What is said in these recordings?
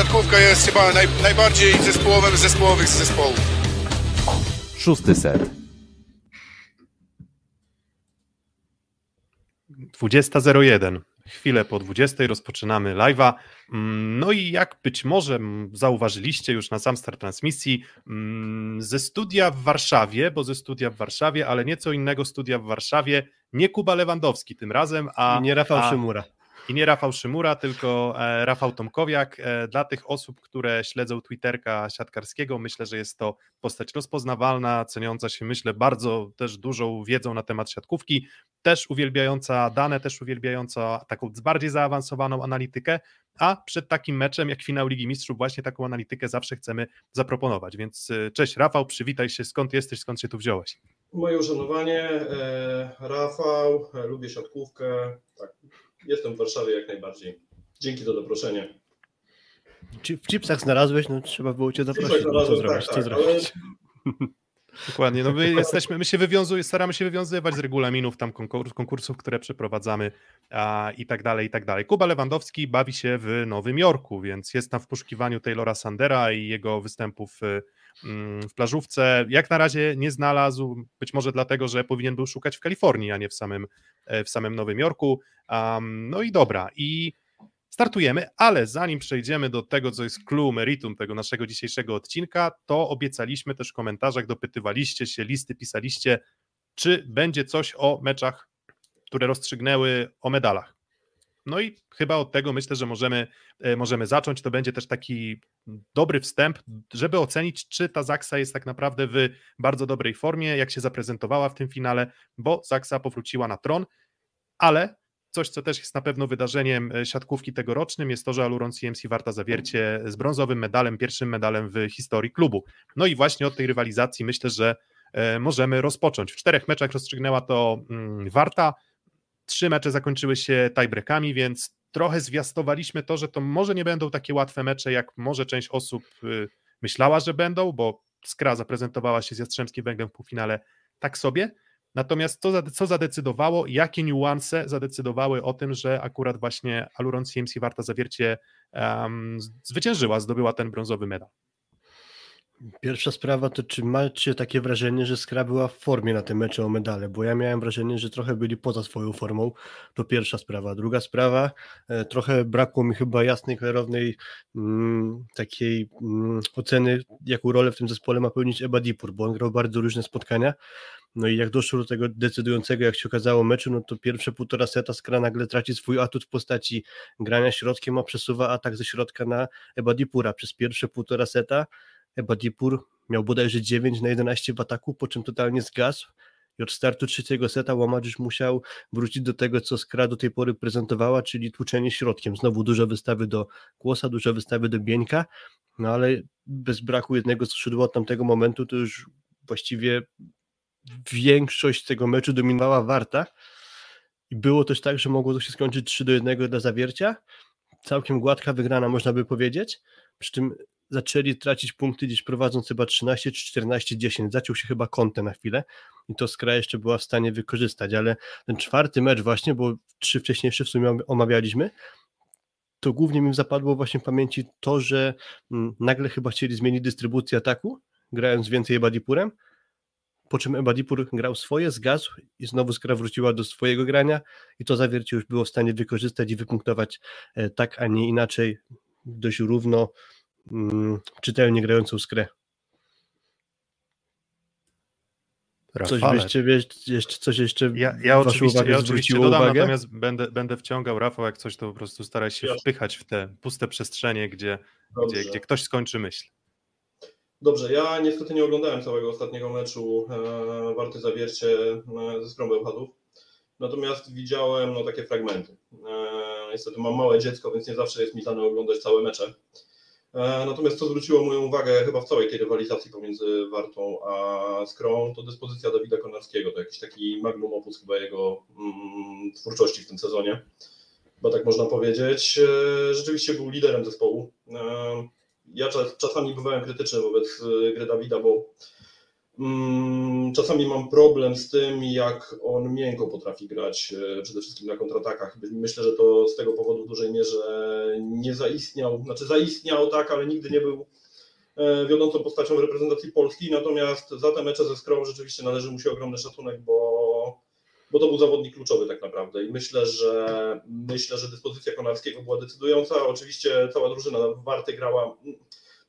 siatkówka jest chyba naj, najbardziej zespołowym z zespołowych z zespołów. Szósty set. 20.01. Chwilę po 20 rozpoczynamy live'a. Mm, no i jak być może zauważyliście już na sam start transmisji, mm, ze studia w Warszawie, bo ze studia w Warszawie, ale nieco innego studia w Warszawie, nie Kuba Lewandowski tym razem, a. I nie Rafał a, Szymura. I nie Rafał Szymura, tylko e, Rafał Tomkowiak. E, dla tych osób, które śledzą Twitterka siatkarskiego, myślę, że jest to postać rozpoznawalna, ceniąca się, myślę, bardzo też dużą wiedzą na temat siatkówki, też uwielbiająca dane, też uwielbiająca taką bardziej zaawansowaną analitykę, a przed takim meczem jak finał Ligi Mistrzów właśnie taką analitykę zawsze chcemy zaproponować. Więc e, cześć Rafał, przywitaj się, skąd jesteś, skąd się tu wziąłeś? Moje uszanowanie, Rafał, lubię siatkówkę, tak, Jestem w Warszawie jak najbardziej. Dzięki za zaproszenie. W chipsach znalazłeś, no trzeba było cię zaprosić. Co zrobić? Tak, co tak, zrobić? Ale... Dokładnie, no my jesteśmy, my się wywiązujemy, staramy się wywiązywać z regulaminów tam konkursów, które przeprowadzamy a, i tak dalej, i tak dalej. Kuba Lewandowski bawi się w Nowym Jorku, więc jest tam w poszukiwaniu Taylora Sandera i jego występów mm, w plażówce. Jak na razie nie znalazł, być może dlatego, że powinien był szukać w Kalifornii, a nie w samym, e, w samym Nowym Jorku. Um, no i dobra, i startujemy, ale zanim przejdziemy do tego, co jest clue, meritum tego naszego dzisiejszego odcinka, to obiecaliśmy też w komentarzach, dopytywaliście się, listy pisaliście, czy będzie coś o meczach, które rozstrzygnęły o medalach. No i chyba od tego myślę, że możemy, e, możemy zacząć. To będzie też taki dobry wstęp, żeby ocenić, czy ta Zaksa jest tak naprawdę w bardzo dobrej formie, jak się zaprezentowała w tym finale, bo Zaksa powróciła na tron, ale Coś, co też jest na pewno wydarzeniem e, siatkówki tegorocznym, jest to, że Aluron CMC Warta Zawiercie z brązowym medalem, pierwszym medalem w historii klubu. No i właśnie od tej rywalizacji myślę, że e, możemy rozpocząć. W czterech meczach rozstrzygnęła to mm, Warta, trzy mecze zakończyły się tiebreakami, więc trochę zwiastowaliśmy to, że to może nie będą takie łatwe mecze, jak może część osób y, myślała, że będą, bo Skra zaprezentowała się z Jastrzębskim Węglem w półfinale tak sobie, Natomiast co, co zadecydowało, jakie niuanse zadecydowały o tym, że akurat właśnie Aluron CMC Warta Zawiercie um, zwyciężyła, zdobyła ten brązowy medal? Pierwsza sprawa to, czy macie takie wrażenie, że Skra była w formie na tym meczu o medale, bo ja miałem wrażenie, że trochę byli poza swoją formą, to pierwsza sprawa. Druga sprawa, e, trochę brakło mi chyba jasnej, klarownej mm, takiej mm, oceny, jaką rolę w tym zespole ma pełnić Eba Dipur, bo on grał bardzo różne spotkania, no i jak doszło do tego decydującego, jak się okazało, meczu, no to pierwsze półtora seta Skra nagle traci swój atut w postaci grania środkiem, a przesuwa atak ze środka na Ebadipura. Przez pierwsze półtora seta Ebadipur miał bodajże 9 na 11 w ataku, po czym totalnie zgasł i od startu trzeciego seta Łamadżysz musiał wrócić do tego, co Skra do tej pory prezentowała, czyli tłuczenie środkiem. Znowu dużo wystawy do Kłosa, dużo wystawy do Bieńka, no ale bez braku jednego skrzydła od tamtego momentu to już właściwie większość tego meczu dominowała Warta i było też tak, że mogło to się skończyć 3 do 1 dla zawiercia. Całkiem gładka wygrana, można by powiedzieć. Przy czym zaczęli tracić punkty, gdzieś prowadząc chyba 13 czy 14-10. Zaciął się chyba kątę na chwilę i to Skra jeszcze była w stanie wykorzystać, ale ten czwarty mecz właśnie, bo trzy wcześniejsze w sumie omawialiśmy, to głównie mi zapadło właśnie w pamięci to, że mm, nagle chyba chcieli zmienić dystrybucję ataku, grając więcej Ebadipurem, po czym Ebadipur grał swoje, zgasł i znowu skra wróciła do swojego grania i to zawiercie już było w stanie wykorzystać i wypunktować e, tak, a nie inaczej, dość równo, mm, czytelnie grającą skrę. Coś byście, wiesz, jeszcze, coś jeszcze Ja, ja oczywiście, ja oczywiście dodam, uwagę? natomiast będę, będę wciągał Rafał, jak coś to po prostu staraj się wpychać w te puste przestrzenie, gdzie, gdzie, gdzie ktoś skończy myśl. Dobrze, ja niestety nie oglądałem całego ostatniego meczu e, Warty Zawiercie e, ze Skrą Bełchatów, natomiast widziałem no, takie fragmenty. E, niestety mam małe dziecko, więc nie zawsze jest mi dane oglądać całe mecze. E, natomiast co zwróciło moją uwagę chyba w całej tej rywalizacji pomiędzy Wartą a Skrą, to dyspozycja Dawida Konarskiego. To jakiś taki magnum opus chyba jego mm, twórczości w tym sezonie, bo tak można powiedzieć. E, rzeczywiście był liderem zespołu. E, ja czasami bywałem krytyczny wobec gry Dawida, bo czasami mam problem z tym, jak on miękko potrafi grać, e, przede wszystkim na kontratakach. Myślę, że to z tego powodu w dużej mierze nie zaistniał, znaczy zaistniał tak, ale nigdy nie był e, wiodącą postacią w reprezentacji Polski, natomiast za te mecze ze Skrą rzeczywiście należy mu się ogromny szacunek, bo, bo to był zawodnik kluczowy tak naprawdę i myślę, że myślę, że dyspozycja Konarskiego była decydująca. Oczywiście cała drużyna Warty grała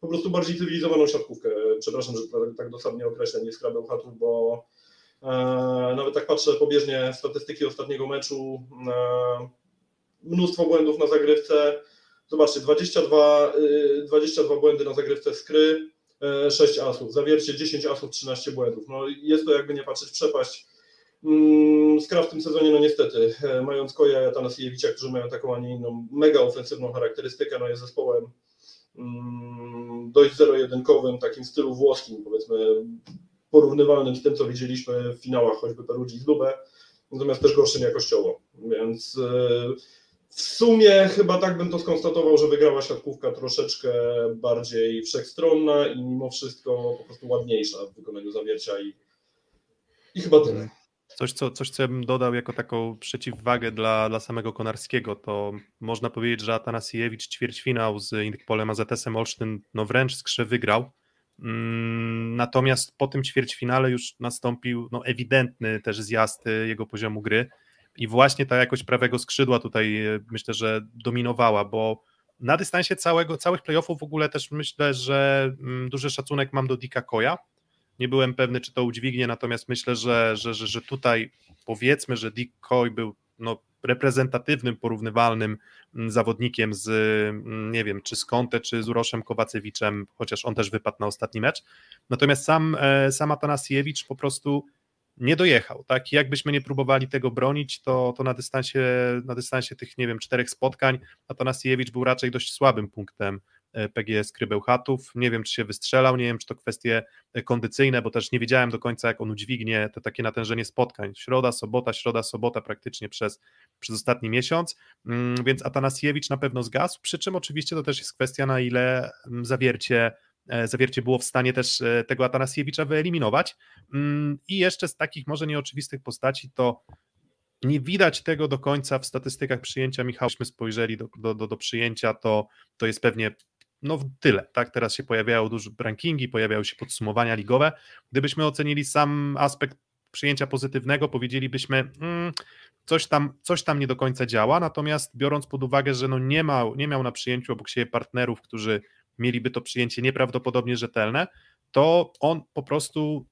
po prostu bardziej cywilizowaną siatkówkę. Przepraszam, że tak dosadnie określę, nie skrabę chatów, bo e, nawet tak patrzę pobieżnie statystyki ostatniego meczu, e, mnóstwo błędów na zagrywce. Zobaczcie, 22, 22 y, błędy na zagrywce skry, 6 e, asów, zawiercie 10 asów, 13 błędów. No jest to jakby nie patrzeć przepaść. Mm, Skra w tym sezonie, no niestety, mając Koja i Atanasiewicza, którzy mają taką, a nie inną mega ofensywną charakterystykę, no jest zespołem dość zero-jedynkowym, takim stylu włoskim, powiedzmy porównywalnym z tym, co widzieliśmy w finałach choćby Perugii z Lubę, natomiast też gorszym jakościowo. Więc e, w sumie chyba tak bym to skonstatował, że wygrała siatkówka troszeczkę bardziej wszechstronna i mimo wszystko po prostu ładniejsza w wykonaniu zawiercia i, i chyba tyle. Coś co, coś, co ja bym dodał jako taką przeciwwagę dla, dla samego Konarskiego, to można powiedzieć, że Atanasiewicz ćwierćfinał z Indykpolem AZS-em Olsztyn no wręcz skrze wygrał. Mm, natomiast po tym ćwierćfinale już nastąpił no, ewidentny też zjazd y, jego poziomu gry i właśnie ta jakość prawego skrzydła tutaj y, myślę, że dominowała, bo na dystansie całego, całych playoffów w ogóle też myślę, że mm, duży szacunek mam do Dika Koja, nie byłem pewny, czy to udźwignie, natomiast myślę, że, że, że, że tutaj powiedzmy, że Dick Coy był no, reprezentatywnym, porównywalnym mm, zawodnikiem z, mm, nie wiem, czy z Conte, czy z Uroszem Kowacewiczem, chociaż on też wypadł na ostatni mecz. Natomiast sam, e, sam Atanasiewicz po prostu nie dojechał, tak? I jakbyśmy nie próbowali tego bronić, to, to na, dystansie, na dystansie tych, nie wiem, czterech spotkań Atanasiewicz był raczej dość słabym punktem E, PGS Krybełchatów. Nie wiem, czy się wystrzelał, nie wiem, czy to kwestie e, kondycyjne, bo też nie wiedziałem do końca, jak on udźwignie to takie natężenie spotkań. Środa, sobota, środa, sobota praktycznie przez, przez ostatni miesiąc, mm, więc Atanasiewicz na pewno zgasł, przy czym oczywiście to też jest kwestia, na ile mm, zawiercie e, zawiercie było w stanie też tego Atanasiewicza wyeliminować. Mm, I jeszcze z takich może nieoczywistych postaci to nie widać tego do końca w statystykach przyjęcia Michał. Myśmy spojrzeli do, do, do, do przyjęcia, to, to jest pewnie no tyle, tak, teraz się pojawiają duże rankingi, pojawiają się podsumowania ligowe, gdybyśmy ocenili sam aspekt przyjęcia pozytywnego, powiedzielibyśmy, mm, coś, tam, coś tam nie do końca działa, natomiast biorąc pod uwagę, że no nie, ma, nie miał na przyjęciu obok siebie partnerów, którzy mieliby to przyjęcie nieprawdopodobnie rzetelne, to on po prostu,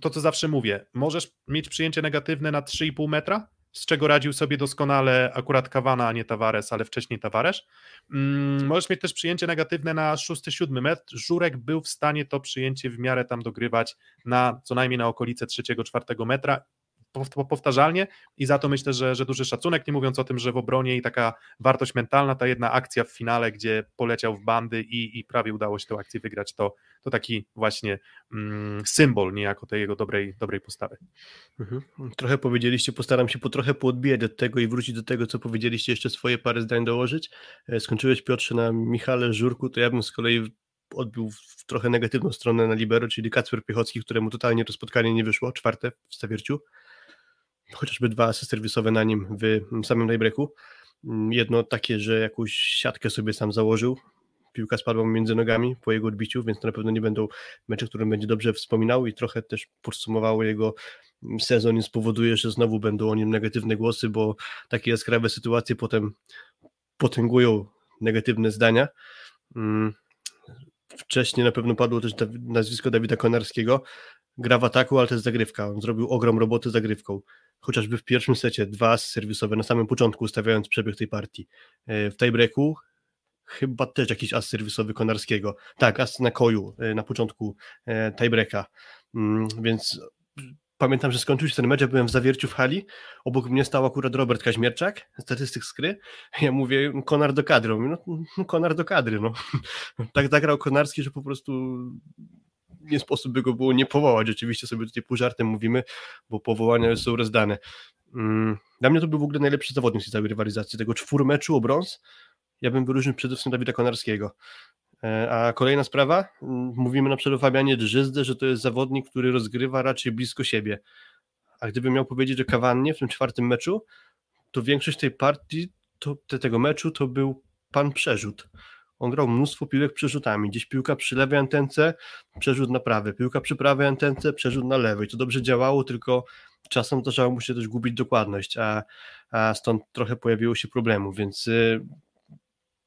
to co zawsze mówię, możesz mieć przyjęcie negatywne na 3,5 metra, z czego radził sobie doskonale akurat Kawana, a nie Tavares, ale wcześniej Tavares. Mm, możesz mieć też przyjęcie negatywne na 6-7 metr. Żurek był w stanie to przyjęcie w miarę tam dogrywać na co najmniej na okolice 3-4 metra powtarzalnie i za to myślę, że, że duży szacunek, nie mówiąc o tym, że w obronie i taka wartość mentalna, ta jedna akcja w finale, gdzie poleciał w bandy i, i prawie udało się tę akcję wygrać, to, to taki właśnie mm, symbol niejako tej jego dobrej, dobrej postawy. Mhm. Trochę powiedzieliście, postaram się po trochę poodbijać od tego i wrócić do tego, co powiedzieliście, jeszcze swoje parę zdań dołożyć. E, skończyłeś Piotrze na Michale Żurku, to ja bym z kolei odbił w trochę negatywną stronę na Libero, czyli Kacper Piechocki, któremu totalnie to spotkanie nie wyszło, czwarte w Stawierciu chociażby dwa asy serwisowe na nim w samym daybreaku. Mm, jedno takie, że jakąś siatkę sobie sam założył, piłka spadła między nogami po jego odbiciu, więc to na pewno nie będą mecze, które będzie dobrze wspominał i trochę też podsumowało jego sezon i spowoduje, że znowu będą o nim negatywne głosy, bo takie jaskrawe sytuacje potem potęgują negatywne zdania. Mm, wcześniej na pewno padło też nazwisko Dawida Konarskiego. Gra w ataku, ale to jest zagrywka. On zrobił ogrom roboty zagrywką chociażby w pierwszym secie dwa serwisowe na samym początku, ustawiając przebieg tej partii. E, w tiebreaku chyba też jakiś as serwisowy Konarskiego. Tak, as na koju e, na początku e, tiebreaka. Mm, więc pamiętam, że skończył się ten mecz, ja byłem w zawierciu w hali, obok mnie stał akurat Robert Kaźmierczak, statystyk skry, ja mówię, Konar do kadry, mówię, no, no Konar do kadry, no. tak zagrał Konarski, że po prostu nie sposób by go było nie powołać. Oczywiście sobie tutaj pół żartem mówimy, bo powołania już są rozdane. Mm, dla mnie to był w ogóle najlepszy zawodnik z całej rywalizacji. Tego czwór meczu o brąz ja bym wyróżnił przede wszystkim Dawida Konarskiego. E, a kolejna sprawa, mówimy na przykład o Fabianie Drzyzdę, że to jest zawodnik, który rozgrywa raczej blisko siebie. A gdybym miał powiedzieć o Kawannie w tym czwartym meczu, to większość tej partii, to, tego meczu to był pan przerzut. On grał mnóstwo piłek przerzutami. Gdzieś piłka przy lewej antence, przerzut na prawej. Piłka przy prawej antence, przerzut na lewej. To dobrze działało, tylko czasem zdarzało mu się też gubić dokładność, a, a stąd trochę pojawiło się problemów, więc y,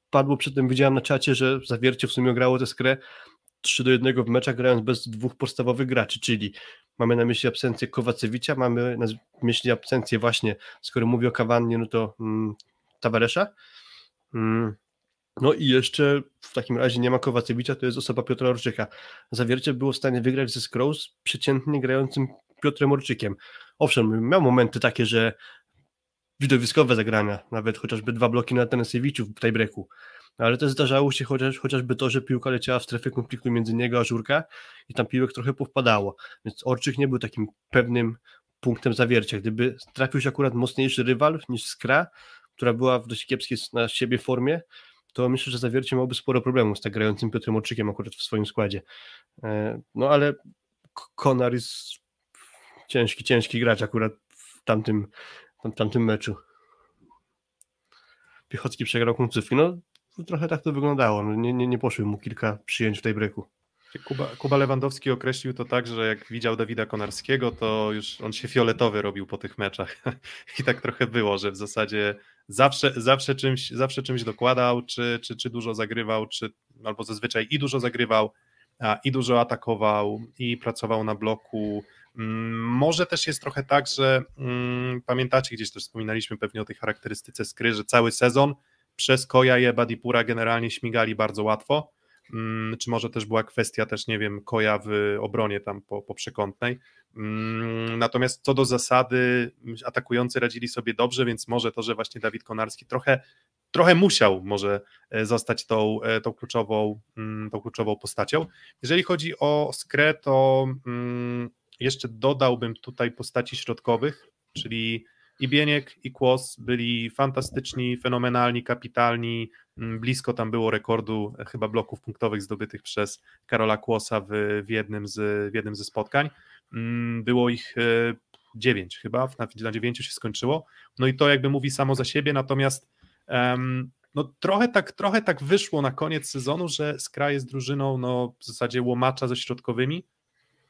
padło przy tym, widziałem na czacie, że Zawiercie w sumie grało tę skrę 3 do 1 w meczach grając bez dwóch podstawowych graczy, czyli mamy na myśli absencję Kowacewicza, mamy na myśli absencję właśnie, skoro mówię o Kawannie, no to mm. Mm, no i jeszcze w takim razie nie ma Kowacewicza, to jest osoba Piotra Orczyka. Zawiercie było w stanie wygrać ze Scrolls przeciętnie grającym Piotrem Orczykiem. Owszem, miał momenty takie, że widowiskowe zagrania, nawet chociażby dwa bloki na Tennessee'wiczu w tiebreaku, ale też zdarzało się chociaż, chociażby to, że piłka leciała w strefę konfliktu między niego a Żurka i tam piłek trochę powpadało, więc Orczyk nie był takim pewnym punktem zawiercia. Gdyby trafił się akurat mocniejszy rywal niż Skra, która była w dość kiepskiej na siebie formie, to myślę, że zawiercie miałby sporo problemów z tak grającym Piotrem Orczykiem akurat w swoim składzie. E, no ale Konar jest ciężki, ciężki gracz akurat w tamtym, w tamtym meczu. Piechocki przegrał końcówki. No trochę tak to wyglądało. No, nie, nie, nie poszły mu kilka przyjęć w tej breaku. Kuba, Kuba Lewandowski określił to tak, że jak widział Dawida Konarskiego, to już on się fioletowy robił po tych meczach. I tak trochę było, że w zasadzie zawsze, zawsze, czymś, zawsze czymś dokładał, czy, czy, czy dużo zagrywał, czy albo zazwyczaj i dużo zagrywał, a, i dużo atakował, i pracował na bloku. Mm, może też jest trochę tak, że mm, pamiętacie, gdzieś też wspominaliśmy pewnie o tej charakterystyce skry, że cały sezon przez Koja i Ebadipura generalnie śmigali bardzo łatwo czy może też była kwestia też, nie wiem, koja w obronie tam po, po przekątnej. Mm, natomiast co do zasady, atakujący radzili sobie dobrze, więc może to, że właśnie Dawid Konarski trochę, trochę musiał może e, zostać tą, e, tą, kluczową, mm, tą kluczową postacią. Jeżeli chodzi o skrę, to jeszcze dodałbym tutaj postaci środkowych, czyli i Bieniek, i Kłos byli fantastyczni, fenomenalni, kapitalni. Mm, blisko tam było rekordu e, chyba bloków punktowych zdobytych przez Karola Kłosa w, w, jednym, z, w jednym ze spotkań. Mm, było ich e, dziewięć chyba, na, na dziewięciu się skończyło. No i to jakby mówi samo za siebie, natomiast um, no trochę tak, trochę tak wyszło na koniec sezonu, że Skra jest drużyną no, w zasadzie łomacza ze środkowymi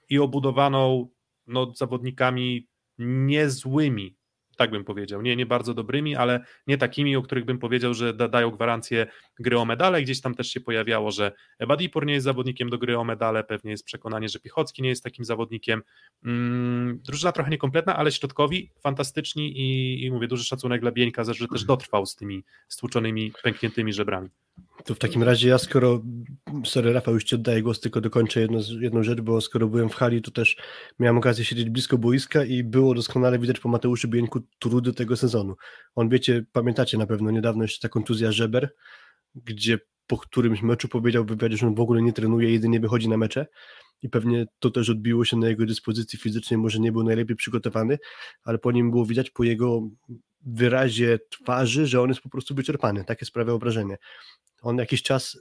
i obudowaną no, zawodnikami niezłymi tak bym powiedział. Nie, nie bardzo dobrymi, ale nie takimi, o których bym powiedział, że da, dają gwarancję gry o medale. Gdzieś tam też się pojawiało, że Wadipur nie jest zawodnikiem do gry o medale, pewnie jest przekonanie, że Pichocki nie jest takim zawodnikiem. Mm, drużyna trochę niekompletna, ale środkowi fantastyczni i, i mówię, duży szacunek dla Bieńka, że też dotrwał z tymi stłuczonymi, pękniętymi żebrami. To w takim razie ja skoro, sorry Rafał, już Ci oddaję głos, tylko dokończę jedno, jedną rzecz, bo skoro byłem w hali, to też miałem okazję siedzieć blisko boiska i było doskonale widać po Mateuszu Bieńku trudy tego sezonu. On, wiecie, pamiętacie na pewno niedawno jeszcze ta kontuzja żeber, gdzie po którymś meczu powiedział w wywiadzie, że on w ogóle nie trenuje, jedynie wychodzi na mecze i pewnie to też odbiło się na jego dyspozycji fizycznej, może nie był najlepiej przygotowany, ale po nim było widać po jego wyrazie twarzy, że on jest po prostu wyczerpany, takie sprawiało wrażenie. On jakiś czas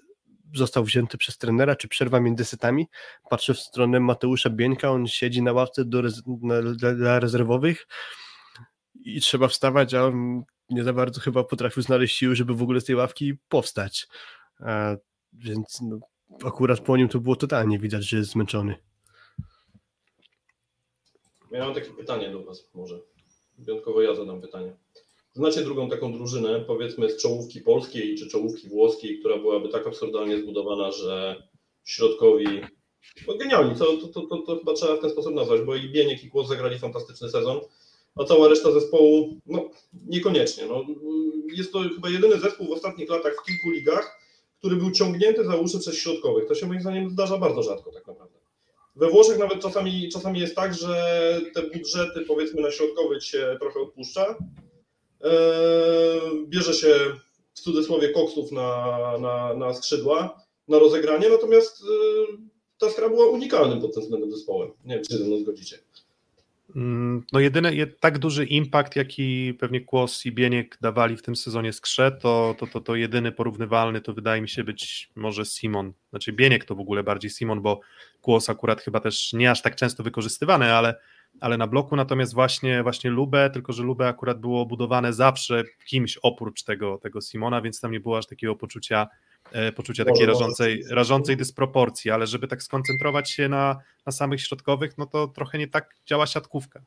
został wzięty przez trenera, czy przerwa między setami. Patrzę w stronę Mateusza Bieńka, on siedzi na ławce do rez na, dla, dla rezerwowych i trzeba wstawać, a on nie za bardzo chyba potrafił znaleźć siły, żeby w ogóle z tej ławki powstać. A, więc no, akurat po nim to było totalnie widać, że jest zmęczony. Miałem takie pytanie do Was może. Wyjątkowo ja zadam pytanie. Znacie drugą taką drużynę, powiedzmy z czołówki polskiej czy czołówki włoskiej, która byłaby tak absurdalnie zbudowana, że środkowi no genialni, to, to, to, to, to chyba trzeba w ten sposób nazwać, bo i Bieniek i Kłos zagrali fantastyczny sezon, a cała reszta zespołu, no niekoniecznie. No, jest to chyba jedyny zespół w ostatnich latach w kilku ligach, który był ciągnięty za uszy przez środkowych. To się moim zdaniem zdarza bardzo rzadko tak naprawdę. We Włoszech nawet czasami, czasami jest tak, że te budżety powiedzmy na środkowych się trochę odpuszcza, E, bierze się w cudzysłowie koksów na, na, na skrzydła, na rozegranie, natomiast e, ta skra była unikalnym pod tym względem zespołem. Nie wiem, czy się ze mną zgodzicie. Mm, no jedyny, jed, tak duży impact, jaki pewnie Kłos i Bieniek dawali w tym sezonie skrze, to, to, to, to jedyny porównywalny to wydaje mi się być może Simon. Znaczy Bieniek to w ogóle bardziej Simon, bo Kłos akurat chyba też nie aż tak często wykorzystywany, ale, ale na bloku natomiast właśnie, właśnie Lubę, tylko że Lubę akurat było budowane zawsze kimś oprócz tego, tego Simona, więc tam nie było aż takiego poczucia poczucia takiej rażącej, rażącej dysproporcji, ale żeby tak skoncentrować się na, na samych środkowych, no to trochę nie tak działa siatkówka.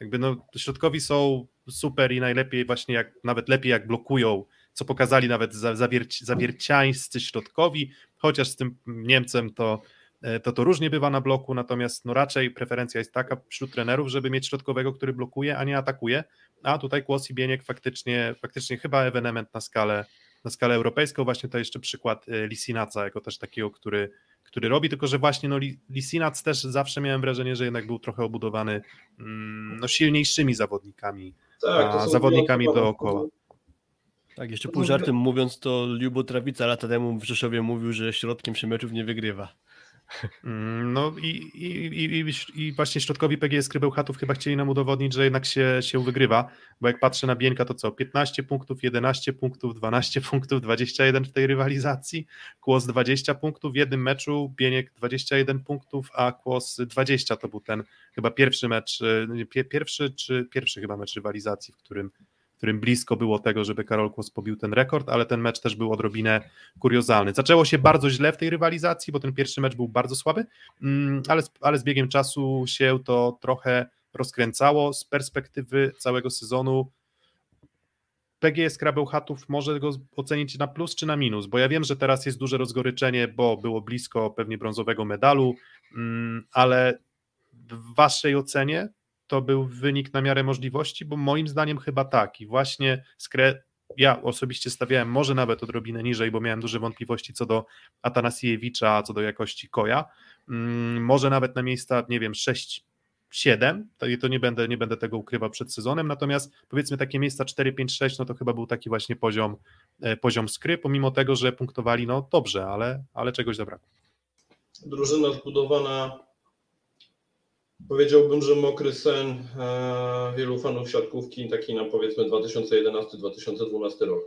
Jakby no, środkowi są super i najlepiej właśnie jak, nawet lepiej jak blokują, co pokazali nawet zawierci, zawierciańscy środkowi, chociaż z tym Niemcem to, e, to to różnie bywa na bloku, natomiast no raczej preferencja jest taka wśród trenerów, żeby mieć środkowego, który blokuje, a nie atakuje, a tutaj Kłos i Bieniek faktycznie, faktycznie chyba ewenement na skalę na skalę europejską. Właśnie to jeszcze przykład y, Lisinaca, jako też takiego, który, który robi, tylko że właśnie no, Lisinac też zawsze miałem wrażenie, że jednak był trochę obudowany mm, no, silniejszymi zawodnikami, tak, a zawodnikami dookoła. Tak, jeszcze pół żartem mówiąc, to Liubo Trawica lata temu w Rzeszowie mówił, że środkiem przy meczów nie wygrywa. Mm, no i, i, i, i, właśnie środkowi PGS Krybełchatów chyba chcieli nam udowodnić, że jednak się, się wygrywa, bo jak patrzę na Bieńka, to co? 15 punktów, 11 punktów, 12 punktów, 21 w tej rywalizacji, Kłos 20 punktów w jednym meczu, Bieniek 21 punktów, a Kłos 20 to był ten chyba pierwszy mecz, y, pierwszy czy pierwszy chyba mecz rywalizacji, w którym którym blisko było tego, żeby Karol Kłos pobił ten rekord, ale ten mecz też był odrobinę kuriozalny. Zaczęło się bardzo źle w tej rywalizacji, bo ten pierwszy mecz był bardzo słaby, mm, ale, ale z biegiem czasu się to trochę rozkręcało. Z perspektywy całego sezonu PGS Krabełchatów może go ocenić na plus czy na minus, bo ja wiem, że teraz jest duże rozgoryczenie, bo było blisko pewnie brązowego medalu, mm, ale w waszej ocenie to był wynik na miarę możliwości, bo moim zdaniem chyba tak. I właśnie Skre ja osobiście stawiałem może nawet odrobinę niżej, bo miałem duże wątpliwości co do Atanasiewicza, co do jakości Koja, mm, może nawet na miejsca, nie wiem, 6 7, to, to nie, będę, nie będę tego ukrywał przed sezonem, natomiast powiedzmy takie miejsca 4, 5, 6, no to chyba był taki właśnie poziom, e, poziom skry, pomimo tego, że punktowali no dobrze, ale, ale czegoś zabrakło. Drużyna zbudowana Powiedziałbym, że mokry sen e, wielu fanów siatkówki, taki na powiedzmy 2011-2012 rok.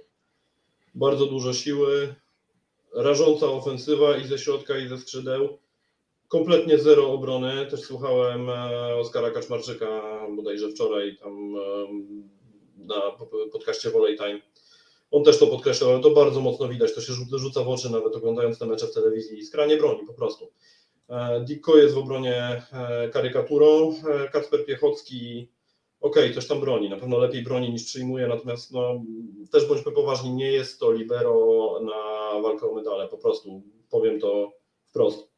Bardzo dużo siły, rażąca ofensywa i ze środka, i ze skrzydeł. Kompletnie zero obrony. Też słuchałem e, Oskara Kaczmarczyka bodajże wczoraj tam e, na podcaście Volley Time. On też to podkreślał, ale to bardzo mocno widać, to się rzuca w oczy nawet oglądając te mecze w telewizji. Skranie broni po prostu. E, Dikko jest w obronie e, karykaturą, e, Kacper Piechocki, ok, coś tam broni, na pewno lepiej broni niż przyjmuje, natomiast no, też bądźmy poważni, nie jest to libero na walkę o medale, po prostu powiem to wprost.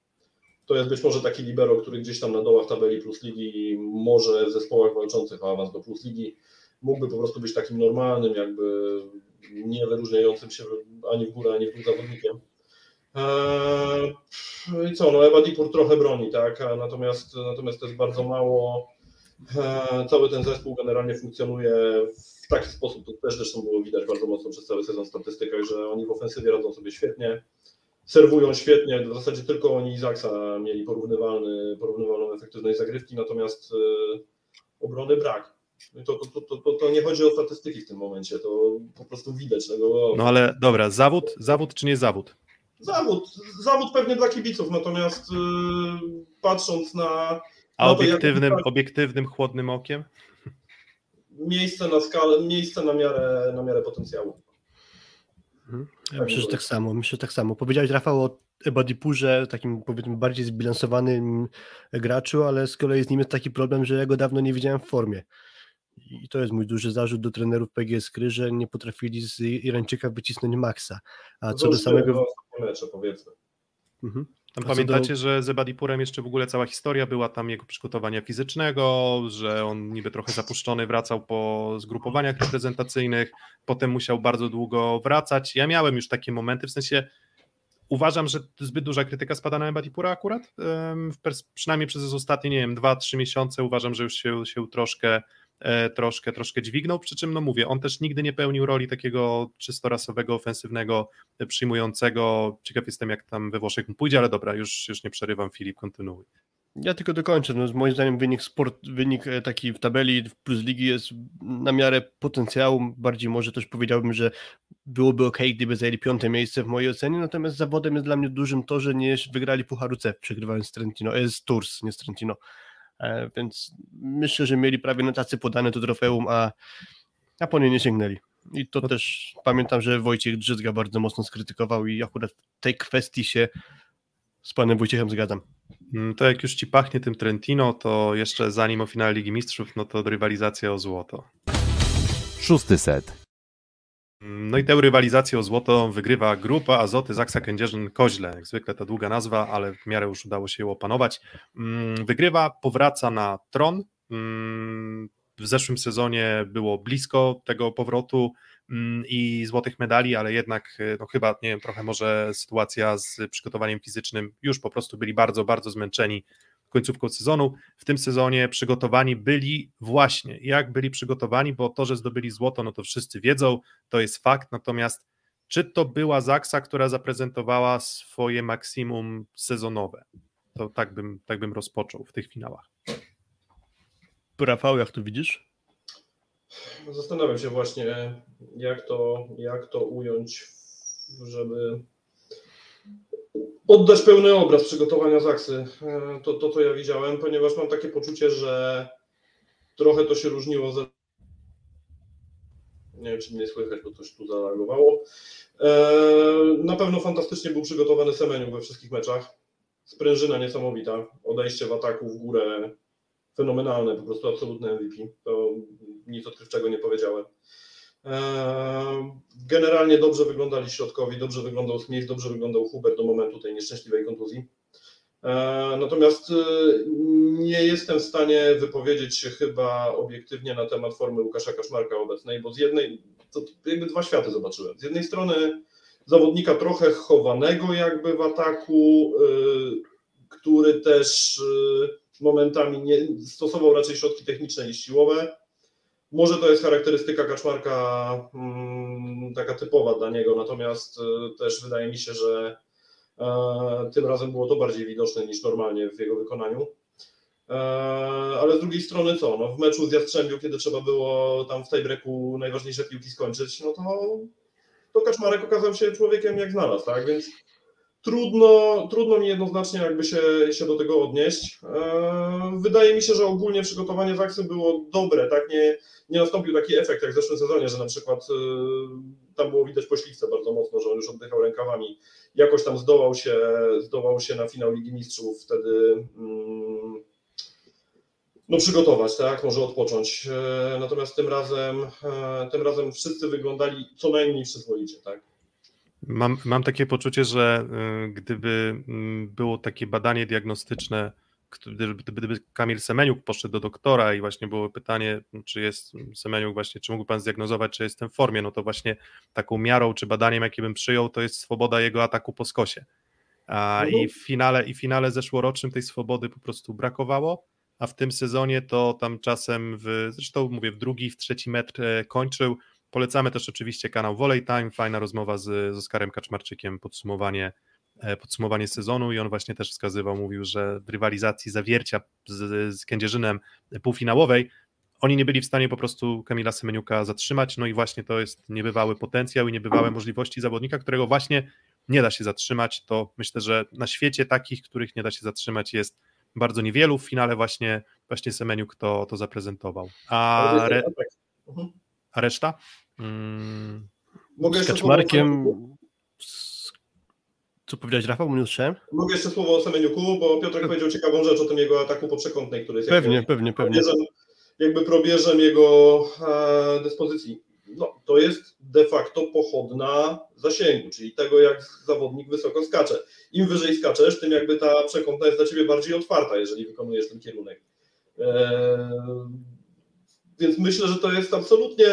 To jest być może taki libero, który gdzieś tam na dołach tabeli plus ligi, może w zespołach walczących o awans do plus ligi, mógłby po prostu być takim normalnym, jakby nie wyróżniającym się ani w górę, ani w dół zawodnikiem. Eee, I co, no Ewa Dipur trochę broni, tak, natomiast, natomiast to jest bardzo mało. Eee, cały ten zespół generalnie funkcjonuje w taki sposób, to też zresztą było widać bardzo mocno przez cały sezon w statystykach, że oni w ofensywie radzą sobie świetnie, serwują świetnie, w zasadzie tylko oni i Zaksa mieli porównywalny, porównywalną efektywność zagrywki, natomiast e, obrony brak. To, to, to, to, to nie chodzi o statystyki w tym momencie, to po prostu widać tego. No ale dobra, zawód, zawód czy nie zawód? Zawód, zawód pewnie dla kibiców, natomiast yy, patrząc na. A na obiektywnym, to, jak... obiektywnym, chłodnym okiem? Miejsce na skalę, miejsce na miarę, na miarę potencjału. Mhm. Ja myślę, że tak samo. Myślę, że tak samo. Powiedziałeś Rafał o Ebadipurze, takim powiedzmy bardziej zbilansowanym graczu, ale z kolei z nim jest taki problem, że ja go dawno nie widziałem w formie. I to jest mój duży zarzut do trenerów PGS Kry, że nie potrafili z Irańczyka wycisnąć maksa. A co do samego. Mecze, powiedzmy. Mhm. Tam pamiętacie, do... że z Ebadipurem jeszcze w ogóle cała historia była tam jego przygotowania fizycznego, że on niby trochę zapuszczony wracał po zgrupowaniach reprezentacyjnych, potem musiał bardzo długo wracać. Ja miałem już takie momenty, w sensie uważam, że zbyt duża krytyka spada na Ebadipura akurat, przynajmniej przez ostatnie, nie wiem, dwa, trzy miesiące uważam, że już się, się troszkę troszkę, troszkę dźwignął, przy czym no mówię, on też nigdy nie pełnił roli takiego czysto rasowego, ofensywnego, e, przyjmującego. Ciekaw jestem, jak tam we Włoszech mu pójdzie, ale dobra, już, już nie przerywam, Filip, kontynuuj. Ja tylko dokończę. No, moim zdaniem wynik, sport, wynik e, taki w tabeli plus ligi jest na miarę potencjału. Bardziej może też powiedziałbym, że byłoby ok, gdyby zajęli piąte miejsce w mojej ocenie. Natomiast zawodem jest dla mnie dużym to, że nie wygrali Pucharu C, przegrywając z Trentino. E, z Tours, nie z Trentino. E, więc myślę, że mieli prawie na tacy podane to trofeum, a, a po nie nie sięgnęli. I to też pamiętam, że Wojciech Drzyzga bardzo mocno skrytykował i akurat w tej kwestii się z panem Wojciechem zgadzam. Mm, to jak już ci pachnie tym Trentino, to jeszcze zanim o finale Ligi Mistrzów, no to rywalizacja o złoto. Szósty set. No i tę rywalizację o złoto wygrywa grupa Azoty Zaksa Kędzierzyn Koźle. Jak zwykle ta długa nazwa, ale w miarę już udało się ją opanować. Mm, Wygrywa, powraca na tron. Mm, W zeszłym sezonie było blisko tego powrotu mm, i złotych medali, ale jednak y, no chyba, nie wiem, trochę może sytuacja z przygotowaniem fizycznym, już po prostu byli bardzo, bardzo zmęczeni końcówką sezonu. W tym sezonie przygotowani byli właśnie, jak byli przygotowani, bo to, że zdobyli złoto, no to wszyscy wiedzą, to jest fakt, natomiast czy to była Zaksa, która zaprezentowała swoje maksimum sezonowe? To tak bym, tak bym rozpoczął w tych finałach. Rafał, jak to widzisz? Zastanawiam się właśnie, jak to, jak to ująć, żeby oddać pełny obraz przygotowania Zaksy. E, To, to, co ja widziałem, ponieważ mam takie poczucie, że trochę to się różniło ze. Nie wiem, czy mnie słychać, bo coś tu zalagowało. E, Na pewno fantastycznie był przygotowany Semeniuk we wszystkich meczach. Sprężyna niesamowita, odejście w ataku w górę fenomenalne, po prostu absolutne MVP. To nic odkrywczego nie powiedziałem. Eee, Generalnie dobrze wyglądali środkowi, dobrze wyglądał Smith, dobrze wyglądał Hubert do momentu tej nieszczęśliwej kontuzji. Eee, Natomiast y, nie jestem w stanie wypowiedzieć się chyba obiektywnie na temat formy Łukasza Kaszmarka obecnej, bo z jednej, to jakby dwa światy zobaczyłem. Z jednej strony zawodnika trochę chowanego jakby w ataku, y, który też y, momentami nie, stosował raczej środki techniczne niż siłowe. Może to jest charakterystyka Kaczmarka mm, taka typowa dla niego, natomiast y, też wydaje mi się, że e, tym razem było to bardziej widoczne niż normalnie w jego wykonaniu. E, ale z drugiej strony co, no w meczu z Jastrzębiu, kiedy trzeba było tam w tej breaku najważniejsze piłki skończyć, no to, to Kaczmarek okazał się człowiekiem jak znalazł, tak, więc trudno, trudno mi jednoznacznie jakby się, się do tego odnieść. E, Wydaje mi się, że ogólnie przygotowanie Zaksy było dobre, tak, nie, nie nastąpił taki efekt jak w zeszłym sezonie, że na przykład y, tam było widać pośliwce bardzo mocno, że on już oddychał rękawami. Jakoś tam zdołał się, zdołał się na finał Ligi Mistrzów wtedy mm, no przygotować, tak, może odpocząć. E, Natomiast tym razem, e, tym razem wszyscy wyglądali co najmniej przyzwoicie, tak. Mam, mam takie poczucie, że y, gdyby mm, było takie badanie diagnostyczne, gdyby, gdyby Kamil Semeniuk poszedł do doktora i właśnie było pytanie, czy jest Semeniuk właśnie, czy mógł pan zdiagnozować, czy jestem w formie, no to właśnie taką miarą czy badaniem, jakie bym przyjął, to jest swoboda jego ataku po skosie. A, I w finale, i w finale zeszłorocznym tej swobody po prostu brakowało, a w tym sezonie to tam czasem, w, zresztą mówię, w drugi, w trzeci metr e, kończył. Polecamy też oczywiście kanał Volley Time, fajna rozmowa z, z Oskarem Kaczmarczykiem, podsumowanie, e, podsumowanie sezonu i on właśnie też wskazywał, mówił, że w rywalizacji zawiercia z, z Kędzierzynem półfinałowej oni nie byli w stanie po prostu Kamila Semeniuka zatrzymać, no i właśnie to jest niebywały potencjał i niebywałe możliwości zawodnika, którego właśnie nie da się zatrzymać, to myślę, że na świecie takich, których nie da się zatrzymać jest bardzo niewielu, w finale właśnie, właśnie Semeniuk to, to zaprezentował. A, re, Mhm. a reszta? Mm, Mogę Z Kaczmarkiem... Co powiedziałeś, Rafał? Nie usłyszałem? Mogę jeszcze słowo o Semeniuku, bo Piotrek powiedział ciekawą rzecz o tym jego ataku poprzekątnej, który jest Pewnie, jakby pewnie, pewnie. probierzem, jakby probierzem jego e, dyspozycji. No, to jest de facto pochodna zasięgu, czyli tego, jak zawodnik wysoko skacze. Im wyżej skaczesz, tym jakby ta przekątna jest dla ciebie bardziej otwarta, jeżeli wykonujesz ten kierunek. E, więc myślę, że to jest absolutnie,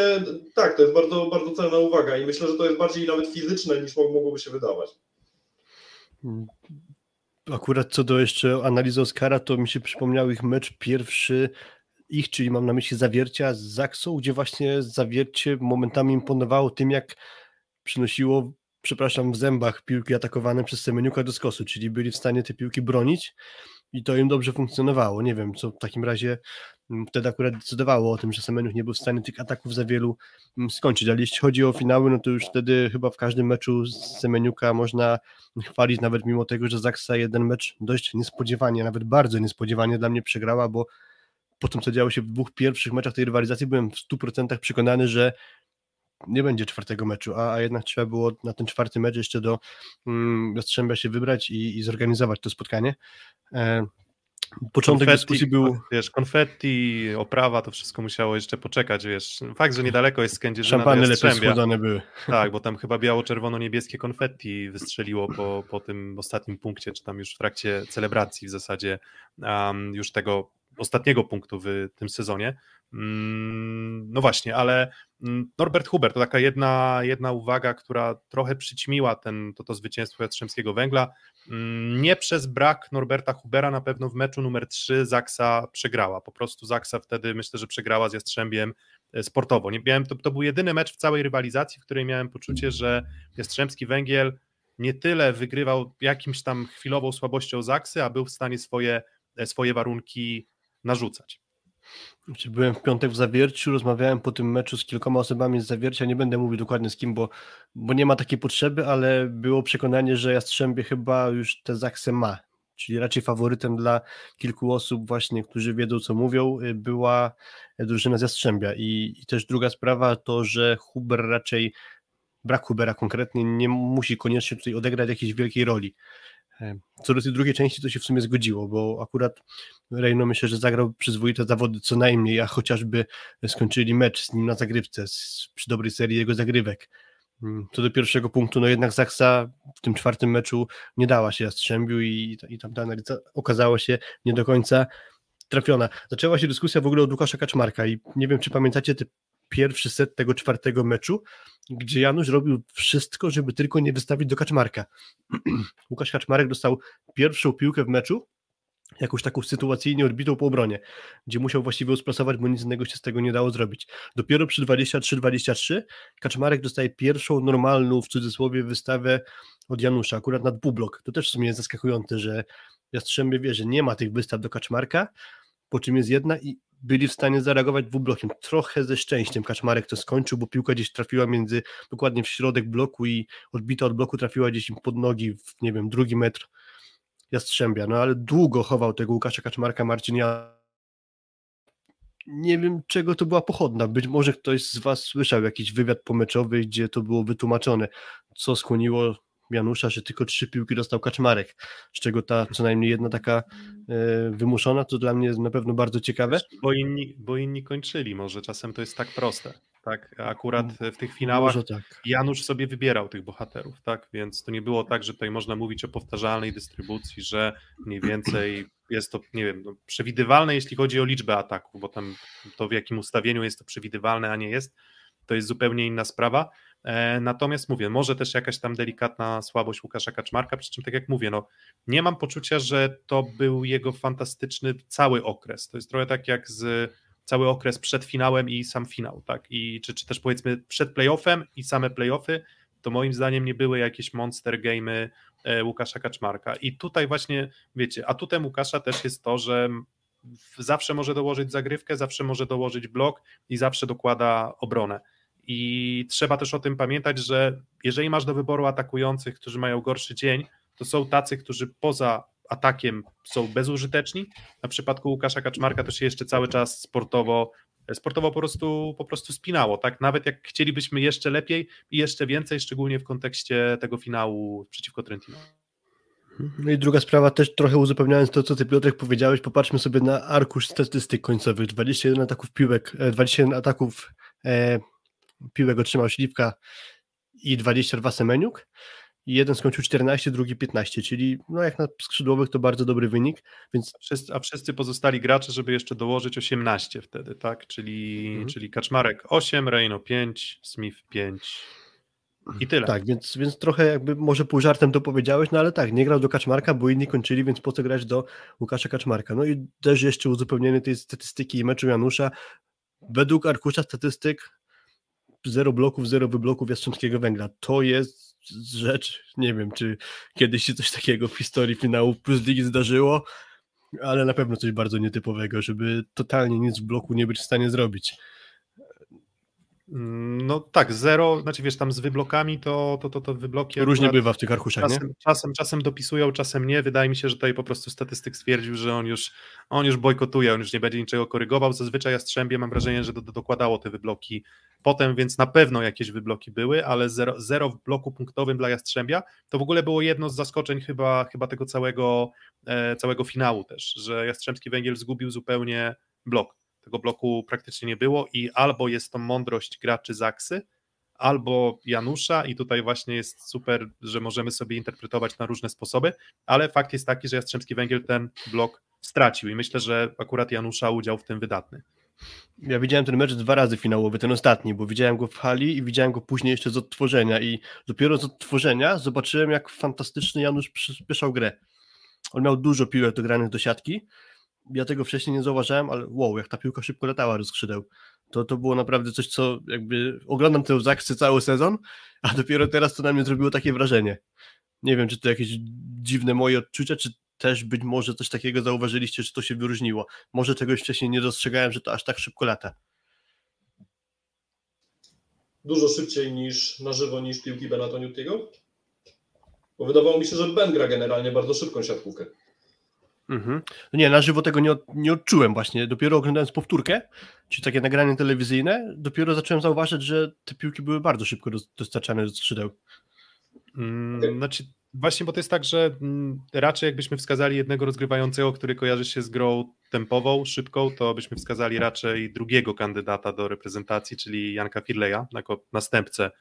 tak, to jest bardzo, bardzo cenna uwaga i myślę, że to jest bardziej nawet fizyczne niż mogłoby się wydawać. Akurat co do jeszcze analizy Oscara, to mi się przypomniał ich mecz pierwszy ich, czyli mam na myśli zawiercia z Zaksą, gdzie właśnie zawiercie momentami imponowało tym, jak przynosiło, przepraszam, w zębach piłki atakowane przez Semeniuka do skosu, czyli byli w stanie te piłki bronić i to im dobrze funkcjonowało. Nie wiem, co w takim razie wtedy akurat decydowało o tym, że Semeniuk nie był w stanie tych ataków za wielu mm, skończyć, ale jeśli chodzi o finały, no to już wtedy chyba w każdym meczu Semeniuka można chwalić, nawet mimo tego, że Zaksa jeden mecz dość niespodziewanie, nawet bardzo niespodziewanie dla mnie przegrała, bo po tym, co działo się w dwóch pierwszych meczach tej rywalizacji, byłem w 100% przekonany, że nie będzie czwartego meczu, a, a jednak trzeba było na ten czwarty mecz jeszcze do mm, Jastrzębia się wybrać i, i zorganizować to spotkanie. E, początek konfetti, dyskusji był... Wiesz, konfetti, oprawa, to wszystko musiało jeszcze poczekać, wiesz. Fakt, że niedaleko jest Kędzierzyna Szampany lepiej schłodzone były. Tak, bo tam chyba biało-czerwono-niebieskie konfetti wystrzeliło po, po tym ostatnim punkcie, czy tam już w trakcie celebracji w zasadzie um, już tego ostatniego punktu w tym sezonie. Mm, no właśnie, ale mm, Norbert Huber to taka jedna, jedna uwaga, która trochę przyćmiła ten, to, to zwycięstwo Jastrzębskiego Węgla. Mm, nie przez brak Norberta Hubera na pewno w meczu numer 3 Zaksa przegrała. Po prostu Zaksa wtedy myślę, że przegrała z Jastrzębiem e, sportowo. Nie miałem, to, to był jedyny mecz w całej rywalizacji, w której miałem poczucie, że Jastrzębski Węgiel nie tyle wygrywał jakimś tam chwilową słabością Zaksy, a był w stanie swoje, e, swoje warunki narzucać. Byłem w piątek w Zawierciu, rozmawiałem po tym meczu z kilkoma osobami z Zawiercia, nie będę mówił dokładnie z kim, bo, bo nie ma takiej potrzeby, ale było przekonanie, że Jastrzębie chyba już te Zaksę ma, czyli raczej faworytem dla kilku osób właśnie, którzy wiedzą co mówią, y, była drużyna z Jastrzębia i, i też druga sprawa to, że Huber raczej, brak Hubera konkretnie, nie musi koniecznie tutaj odegrać jakiejś wielkiej roli. E, co do tej drugiej części to się w sumie zgodziło, bo akurat Reino myślę, że zagrał przyzwoite zawody co najmniej, a chociażby skończyli mecz z nim na zagrywce, przy dobrej serii jego zagrywek. Mm, co do pierwszego punktu, no jednak Zaksa w tym czwartym meczu nie dała się Jastrzębiu i, i tam ta analiza okazała się nie do końca trafiona. Zaczęła się dyskusja w ogóle od Łukasza Kaczmarka i nie wiem, czy pamiętacie te pierwszy set tego czwartego meczu, gdzie Janusz robił wszystko, żeby tylko nie wystawić do Kaczmarka. Łukasz Kaczmarek dostał pierwszą piłkę w meczu, jakąś taką sytuacyjnie odbitą po obronie, gdzie musiał właściwie usprasować, bo nic innego się z tego nie dało zrobić. Dopiero przy 23-23 Kaczmarek dostaje pierwszą normalną, w cudzysłowie, wystawę od Janusza, akurat nad bublok. To też w sumie jest zaskakujące, że Jastrzębie wie, że nie ma tych wystaw do Kaczmarka, po czym jest jedna i byli w stanie zareagować dwublokiem. Trochę ze szczęściem Kaczmarek to skończył, bo piłka gdzieś trafiła między, dokładnie w środek bloku i odbita od bloku trafiła gdzieś pod nogi w, nie wiem, drugi metr Jastrzębia. No ale długo chował tego Łukasza Kaczmarka Marcin ja nie wiem, czego to była pochodna. Być może ktoś z Was słyszał jakiś wywiad pomeczowy, gdzie to było wytłumaczone, co skłoniło Janusza, że tylko trzy piłki dostał Kaczmarek, z czego ta co najmniej jedna taka e, wymuszona, to dla mnie jest na pewno bardzo ciekawe. Bo inni, bo inni kończyli, może czasem to jest tak proste. Tak, akurat w tych finałach tak. Janusz sobie wybierał tych bohaterów, tak, więc to nie było tak, że tutaj można mówić o powtarzalnej dystrybucji, że mniej więcej jest to, nie wiem, no, przewidywalne, jeśli chodzi o liczbę ataków, bo tam to w jakim ustawieniu jest to przewidywalne, a nie jest, to jest zupełnie inna sprawa. E, natomiast mówię, może też jakaś tam delikatna słabość Łukasza Kaczmarka, przy czym tak jak mówię, no nie mam poczucia, że to był jego fantastyczny cały okres. To jest trochę tak jak z cały okres przed finałem i sam finał, tak? I czy, czy też powiedzmy przed playoffem i same playoffy, to moim zdaniem nie były jakieś monster gamey e, Łukasza Kaczmarka. I tutaj właśnie, wiecie, atutem Łukasza też jest to, że zawsze może dołożyć zagrywkę, zawsze może dołożyć blok i zawsze dokłada obronę. I trzeba też o tym pamiętać, że jeżeli masz do wyboru atakujących, którzy mają gorszy dzień, to są tacy, którzy poza atakiem są bezużyteczni. Na przypadku Łukasza Kaczmarka to się jeszcze cały czas sportowo sportowo po prostu, po prostu spinało, tak? Nawet jak chcielibyśmy jeszcze lepiej i jeszcze więcej, szczególnie w kontekście tego finału przeciwko Trentino. No i druga sprawa, też trochę uzupełniając to, co ty Piotrek powiedziałeś, popatrzmy sobie na arkusz statystyk końcowych. 21 ataków piłek, 21 e, ataków e, piłek otrzymał Śliwka i 22 Semeniuk. I jeden skończył 14, drugi 15, czyli no jak na skrzydłowych to bardzo dobry wynik. Więc... A, wszyscy, a wszyscy pozostali gracze, żeby jeszcze dołożyć 18 wtedy, tak? Czyli, mhm. czyli Kaczmarek 8, Reino 5, Smith 5, i tyle. Tak, więc, więc trochę jakby może pół żartem to powiedziałeś, no ale tak, nie grał do Kaczmarka, bo inni kończyli, więc po co grać do Łukasza Kaczmarka. No i też jeszcze uzupełnienie tej statystyki meczu Janusza. Według arkusza statystyk zero bloków, zero wybloków Jastrzębskiego Węgla. To jest rzecz, nie wiem, czy kiedyś się coś takiego w historii finału Plus Ligi zdarzyło. Ale na pewno coś bardzo nietypowego, żeby totalnie nic w bloku nie być w stanie zrobić. Mm, no tak, zero, znaczy wiesz, tam z wyblokami to, to, to, to wybloki. Różnie bywa w tych arkuszach, czasem, nie? Czasem, czasem dopisują, czasem nie. Wydaje mi się, że tutaj po prostu statystyk stwierdził, że on już, on już bojkotuje, on już nie będzie niczego korygował. Zazwyczaj Jastrzębie mam wrażenie, że do, do, dokładało te wybloki potem, więc na pewno jakieś wybloki były, ale zero, zero w bloku punktowym dla Jastrzębia to w ogóle było jedno z zaskoczeń chyba, chyba tego całego, e, całego finału też, że Jastrzębski Węgiel zgubił zupełnie blok tego bloku praktycznie nie było i albo jest to mądrość graczy Zaksy, albo Janusza i tutaj właśnie jest super, że możemy sobie interpretować na różne sposoby, ale fakt jest taki, że Jastrzębski Węgiel ten blok stracił i myślę, że akurat Janusza udział w tym wydatny. Ja widziałem ten mecz dwa razy finałowy, ten ostatni, bo widziałem go w hali i widziałem go później jeszcze z odtworzenia i dopiero z odtworzenia zobaczyłem, jak fantastycznie Janusz przyspieszał grę. On miał dużo piłek dogranych do siatki, ja tego wcześniej nie zauważyłem, ale wow, jak ta piłka szybko latała do skrzydeł. To, to było naprawdę coś, co jakby oglądam tę zakcję cały sezon, a dopiero teraz to na mnie zrobiło takie wrażenie. Nie wiem, czy to jakieś dziwne moje odczucia, czy też być może coś takiego zauważyliście, że to się wyróżniło. Może czegoś wcześniej nie dostrzegałem, że to aż tak szybko lata. Dużo szybciej niż na żywo niż piłki Benatoniutiego? Bo wydawało mi się, że Ben gra generalnie bardzo szybką siatkówkę. Mhm. No nie, na żywo tego nie, od, nie odczułem właśnie. Dopiero oglądając powtórkę, czy takie nagranie telewizyjne, dopiero zacząłem zauważyć, że te piłki były bardzo szybko dostarczane do skrzydeł. Mm, znaczy, właśnie, bo to jest tak, że mm, raczej jakbyśmy wskazali jednego rozgrywającego, który kojarzy się z grą tempową, szybką, to byśmy wskazali raczej drugiego kandydata do reprezentacji, czyli Janka Firleja, jako następcę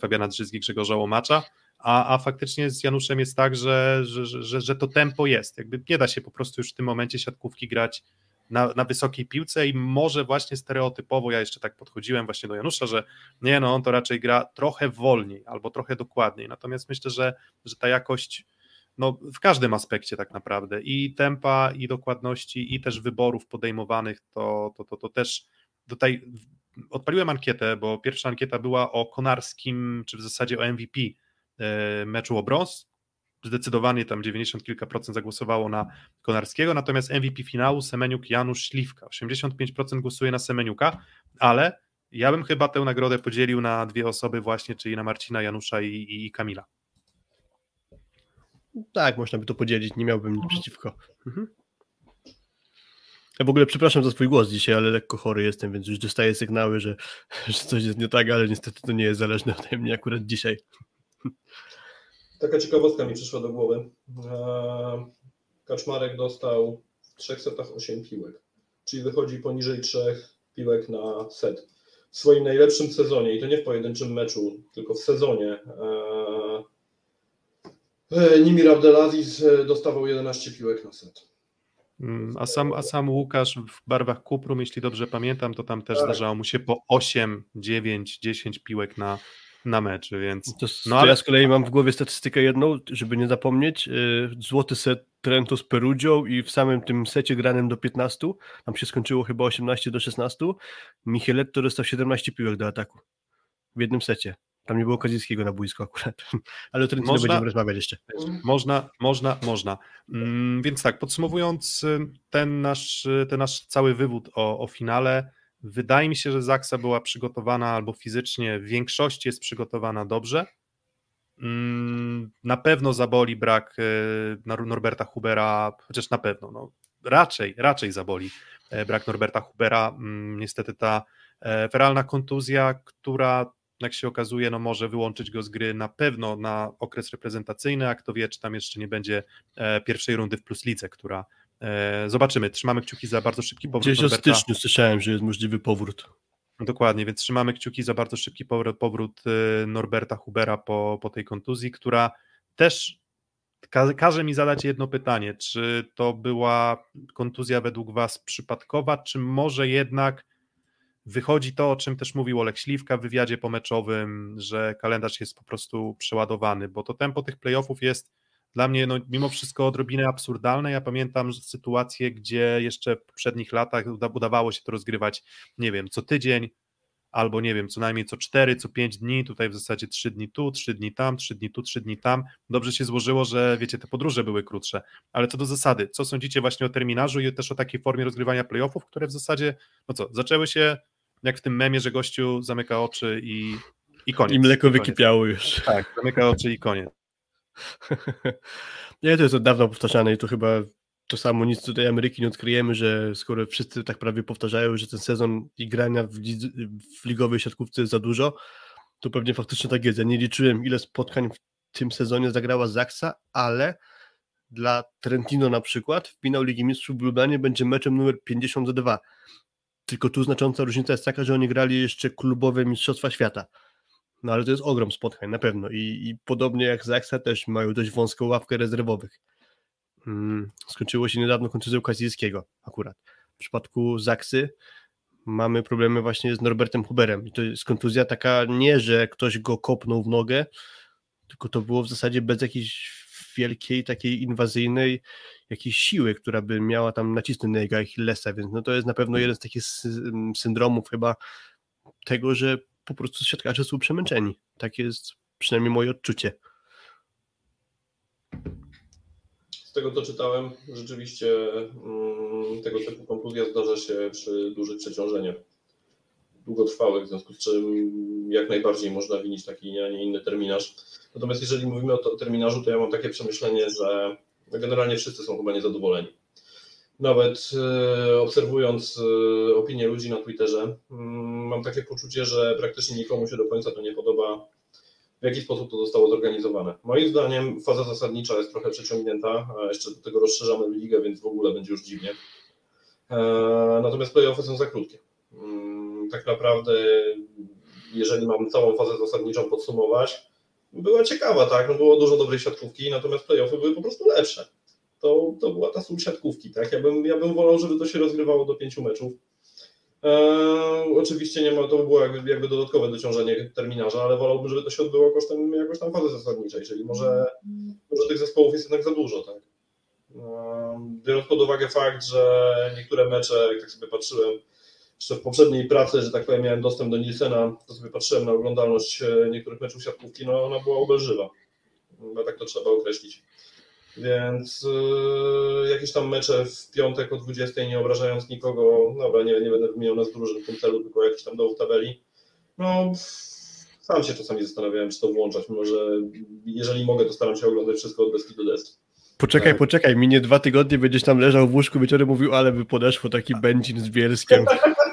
Fabiana Drzyzgi, Grzegorza Łomacza a, a faktycznie z Januszem jest tak, że, że, że, że to tempo jest. Jakby nie da się po prostu już w tym momencie siatkówki grać na, na wysokiej piłce i może właśnie stereotypowo, ja jeszcze tak podchodziłem właśnie do Janusza, że nie no, on to raczej gra trochę wolniej albo trochę dokładniej, natomiast myślę, że, że ta jakość no, w każdym aspekcie tak naprawdę i tempa, i dokładności, i też wyborów podejmowanych, to, to, to, to też tutaj odpaliłem ankietę, bo pierwsza ankieta była o Konarskim, czy w zasadzie o MVP meczu o brąz. Zdecydowanie tam 90 kilka procent zagłosowało na Konarskiego, natomiast MVP finału Semeniuk Janusz Śliwka. 85% głosuje na Semeniuka, ale ja bym chyba tę nagrodę podzielił na dwie osoby właśnie, czyli na Marcina Janusza i, i, i Kamila. Tak, można by to podzielić, nie miałbym nic przeciwko. Mhm. Ja w ogóle przepraszam za swój głos dzisiaj, ale lekko chory jestem, więc już dostaję sygnały, że, że coś jest nie tak, ale niestety to nie jest zależne ode mnie akurat dzisiaj. Taka ciekawostka mi przyszła do głowy. E, Kaczmarek dostał w trzech setach 8 piłek, czyli wychodzi poniżej trzech piłek na set. W swoim najlepszym sezonie, i to nie w pojedynczym meczu, tylko w sezonie, e, e, Nimir Abdelaziz dostawał 11 piłek na set. Mm, a sam, a sam Łukasz w barwach Kuprum, jeśli dobrze pamiętam, to tam też tak. zdarzało mu się po 8, 9, 10 piłek na, na mecz, więc... To, no, ale... ja z kolei mam w głowie statystykę jedną, żeby nie zapomnieć. Y, złoty set Trento z Perugią i w samym tym secie granym do 15, tam się skończyło chyba 18 do 16, Micheletto dostał 17 piłek do ataku w jednym secie. Tam nie było Kazińskiego na boisku akurat, ale o nie będziemy rozmawiać jeszcze. Można, można, można. Mm, więc tak, podsumowując y, ten nasz, y, ten nasz cały wywód o, o finale, Wydaje mi się, że Zaksa była przygotowana albo fizycznie w większości jest przygotowana dobrze. Mm, na pewno zaboli brak e, Norberta Hubera, chociaż na pewno, no, raczej, raczej zaboli e, brak Norberta Hubera. Mm, niestety ta e, feralna kontuzja, która jak się okazuje, no może wyłączyć go z gry na pewno na okres reprezentacyjny, a kto wie, czy tam jeszcze nie będzie pierwszej rundy w Plus Lidze, która zobaczymy, trzymamy kciuki za bardzo szybki powrót. Gdzieś o styczniu słyszałem, że jest możliwy powrót. Dokładnie, więc trzymamy kciuki za bardzo szybki powrót, e, Norberta Hubera po, po tej kontuzji, która też każe mi zadać jedno pytanie, czy to była kontuzja według Was przypadkowa, czy może jednak wychodzi to, o czym też mówił Olek Śliwka w wywiadzie pomeczowym, że kalendarz jest po prostu przeładowany, bo to tempo tych playoffów jest dla mnie no, mimo wszystko odrobinę absurdalne. Ja pamiętam sytuację, gdzie jeszcze w poprzednich latach udawało się to rozgrywać, nie wiem, co tydzień, albo nie wiem, co najmniej co 4, co 5 dni, tutaj w zasadzie 3 dni tu, 3 dni tam, 3 dni tu, 3 dni tam. Dobrze się złożyło, że wiecie, te podróże były krótsze. Ale co do zasady, co sądzicie właśnie o terminarzu i też o takiej formie rozgrywania playoffów, które w zasadzie, no co, zaczęły się jak w tym memie, że gościu zamyka oczy i, i koniec. I mleko wykipiało już. Tak, zamyka oczy i koniec. Nie, to jest od dawna powtarzane i to chyba to samo, nic tutaj Ameryki nie odkryjemy, że skoro wszyscy tak prawie powtarzają, że ten sezon i grania w, w ligowej siatkówce jest za dużo, to pewnie faktycznie tak jest. Ja nie liczyłem, ile spotkań w tym sezonie zagrała Zaksa, ale dla Trentino na przykład finał Ligi Mistrzów w Lublanie będzie meczem numer 52. Tylko tu znacząca różnica jest taka, że oni grali jeszcze klubowe Mistrzostwa Świata. No ale to jest ogrom spotkań, na pewno. I, i podobnie jak Zaksa też mają dość wąską ławkę rezerwowych. Mm, skończyło się niedawno kontuzją Kazilskiego akurat. W przypadku Zaksy mamy problemy właśnie z Norbertem Huberem. I to jest kontuzja taka nie, że ktoś go kopnął w nogę, tylko to było w zasadzie bez jakiejś wielkiej, takiej inwazyjnej jakiejś siły, która by miała tam nacisnąć na jego Achillesa, więc no to jest na pewno jeden z takich sy- syndromów chyba tego, że po prostu siatkarze są przemęczeni. Tak jest przynajmniej moje odczucie. Z tego co czytałem, rzeczywiście mm, tego typu kontuzja zdarza się przy dużych przeciążeniach długotrwałych, w związku z czym jak najbardziej można winić taki, a nie inny terminarz. Natomiast jeżeli mówimy o terminarzu, to ja mam takie przemyślenie, że generalnie wszyscy są chyba niezadowoleni. Nawet e, obserwując e, opinie ludzi na Twitterze, mm, mam takie poczucie, że praktycznie nikomu się do końca to nie podoba, w jaki sposób to zostało zorganizowane. Moim zdaniem faza zasadnicza jest trochę przeciągnięta, a jeszcze do tego rozszerzamy ligę, więc w ogóle będzie już dziwnie. E, Natomiast playoffy są za krótkie. Mm, Tak naprawdę, jeżeli mam całą fazę zasadniczą podsumować, była ciekawa, tak, no było dużo dobrej siatkówki, natomiast playoffy były po prostu lepsze. To, to była ta sól siatkówki, tak, ja bym, ja bym wolał, żeby to się rozgrywało do pięciu meczów. Eee, oczywiście nie ma, to by było jakby, jakby dodatkowe dociążenie terminarza, ale wolałbym, żeby to się odbyło kosztem jakoś tam fazy zasadniczej, czyli może, może tych zespołów jest jednak za dużo, tak. Biorąc pod uwagę fakt, że niektóre mecze, jak tak sobie patrzyłem, jeszcze w poprzedniej pracy, że tak powiem, miałem dostęp do Nielsena, to sobie patrzyłem na oglądalność e, niektórych meczów siatkówki, no ona była obelżywa. Chyba tak to trzeba określić. Więc yy, jakieś tam mecze w piątek o 20, nie obrażając nikogo, dobra, nie, nie będę wymieniał nas drużyn w tym celu, tylko jakiś tam dołów tabeli. No, sam się czasami zastanawiałem, czy to włączać, mimo że jeżeli mogę, to staram się oglądać wszystko od deski do deski. Poczekaj, Tak. poczekaj, minie dwa tygodnie, będziesz tam leżał w łóżku wieczorem mówił, ale by podeszło taki będzin z Bielskiem.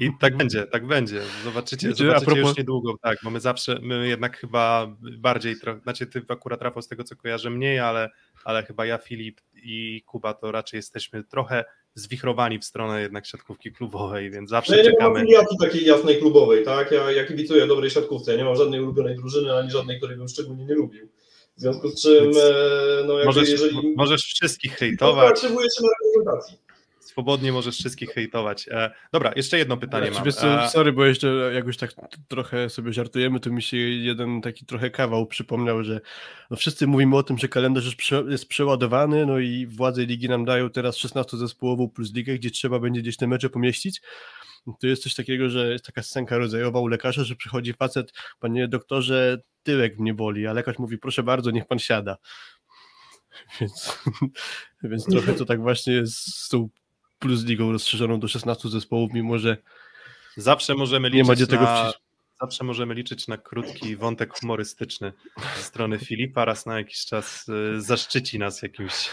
I tak będzie, tak będzie. Zobaczycie, Wiecie, zobaczycie propos- już niedługo, tak, bo my zawsze, my jednak chyba bardziej, znaczy ty akurat Rafał z tego co kojarzę mniej, ale, ale chyba ja, Filip i Kuba to raczej jesteśmy trochę zwichrowani w stronę jednak siatkówki klubowej, więc No zawsze ja nie mam czekamy. takiej jasnej klubowej, tak? Ja, ja kibicuję dobrej siatkówce, ja nie mam żadnej ulubionej drużyny, ani żadnej, której bym szczególnie nie lubił. W związku z czym, Więc e, no jakby Możesz, jeżeli... możesz wszystkich To hejtować, aktywuje się na reprezentacji. Swobodnie możesz wszystkich hejtować. E, dobra, jeszcze jedno pytanie Znaczy, mam. co, E, sorry, bo jeszcze jak już tak trochę sobie żartujemy, to mi się jeden taki trochę kawał przypomniał, że no wszyscy mówimy o tym, że kalendarz jest, prze, jest przeładowany, no i władze ligi nam dają teraz 16 zespołową plus ligę, gdzie trzeba będzie gdzieś te mecze pomieścić. To jest coś takiego, że jest taka scenka rodzajowa u lekarza, że przychodzi facet, panie doktorze, tyłek mnie boli, a lekarz mówi, proszę bardzo, niech pan siada. Więc, więc trochę to tak właśnie jest z tą plus ligą rozszerzoną do 16 zespołów, mimo że Zawsze możemy nie liczyć ma gdzie tego na, wcisnąć. zawsze możemy liczyć na krótki wątek humorystyczny ze strony Filipa, raz na jakiś czas y, zaszczyci nas jakimś,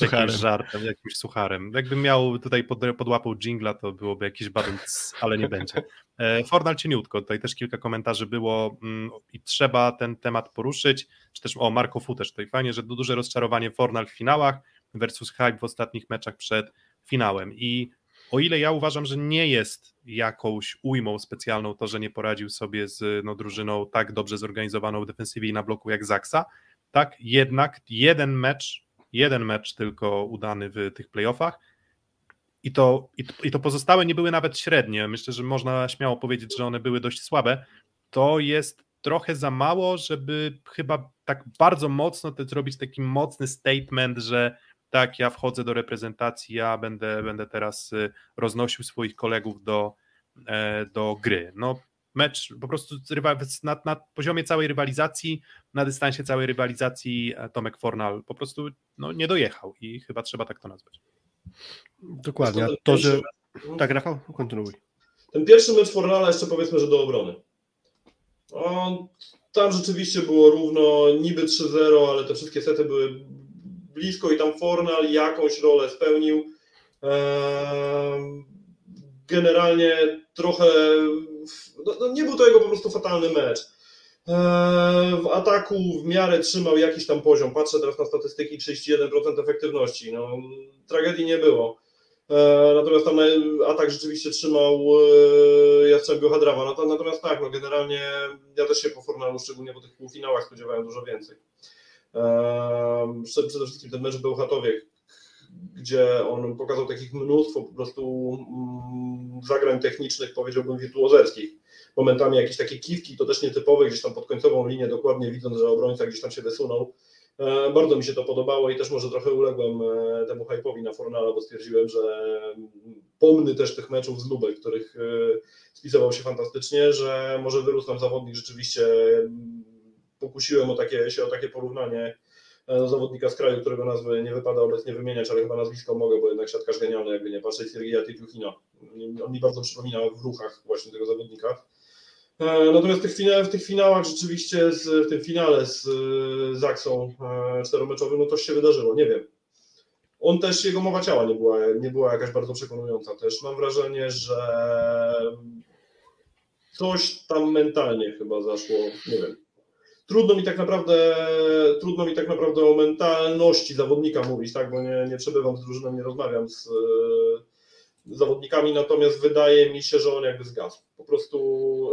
jakimś żartem, jakimś sucharem. Jakbym miał tutaj pod, pod łapą jingla, to byłoby jakiś badumc, ale nie będzie. E, Fornal cieniutko, tutaj też kilka komentarzy było mm, i trzeba ten temat poruszyć, czy też o Marko Fu też tutaj fajnie, że duże rozczarowanie Fornal w finałach versus hype w ostatnich meczach przed finałem i o ile ja uważam, że nie jest jakąś ujmą specjalną to, że nie poradził sobie z no, drużyną tak dobrze zorganizowaną w defensywie i na bloku jak Zaksa, tak jednak jeden mecz, jeden mecz tylko udany w tych playoffach i to, i, to- i to pozostałe nie były nawet średnie. Myślę, że można śmiało powiedzieć, że one były dość słabe. To jest trochę za mało, żeby chyba tak bardzo mocno te, zrobić taki mocny statement, że tak, ja wchodzę do reprezentacji, ja będę, będę teraz y, roznosił swoich kolegów do, e, do gry. No, mecz po prostu na, na poziomie całej rywalizacji, na dystansie całej rywalizacji Tomek Fornal po prostu no, nie dojechał i chyba trzeba tak to nazwać. Dokładnie, a to, że... Tak, Rafał, kontynuuj. Ten pierwszy mecz Fornala jeszcze powiedzmy, że do obrony. On, tam rzeczywiście było równo, niby 3-0, ale te wszystkie sety były blisko i tam Fornal jakąś rolę spełnił. Eee, generalnie trochę, no, no nie był to jego po prostu fatalny mecz. Eee, w ataku w miarę trzymał jakiś tam poziom. Patrzę teraz na statystyki 31% efektywności. No, tragedii nie było. Eee, natomiast tam atak rzeczywiście trzymał Jastrzębiu Hadrawa. Natomiast tak, no generalnie ja też się po Fornalu, szczególnie po tych półfinałach spodziewałem dużo więcej. Przede wszystkim ten mecz był Chatowie, gdzie on pokazał takich mnóstwo po prostu mm, zagrań technicznych, powiedziałbym wirtuozerskich. Momentami jakieś takie kiwki, to też nietypowe, gdzieś tam pod końcową linię, dokładnie widząc, że obrońca gdzieś tam się wysunął. Bardzo mi się to podobało i też może trochę uległem e, temu hype'owi na Fornala, bo stwierdziłem, że pomny też tych meczów z Lubek, których e, spisywał się fantastycznie, że może wyrósł nam zawodnik rzeczywiście pokusiłem o takie, się o takie porównanie do zawodnika z kraju, którego nazwy nie wypada obecnie wymieniać, ale chyba nazwisko mogę, bo jednak siatkarz genialny, jakby nie patrzeć, Sergija Typiuchina. On mi bardzo przypomina w ruchach właśnie tego zawodnika. E, natomiast w tych, finałach, rzeczywiście, w tym finale z Zaksą e, czteromeczowym, no to się wydarzyło, nie wiem. On też, jego mowa ciała nie była, nie była jakaś bardzo przekonująca też. Mam wrażenie, że coś tam mentalnie chyba zaszło, nie wiem. Trudno mi tak naprawdę, trudno mi tak naprawdę o mentalności zawodnika mówić, tak, bo nie, nie przebywam z drużyną, nie rozmawiam z, zawodnikami, natomiast wydaje mi się, że on jakby zgasł. Po prostu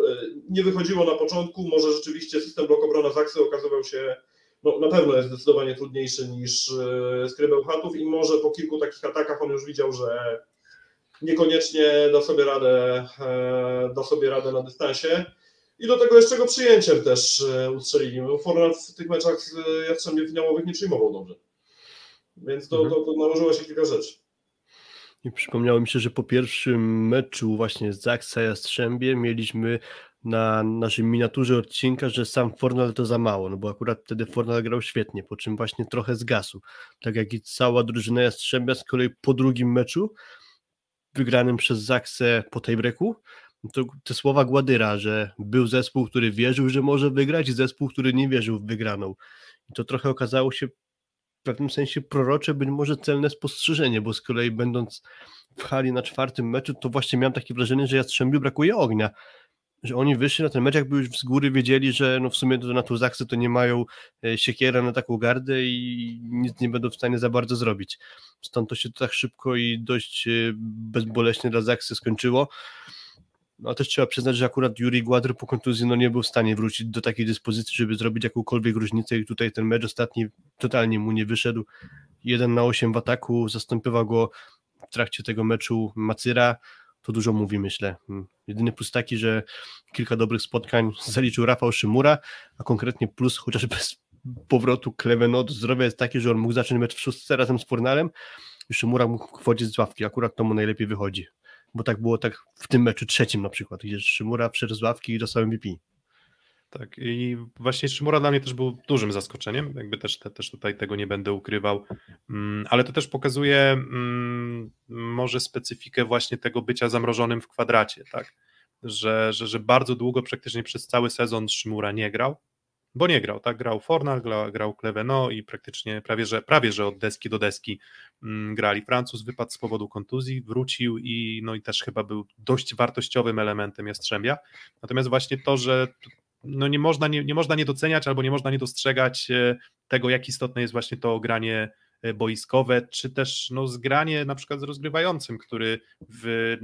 e, nie wychodziło na początku, może rzeczywiście system blok obrona Zaksy okazywał się, no na pewno jest zdecydowanie trudniejszy niż e, Skrybeł Chatów i może po kilku takich atakach on już widział, że niekoniecznie da sobie radę, e, da sobie radę na dystansie. I do tego jeszcze go przyjęciem też ustrzelili. Fornal w tych meczach z Jastrzębie finałowych nie przyjmował dobrze. Więc to, to, to nałożyło się kilka rzeczy. I przypomniało mi się, że po pierwszym meczu właśnie z Zaksa Jastrzębie mieliśmy na naszej miniaturze odcinka, że sam Fornal to za mało, no bo akurat wtedy Fornal grał świetnie, po czym właśnie trochę zgasł. Tak jak i cała drużyna Jastrzębia z kolei po drugim meczu wygranym przez Zaksę po tej breku, to te słowa Gładyra, że był zespół, który wierzył, że może wygrać i zespół, który nie wierzył w wygraną. I to trochę okazało się w pewnym sensie prorocze, być może celne spostrzeżenie, bo z kolei będąc w hali na czwartym meczu, to właśnie miałem takie wrażenie, że Jastrzębiu brakuje ognia, że oni wyszli na ten mecz, jakby już z góry wiedzieli, że no w sumie na tą zaksę to nie mają e, siekiera na taką gardę i nic nie będą w stanie za bardzo zrobić. Stąd to się tak szybko i dość e, bezboleśnie dla Zaksy skończyło. No też trzeba przyznać, że akurat Juri Gładr po kontuzji no nie był w stanie wrócić do takiej dyspozycji, żeby zrobić jakąkolwiek różnicę i tutaj ten mecz ostatni totalnie mu nie wyszedł. 1 na 8 w ataku, zastępował go w trakcie tego meczu Macyra, to dużo mówi myślę. Hmm. Jedyny plus taki, że kilka dobrych spotkań zaliczył Rafał Szymura, a konkretnie plus chociaż bez powrotu Kleveno do zdrowia jest taki, że on mógł zacząć mecz w szóstce razem z Fornalem i Szymura mógł wchodzić z ławki, akurat to mu najlepiej wychodzi bo tak było tak w tym meczu trzecim na przykład, gdzie Szymura wszedł z ławki i dostał MVP. Tak, i właśnie Szymura dla mnie też był dużym zaskoczeniem, jakby też, te, też tutaj tego nie będę ukrywał, mm, ale to też pokazuje mm, może specyfikę właśnie tego bycia zamrożonym w kwadracie, tak, że, że, że bardzo długo, praktycznie przez cały sezon Szymura nie grał, bo nie grał, tak? Grał Fornal, grał, grał Cleveno i praktycznie prawie że, prawie, że od deski do deski mm, grali. Francuz wypadł z powodu kontuzji, wrócił i no i też chyba był dość wartościowym elementem Jastrzębia. Natomiast właśnie to, że no nie, można, nie, nie można nie doceniać albo nie można nie dostrzegać e, tego, jak istotne jest właśnie to granie e, boiskowe, czy też no, zgranie na przykład z rozgrywającym, który w,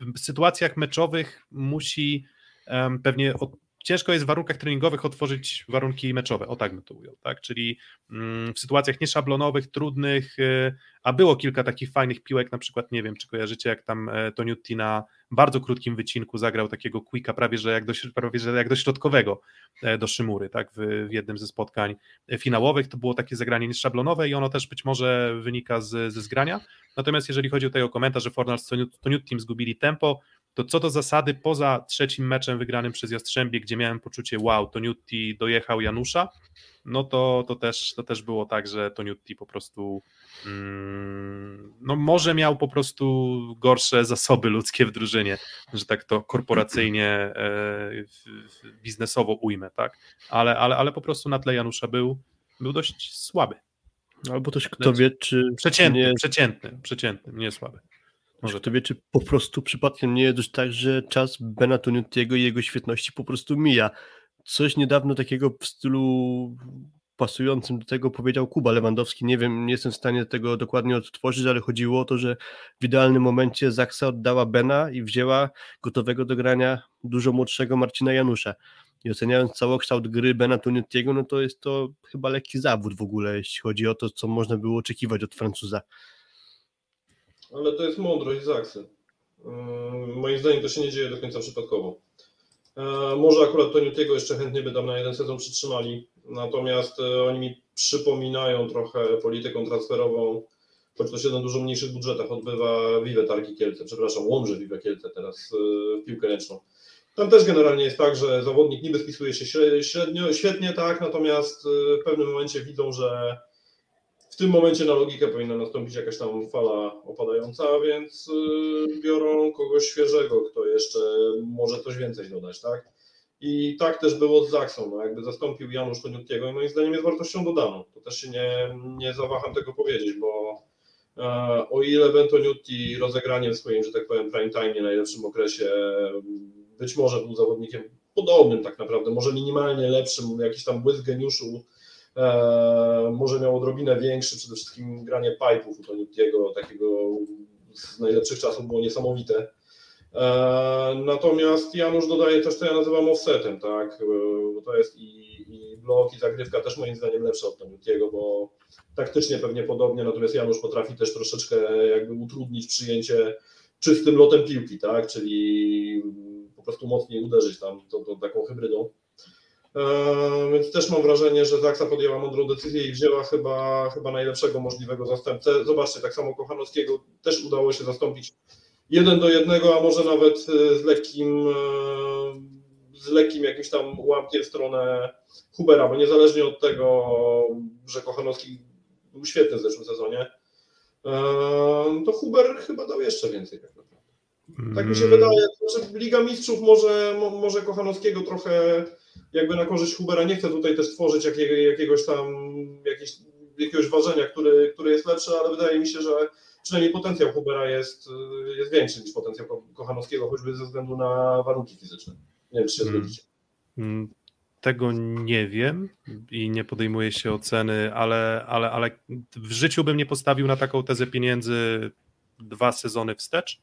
w sytuacjach meczowych musi um, pewnie od, ciężko jest w warunkach treningowych otworzyć warunki meczowe, o tak bym to ujął, tak? Czyli mm, w sytuacjach nieszablonowych, trudnych, y, a było kilka takich fajnych piłek, na przykład, nie wiem, czy kojarzycie, jak tam e, Toniutti na bardzo krótkim wycinku zagrał takiego quicka, prawie że jak do, prawie że jak do środkowego e, do Szymury, tak, w, w jednym ze spotkań finałowych, to było takie zagranie nieszablonowe i ono też być może wynika z, ze zgrania, natomiast jeżeli chodzi o tego komentarz, że Fornal z Toniuttim zgubili tempo, to co do zasady, poza trzecim meczem wygranym przez Jastrzębie, gdzie miałem poczucie, wow, Toniutti dojechał Janusza, no to, to, też, to też było tak, że Toniutti po prostu mm, no może miał po prostu gorsze zasoby ludzkie w drużynie, że tak to korporacyjnie, e, biznesowo ujmę, tak, ale, ale, ale po prostu na tle Janusza był, był dość słaby. Albo też kto wie, czy... Przeciętny, nie... przeciętny, przeciętny, nie słaby. Może kto wie, czy po prostu przypadkiem nie jest tak, że czas Bena Toniutiego i jego świetności po prostu mija. Coś niedawno takiego w stylu pasującym do tego powiedział Kuba Lewandowski. Nie wiem, nie jestem w stanie tego dokładnie odtworzyć, ale chodziło o to, że w idealnym momencie Zaksa oddała Bena i wzięła gotowego do grania dużo młodszego Marcina Janusza. I oceniając całokształt gry Bena Tuniutiego, no to jest to chyba lekki zawód w ogóle, jeśli chodzi o to, co można było oczekiwać od Francuza. Ale to jest mądrość Zaksy. Moim zdaniem to się nie dzieje do końca przypadkowo. E, może akurat Toniutiego jeszcze chętnie by tam na jeden sezon przytrzymali, natomiast e, oni mi przypominają trochę polityką transferową, choć to się na dużo mniejszych budżetach odbywa Vive Tarki Kielce, przepraszam, Łomży Vive Kielce teraz e, w piłkę ręczną. Tam też generalnie jest tak, że zawodnik niby spisuje się średnio, świetnie, tak, natomiast w pewnym momencie widzą, że w tym momencie na logikę powinna nastąpić jakaś tam fala opadająca, więc y, biorą kogoś świeżego, kto jeszcze może coś więcej dodać, tak? I tak też było z Zaksą, no jakby zastąpił Janusz Koniutkiego i moim zdaniem jest wartością dodaną. To też się nie, nie zawaham tego powiedzieć, bo e, o ile Bentoniutti rozegraniem swoim, że tak powiem, prime time, najlepszym okresie, być może był zawodnikiem podobnym tak naprawdę, może minimalnie lepszym, jakiś tam błysk geniuszu może miał odrobinę większy, przede wszystkim granie pipe'ów u Toniutiego, takiego z najlepszych czasów było niesamowite. E, natomiast Janusz dodaje też, co ja nazywam offsetem, tak, e, bo to jest i, i blok, i zagrywka też moim zdaniem lepsza od Toniutiego, bo taktycznie pewnie podobnie, natomiast Janusz potrafi też troszeczkę jakby utrudnić przyjęcie czystym lotem piłki, tak, czyli po prostu mocniej uderzyć tam to, to taką hybrydą. Eee, więc też mam wrażenie, że Zaksa podjęła mądrą decyzję i wzięła chyba, chyba najlepszego możliwego zastępcę. Zobaczcie, tak samo Kochanowskiego też udało się zastąpić jeden do jednego, a może nawet e, z lekkim, e, z lekkim jakimś tam łamkiem w stronę Hubera, bo niezależnie od tego, że Kochanowski był świetny w zeszłym sezonie, to Huber chyba dał jeszcze więcej tak naprawdę. Tak mi się mm. wydaje. Znaczy, Liga Mistrzów może, może Kochanowskiego trochę jakby na korzyść Hubera nie chcę tutaj też tworzyć jakiego, jakiegoś tam jakiegoś, jakiegoś ważenia, który, który jest lepszy, ale wydaje mi się, że przynajmniej potencjał Hubera jest, jest większy niż potencjał Kochanowskiego, choćby ze względu na warunki fizyczne. Nie wiem, czy się hmm. zgodzicie. Hmm. Tego nie wiem i nie podejmuję się oceny, ale, ale, ale w życiu bym nie postawił na taką tezę pieniędzy dwa sezony wstecz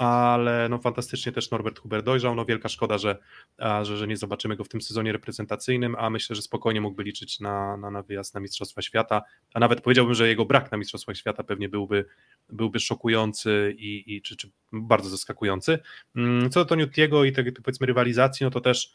ale no fantastycznie też Norbert Huber dojrzał, no wielka szkoda, że, że, że nie zobaczymy go w tym sezonie reprezentacyjnym, a myślę, że spokojnie mógłby liczyć na, na, na wyjazd na Mistrzostwa Świata, a nawet powiedziałbym, że jego brak na Mistrzostwach Świata pewnie byłby, byłby szokujący i, i czy, czy bardzo zaskakujący. Mm, co do Toniutiego i tej powiedzmy rywalizacji, no to też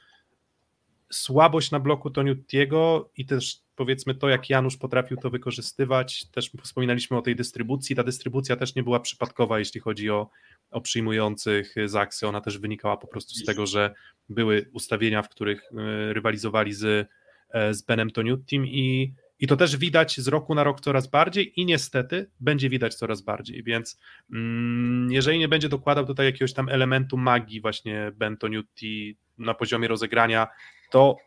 słabość na bloku Toniutiego i też powiedzmy to, jak Janusz potrafił to wykorzystywać, też wspominaliśmy o tej dystrybucji, ta dystrybucja też nie była przypadkowa, jeśli chodzi o, o przyjmujących Zaksy, ona też wynikała po prostu z tego, że były ustawienia, w których e, rywalizowali z, e, z Benem Toniutim i, i to też widać z roku na rok coraz bardziej i niestety będzie widać coraz bardziej, więc mm, jeżeli nie będzie dokładał tutaj jakiegoś tam elementu magii właśnie Ben Toniutti na poziomie rozegrania, to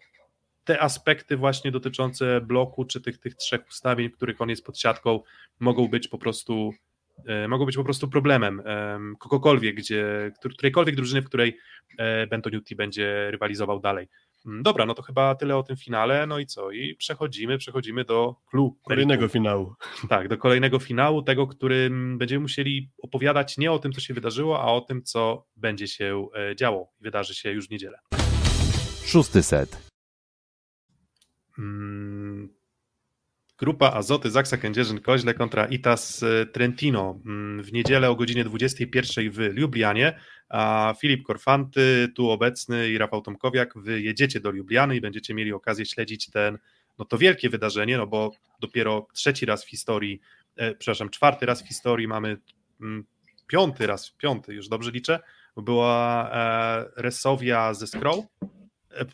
te aspekty właśnie dotyczące bloku, czy tych, tych trzech ustawień, w których on jest pod siatką, mogą być po prostu e, mogą być po prostu problemem kogokolwiek, gdzie, którejkolwiek drużyny, w której e, Bentoniuti będzie rywalizował dalej. Mm, dobra, no to chyba tyle o tym finale, no i co? I przechodzimy, przechodzimy do klubu. Kolejnego finału. Tak, do kolejnego finału, tego, którym będziemy musieli opowiadać nie o tym, co się wydarzyło, a o tym, co będzie się e, działo i wydarzy się już w niedzielę. Szósty set. Mm, grupa Azoty Zaksa Kędzierzyn-Koźle kontra Itas e, Trentino. Mm, w niedzielę o godzinie 21 w Lublianie, a Filip Korfanty tu obecny i Rafał Tomkowiak, wy jedziecie do Lubliany i będziecie mieli okazję śledzić ten, no to wielkie wydarzenie, no bo dopiero trzeci raz w historii, e, przepraszam, czwarty raz w historii mamy mm, piąty raz, piąty, już dobrze liczę, była e, Resowia ze Scroll. E,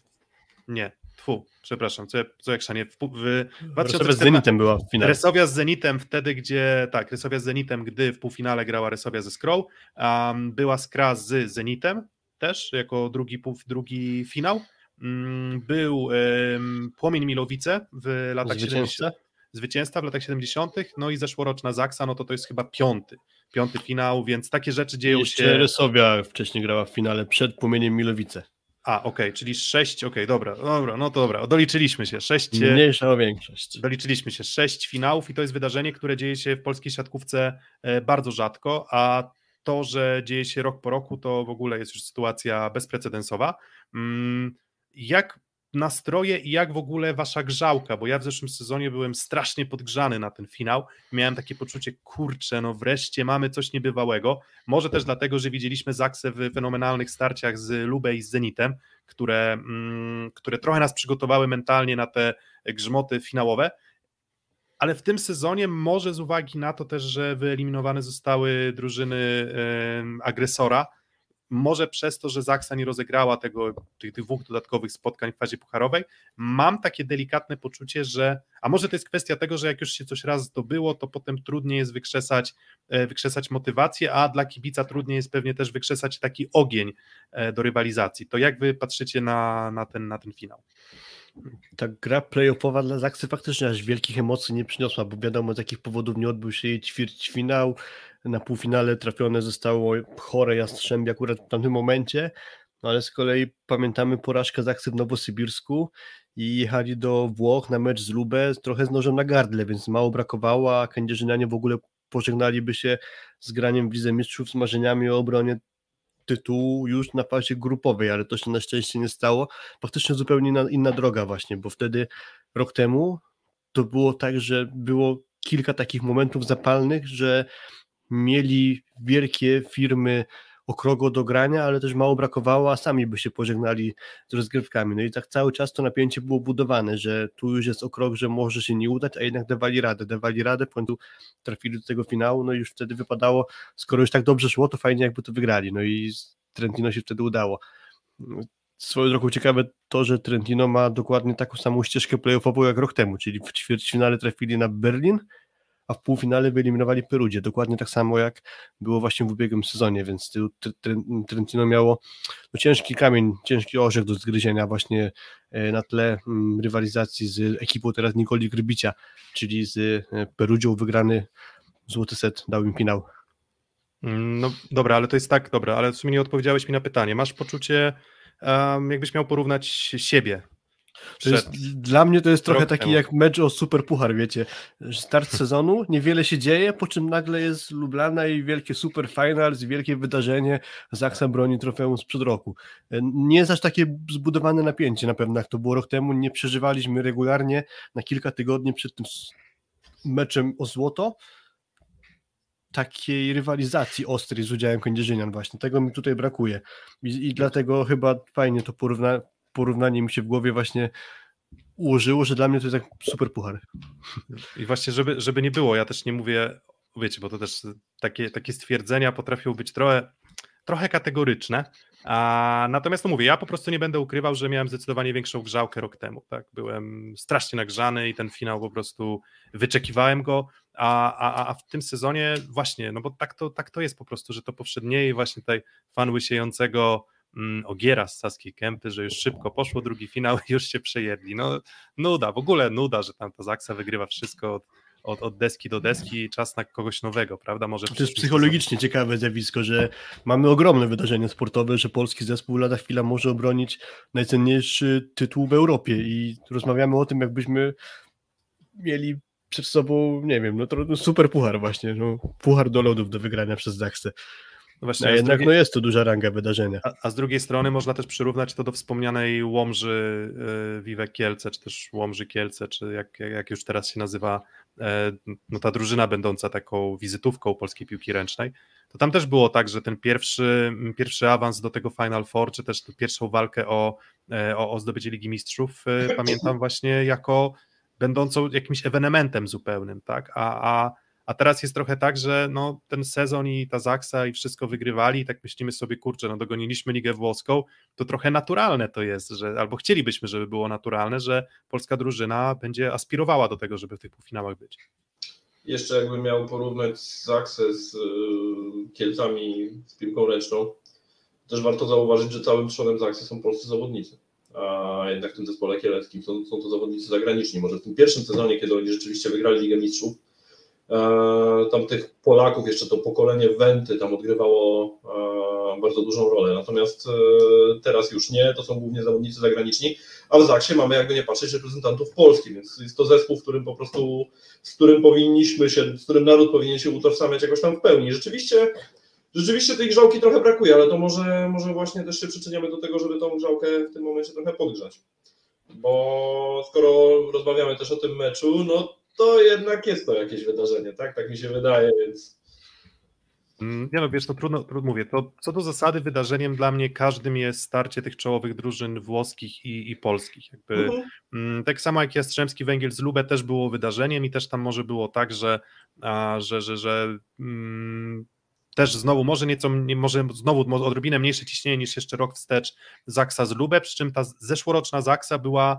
nie, tfu, przepraszam, co, co jak szanie. W, w, w z Zenitem była w finale. Resowia z Zenitem wtedy, gdzie, tak, Resowia z Zenitem, gdy w półfinale grała Resowia ze Scroll. Um, była Skra z Zenitem też, jako drugi, pół, drugi finał. Um, był um, Płomień Milowice w latach 70 zwycięzca w latach 70., no i zeszłoroczna Zaksa, no to to jest chyba piąty, piąty finał, więc takie rzeczy dzieją Jeszcze się... Rysowia wcześniej grała w finale przed Płomieniem Milowice. A, okej, okay, czyli sześć, okej, okay, dobra, dobra, no to dobra, doliczyliśmy się, sześć... Mniejsza o większość. Doliczyliśmy się, sześć finałów i to jest wydarzenie, które dzieje się w polskiej siatkówce e, bardzo rzadko, a to, że dzieje się rok po roku, to w ogóle jest już sytuacja bezprecedensowa. Mm, jak nastroje i jak w ogóle wasza grzałka, bo ja w zeszłym sezonie byłem strasznie podgrzany na ten finał. Miałem takie poczucie, kurczę, no wreszcie mamy coś niebywałego. Może też dlatego, że widzieliśmy Zaksę w fenomenalnych starciach z Lubę i z Zenitem, które, mm, które trochę nas przygotowały mentalnie na te grzmoty finałowe. Ale w tym sezonie, może z uwagi na to też, że wyeliminowane zostały drużyny agresora, może przez to, że Zaksa nie rozegrała tego, tych dwóch dodatkowych spotkań w fazie pucharowej, mam takie delikatne poczucie, że, a może to jest kwestia tego, że jak już się coś raz zdobyło, to potem trudniej jest wykrzesać, e, wykrzesać motywację, a dla kibica trudniej jest pewnie też wykrzesać taki ogień e, do rywalizacji. To jak wy patrzycie na, na, ten, na ten finał? Ta gra playoffowa dla Zaksy faktycznie aż wielkich emocji nie przyniosła, bo wiadomo z jakich powodów nie odbył się jej ćwierćfinał, na półfinale trafione zostało chore Jastrzębie akurat w tamtym momencie, no ale z kolei pamiętamy porażkę Zaksy w Nowosybirsku i jechali do Włoch na mecz z Lubę trochę z nożem na gardle, więc mało brakowało, a kędzierzynianie w ogóle pożegnaliby się z graniem w Lidze Mistrzów z marzeniami o obronie tytułu już na fazie grupowej, ale to się na szczęście nie stało. Faktycznie zupełnie inna, inna droga właśnie, bo wtedy rok temu to było tak, że było kilka takich momentów zapalnych, że mieli wielkie firmy okrogo do grania, ale też mało brakowało, a sami by się pożegnali z rozgrywkami. No i tak cały czas to napięcie było budowane, że tu już jest okrog, że może się nie udać, a jednak dawali radę, dawali radę, w końcu trafili do tego finału, no i już wtedy wypadało, skoro już tak dobrze szło, to fajnie jakby to wygrali, no i Trentino się wtedy udało. Swoją drogą ciekawe to, że Trentino ma dokładnie taką samą ścieżkę playoffową jak rok temu, czyli w ćwierćfinale trafili na Berlin, a w półfinale wyeliminowali Perudzie, dokładnie tak samo jak było właśnie w ubiegłym sezonie, więc Trentino miało no, ciężki kamień, ciężki orzech do zgryzienia właśnie e, na tle mm, rywalizacji z ekipą teraz Nikoli Grybicia, czyli z e, Perudzią wygrany złoty set dał im finał. Mm, no dobra, ale to jest tak, dobra, ale w sumie nie odpowiedziałeś mi na pytanie. Masz poczucie, um, jakbyś miał porównać siebie jest, dla mnie to jest trochę taki jak mecz o super puchar, wiecie. Start sezonu, niewiele się dzieje, po czym nagle jest Lublana i wielkie super finals, wielkie wydarzenie, Zaksa broni trofeum sprzed roku. Nie jest aż takie zbudowane napięcie na pewno, jak to było rok temu, nie przeżywaliśmy regularnie na kilka tygodni przed tym meczem o złoto takiej rywalizacji ostrej z udziałem kędzierzynian właśnie, tego mi tutaj brakuje. I, i dlatego chyba fajnie to porówna, porównanie mi się w głowie właśnie ułożyło, że dla mnie to jest jak super puchar. I właśnie, żeby, żeby nie było, ja też nie mówię, wiecie, bo to też takie, takie stwierdzenia potrafią być trochę, trochę kategoryczne, a, natomiast to mówię, ja po prostu nie będę ukrywał, że miałem zdecydowanie większą grzałkę rok temu. Tak? Byłem strasznie nagrzany i ten finał po prostu wyczekiwałem go, a, a, a w tym sezonie właśnie, no bo tak to, tak to jest po prostu, że to powszednieje właśnie tutaj fan łysiejącego Mm, Ogiera z Saskiej Kępy, że już szybko poszło drugi finał i już się przejedli. No nuda, w ogóle nuda, że tam ta Zaksa wygrywa wszystko od, od, od deski do deski, czas na kogoś nowego, prawda? Może to jest psychologicznie ciekawe zjawisko, że mamy ogromne wydarzenie sportowe, że polski zespół lada chwila może obronić najcenniejszy tytuł w Europie i rozmawiamy o tym, jakbyśmy mieli przed sobą, nie wiem, no to super puchar właśnie, no, puchar do lodów do wygrania przez Zaksę. No właśnie, a jednak drugiej... no jest to duża ranga wydarzenia. A, a, z drugiej strony można też przyrównać to do wspomnianej Łomży y, Kielce, czy też Łomży Kielce, czy jak, jak już teraz się nazywa e, no ta drużyna będąca taką wizytówką polskiej piłki ręcznej, to tam też było tak, że ten pierwszy, pierwszy awans do tego Final Four, czy też pierwszą walkę o, e, o, o zdobycie Ligi Mistrzów e, pamiętam właśnie jako będącą jakimś ewenementem zupełnym, tak, a, a a teraz jest trochę tak, że no, ten sezon i ta Zaksa i wszystko wygrywali i tak myślimy sobie, kurczę, no dogoniliśmy Ligę Włoską, to trochę naturalne to jest, że albo chcielibyśmy, żeby było naturalne, że polska drużyna będzie aspirowała do tego, żeby w tych półfinałach być. Jeszcze jakbym miał porównać Zaksę z y, Kielcami z piłką ręczną, też warto zauważyć, że całym trzodem Zaksy są polscy zawodnicy. A jednak w tym zespole kieleckim są, są to zawodnicy zagraniczni. Może w tym pierwszym sezonie, kiedy oni rzeczywiście wygrali Ligę Mistrzów, tam tych Polaków, jeszcze to pokolenie Wenty tam odgrywało e, bardzo dużą rolę. Natomiast e, teraz już nie, to są głównie zawodnicy zagraniczni, a w Zaksie mamy jakby nie patrzeć reprezentantów Polski, więc jest to zespół, w którym po prostu, z którym powinniśmy się, z którym naród powinien się utożsamiać jakoś tam w pełni. Rzeczywiście Rzeczywiście tej grzałki trochę brakuje, ale to może, może właśnie też się przyczyniamy do tego, żeby tą grzałkę w tym momencie trochę podgrzać. Bo skoro rozmawiamy też o tym meczu, no to jednak jest to jakieś wydarzenie, tak? Tak mi się wydaje, więc. Mm, nie no, wiesz, to trudno, trudno mówię. To co do zasady wydarzeniem dla mnie każdym jest starcie tych czołowych drużyn włoskich i, i polskich. Jakby, mhm. Mm, tak samo jak Jastrzębski Węgiel z Lubę też było wydarzeniem i też tam może było tak, że, a, że, że, że mm, też znowu może nieco, może znowu odrobinę mniejsze ciśnienie niż jeszcze rok wstecz Zaksa z Lubę, przy czym ta zeszłoroczna Zaksa była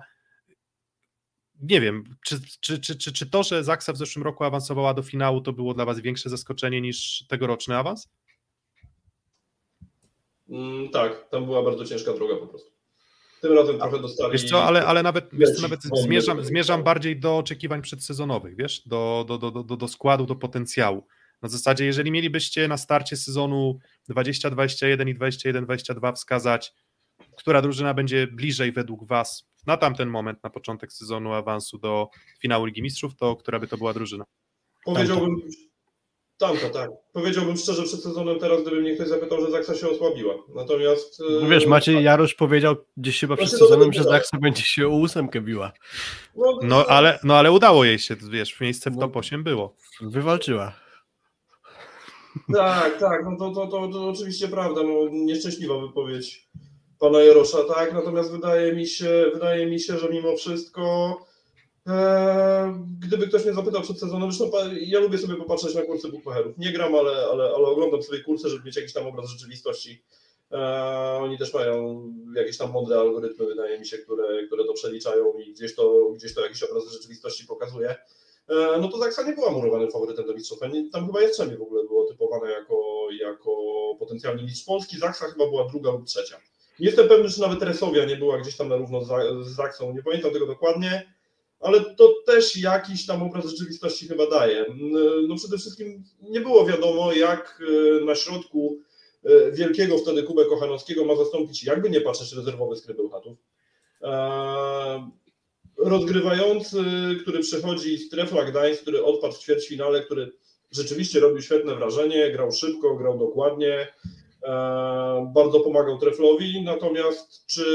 nie wiem, czy, czy, czy, czy, czy to, że Zaksa w zeszłym roku awansowała do finału, to było dla Was większe zaskoczenie niż tegoroczny awans? Mm, tak, tam była bardzo ciężka droga po prostu. Tym razem trochę dostali. Wiesz co, ale, ale nawet, wiesz co, nawet zmierzam, zmierzam bardziej do oczekiwań przedsezonowych, wiesz, do, do, do, do, do składu, do potencjału. Na zasadzie, jeżeli mielibyście na starcie sezonu 2021 i 21-22 wskazać, która drużyna będzie bliżej według Was na tamten moment, na początek sezonu awansu do finału Ligi Mistrzów, to która by to była drużyna? Powiedziałbym, Tamta, tak. Powiedziałbym szczerze przed sezonem teraz, gdyby mnie ktoś zapytał, że Zaksa się osłabiła. Natomiast... No wiesz, Maciej Jarosz powiedział gdzieś chyba przed znaczy, sezonem, że Zaksa będzie się o ósemkę biła. No, no, ale, no ale udało jej się, wiesz, miejsce w top 8 było. Wywalczyła. Tak, tak, no to, to, to, to oczywiście prawda, no, nieszczęśliwa wypowiedź pana Jarosza, tak, natomiast wydaje mi się, wydaje mi się, że mimo wszystko e, gdyby ktoś mnie zapytał przed sezonem, zresztą ja lubię sobie popatrzeć na kursy bookmacherów, nie gram, ale, ale, ale oglądam sobie kursy, żeby mieć jakiś tam obraz rzeczywistości, e, oni też mają jakieś tam mądre algorytmy, wydaje mi się, które, które to przeliczają i gdzieś to, gdzieś to jakiś obraz rzeczywistości pokazuje. E, no to Zaksa nie była murowanym faworytem do mistrzostwa. Tam chyba Jastrzębie w ogóle było typowane jako, jako potencjalny mistrz Polski. Zaksa chyba była druga lub trzecia. Jestem pewny, czy nawet Resowia nie była gdzieś tam na równo z Zaksą, nie pamiętam tego dokładnie, ale to też jakiś tam obraz rzeczywistości chyba daje. No przede wszystkim nie było wiadomo, jak e, na środku e, wielkiego wtedy Kubę Kochanowskiego ma zastąpić, jakby nie patrzeć, rezerwowy Skrybeł Chatów rozgrywający, który przychodzi z Trefla Gdańsk, który odpadł w ćwierćfinale, który rzeczywiście robił świetne wrażenie, grał szybko, grał dokładnie, e, bardzo pomagał Treflowi, natomiast czy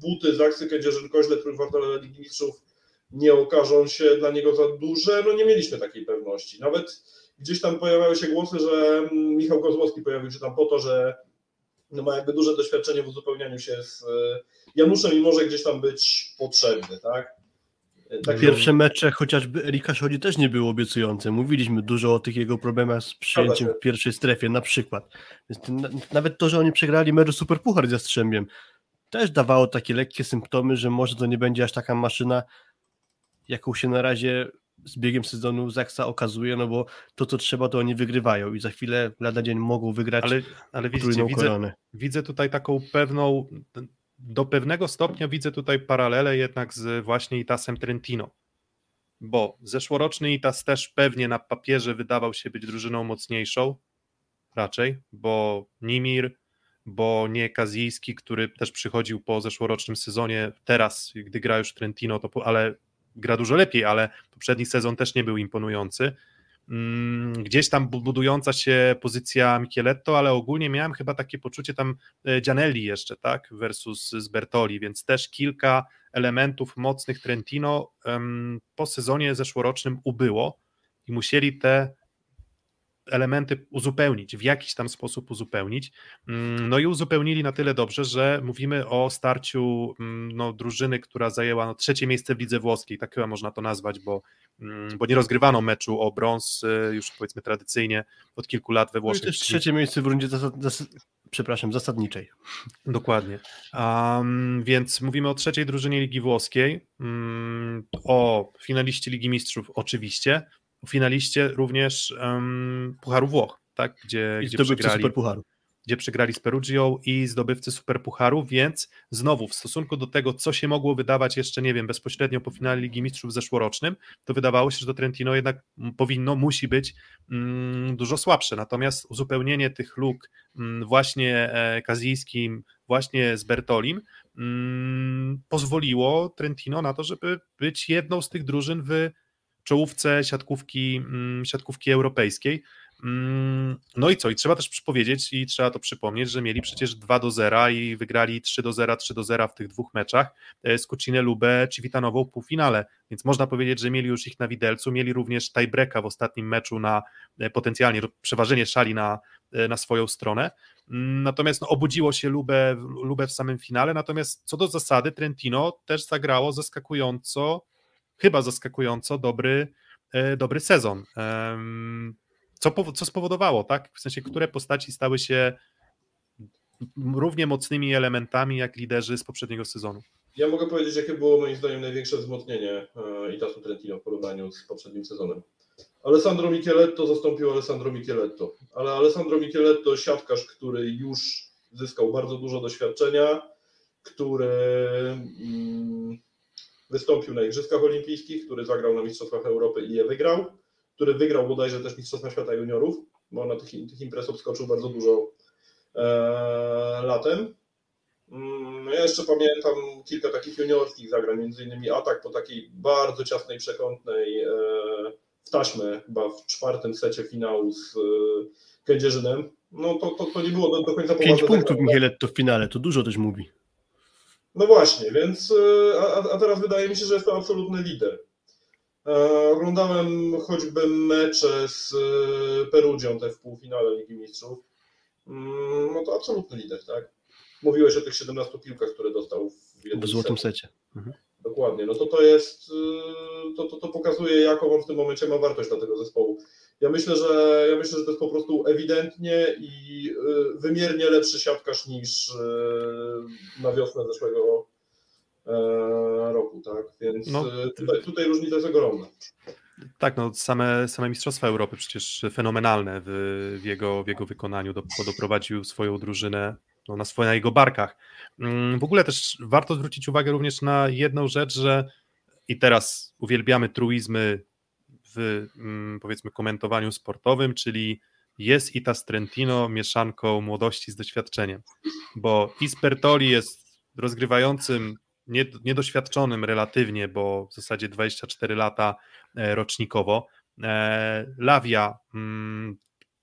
buty Zaksy Kędzierzyn-Koźle trójkwartale Ligi Mistrzów nie okażą się dla niego za duże? No nie mieliśmy takiej pewności. Nawet gdzieś tam pojawiały się głosy, że Michał Kozłowski pojawił się tam po to, że no ma jakby duże doświadczenie w uzupełnianiu się z Januszem i może gdzieś tam być potrzebny, tak? Tak Pierwsze mecze chociażby Erika Szodzi też nie były obiecujące. Mówiliśmy dużo o tych jego problemach z przyjęciem w pierwszej strefie na przykład. Nawet to, że oni przegrali mecz Super Puchar z Jastrzębiem też dawało takie lekkie symptomy, że może to nie będzie aż taka maszyna, jaką się na razie z biegiem sezonu Zaksa okazuje, no bo to, co trzeba, to oni wygrywają i za chwilę lada dzień mogą wygrać ale, ale widzicie, widzę, widzę tutaj taką pewną do pewnego stopnia widzę tutaj paralele jednak z właśnie Itasem Trentino, bo zeszłoroczny Itas też pewnie na papierze wydawał się być drużyną mocniejszą, raczej, bo Nimir, bo nie Kazijski, który też przychodził po zeszłorocznym sezonie, teraz, gdy gra już Trentino, to, ale gra dużo lepiej, ale poprzedni sezon też nie był imponujący. Mm, gdzieś tam budująca się pozycja Micheletto, ale ogólnie miałem chyba takie poczucie tam e, Gianelli jeszcze, tak, versus z Bertoli, więc też kilka elementów mocnych Trentino po sezonie zeszłorocznym ubyło i musieli te elementy uzupełnić, w jakiś tam sposób uzupełnić. Mm, no i uzupełnili na tyle dobrze, że mówimy o starciu mm, no, drużyny, która zajęła no, trzecie miejsce w lidze włoskiej, tak chyba można to nazwać, bo, mm, bo nie rozgrywano meczu o brąz y, już powiedzmy tradycyjnie od kilku lat we No Włoszech. też trzecie miejsce w rundzie zasad, zasad, przepraszam, zasadniczej. Dokładnie. Um, więc mówimy o trzeciej drużynie Ligi Włoskiej, um, o finaliście Ligi Mistrzów oczywiście, finaliście również um, Pucharu Włoch, tak? gdzie, I gdzie, przegrali, Superpucharu. gdzie przegrali z Perugią i zdobywcy Superpucharu, więc znowu w stosunku do tego, co się mogło wydawać jeszcze, nie wiem, bezpośrednio po finale Ligi Mistrzów zeszłorocznym, to wydawało się, że to Trentino jednak powinno, musi być mm, dużo słabsze. Natomiast uzupełnienie tych luk mm, właśnie e, Kazijskim, właśnie z Bertolim, mm, pozwoliło Trentino na to, żeby być jedną z tych drużyn w czołówce siatkówki, mm, siatkówki europejskiej. Mm, No i co? I trzeba też przypowiedzieć i trzeba to przypomnieć, że mieli przecież 2 do 0 i wygrali 3 do 0, 3 do 0 w tych dwóch meczach e, z Kucinę Lubę Civitanową w półfinale. Więc można powiedzieć, że mieli już ich na widelcu, mieli również tiebreaka w ostatnim meczu na e, potencjalnie przeważenie szali na, e, na swoją stronę. Mm, Natomiast no, obudziło się Lubę, Lubę w samym finale. Natomiast co do zasady, Trentino też zagrało zaskakująco, chyba zaskakująco dobry, e, dobry sezon. Co, co spowodowało, tak? W sensie, które postaci stały się równie mocnymi elementami jak liderzy z poprzedniego sezonu. Ja mogę powiedzieć, jakie było moim zdaniem największe wzmocnienie e, Itasu Trentino w porównaniu z poprzednim sezonem. Alessandro Micheletto zastąpił Alessandro Micheletto, ale Alessandro Micheletto siatkarz, który już zyskał bardzo dużo doświadczenia, który mm, wystąpił na Igrzyskach Olimpijskich, który zagrał na Mistrzostwach Europy i je wygrał, który wygrał bodajże też Mistrzostwa Świata Juniorów, bo na tych, tych imprez obskoczył bardzo dużo e, latem. Mm, Ja jeszcze pamiętam kilka takich juniorskich zagrań, między innymi atak po takiej bardzo ciasnej przekątnej e, w taśmę, chyba w czwartym secie finału z e, Kędzierzynem. No to, to, to nie było do, do końca Pięć poważne punktów zagranie. Micheletto w finale, to dużo też mówi. No właśnie, więc e, a, a teraz wydaje mi się, że jest to absolutny lider. E, Oglądałem choćby mecze z e, Perugią te w półfinale Ligi Mistrzów. Mm, No to absolutny lider, tak? Mówiłeś o tych 17 piłkach, które dostał w jednym W złotym secie. secie. Dokładnie, no to to jest, to, to, to pokazuje jaką on w tym momencie ma wartość dla tego zespołu. Ja myślę, że ja myślę, że to jest po prostu ewidentnie i y, wymiernie lepszy siatkarz niż y, na wiosnę zeszłego e, roku, tak? Więc No. y, tutaj, tutaj różnica jest ogromna. Tak, no same, same Mistrzostwa Europy przecież fenomenalne w, w, jego, w jego wykonaniu. Do, doprowadził swoją drużynę no, na, swoje, na jego barkach. Mm, W ogóle też warto zwrócić uwagę również na jedną rzecz, że i teraz uwielbiamy truizmy mm, powiedzmy komentowaniu sportowym, czyli jest Itas Trentino mieszanką młodości z doświadczeniem, bo Ispertoli jest rozgrywającym nie- niedoświadczonym relatywnie, bo w zasadzie 24 lata e, rocznikowo. E, Lawia mm,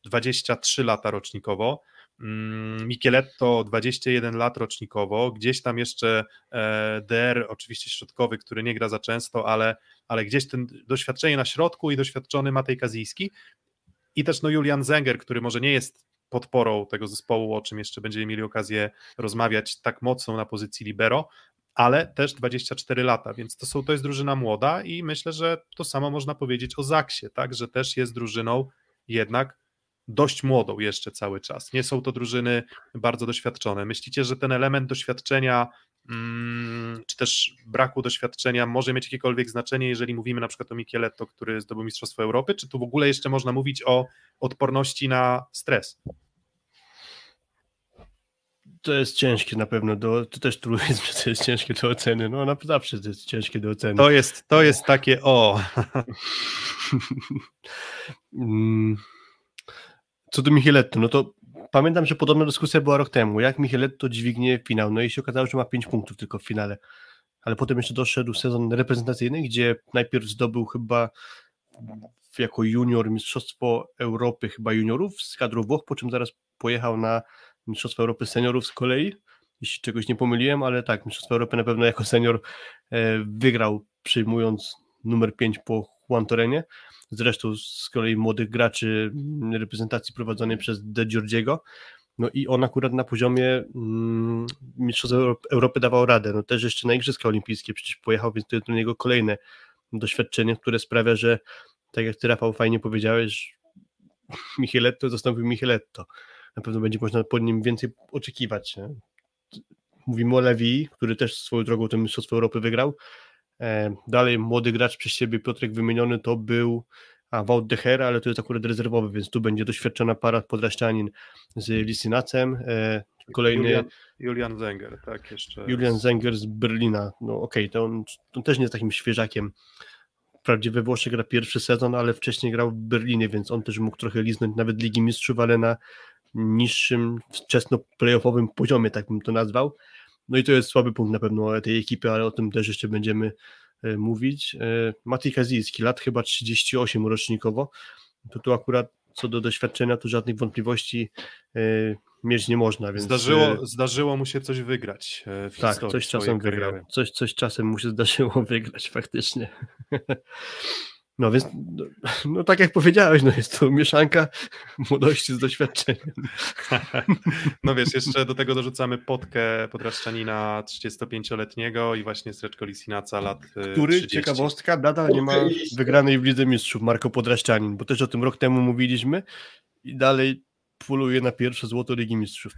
23 lata rocznikowo. Mm, Micheletto 21 lat rocznikowo, gdzieś tam jeszcze e, DR, oczywiście środkowy, który nie gra za często, ale, ale gdzieś ten doświadczenie na środku i doświadczony Matej Kazijski i też no Julian Zenger, który może nie jest podporą tego zespołu, o czym jeszcze będziemy mieli okazję rozmawiać tak mocno na pozycji libero, ale też 24 lata, więc to, są, to jest drużyna młoda i myślę, że to samo można powiedzieć o Zaksie, tak, że też jest drużyną jednak dość młodą jeszcze cały czas. Nie są to drużyny bardzo doświadczone. Myślicie, że ten element doświadczenia mm, czy też braku doświadczenia może mieć jakiekolwiek znaczenie, jeżeli mówimy na przykład o Micheletto, który zdobył Mistrzostwo Europy, czy tu w ogóle jeszcze można mówić o odporności na stres? To jest ciężkie na pewno, do, to też truizm, że to jest ciężkie do oceny. No na, zawsze to jest ciężkie do oceny. To jest, to jest takie o. Co do Micheletto, no to pamiętam, że podobna dyskusja była rok temu, jak Micheletto dźwignie finał, no i się okazało, że ma 5 punktów tylko w finale, ale potem jeszcze doszedł sezon reprezentacyjny, gdzie najpierw zdobył chyba jako junior Mistrzostwo Europy chyba juniorów z kadrą Włoch, po czym zaraz pojechał na Mistrzostwo Europy seniorów z kolei, jeśli czegoś nie pomyliłem, ale tak, Mistrzostwo Europy na pewno jako senior e, wygrał, przyjmując numer 5 po Juan Torenie, zresztą z kolei młodych graczy reprezentacji prowadzonej przez De Giorgiego, no i on akurat na poziomie mm, Mistrzostw Europy dawał radę. No też jeszcze na Igrzyska Olimpijskie przecież pojechał, więc to jest dla niego kolejne doświadczenie, które sprawia, że tak jak ty Rafał fajnie powiedziałeś, Micheletto zastąpił Micheletto. Na pewno będzie można po nim więcej oczekiwać. Mówimy o Lewi, który też swoją drogą to Mistrzostwo Europy wygrał. E, dalej młody gracz przez siebie, Piotrek wymieniony, to był a Wout de Her, ale to jest akurat rezerwowy, więc tu będzie doświadczona para podraszczanin z Lisinacem. E, kolejny Julian, Julian Zenger, tak, jeszcze. Julian Zenger z Berlina. No okej, okay, to, on, on też nie jest takim świeżakiem. Wprawdzie we Włoszech gra pierwszy sezon, ale wcześniej grał w Berlinie, więc on też mógł trochę liznąć nawet Ligi Mistrzów, ale na niższym, wczesno-playoffowym poziomie, tak bym to nazwał. No i to jest słaby punkt na pewno tej ekipy, ale o tym też jeszcze będziemy e, mówić. E, Matej Kazijski, lat chyba 38 rocznikowo, to tu akurat co do doświadczenia, to żadnych wątpliwości e, mieć nie można. Więc... Zdarzyło, zdarzyło mu się coś wygrać. W tak, coś czasem wygrał. Coś, coś czasem mu się zdarzyło wygrać faktycznie. No więc, no, no, tak jak powiedziałeś, no jest to mieszanka młodości z doświadczeniem. No wiesz, jeszcze do tego dorzucamy potkę podraszczanina 35-letniego i właśnie Sreczko Lisinaca lat y, Który, 30. ciekawostka, nadal nie ma wygranej w Lidze Mistrzów Marko Podraszczanin, bo też o tym rok temu mówiliśmy i dalej puluje na pierwsze złoto Ligi Mistrzów.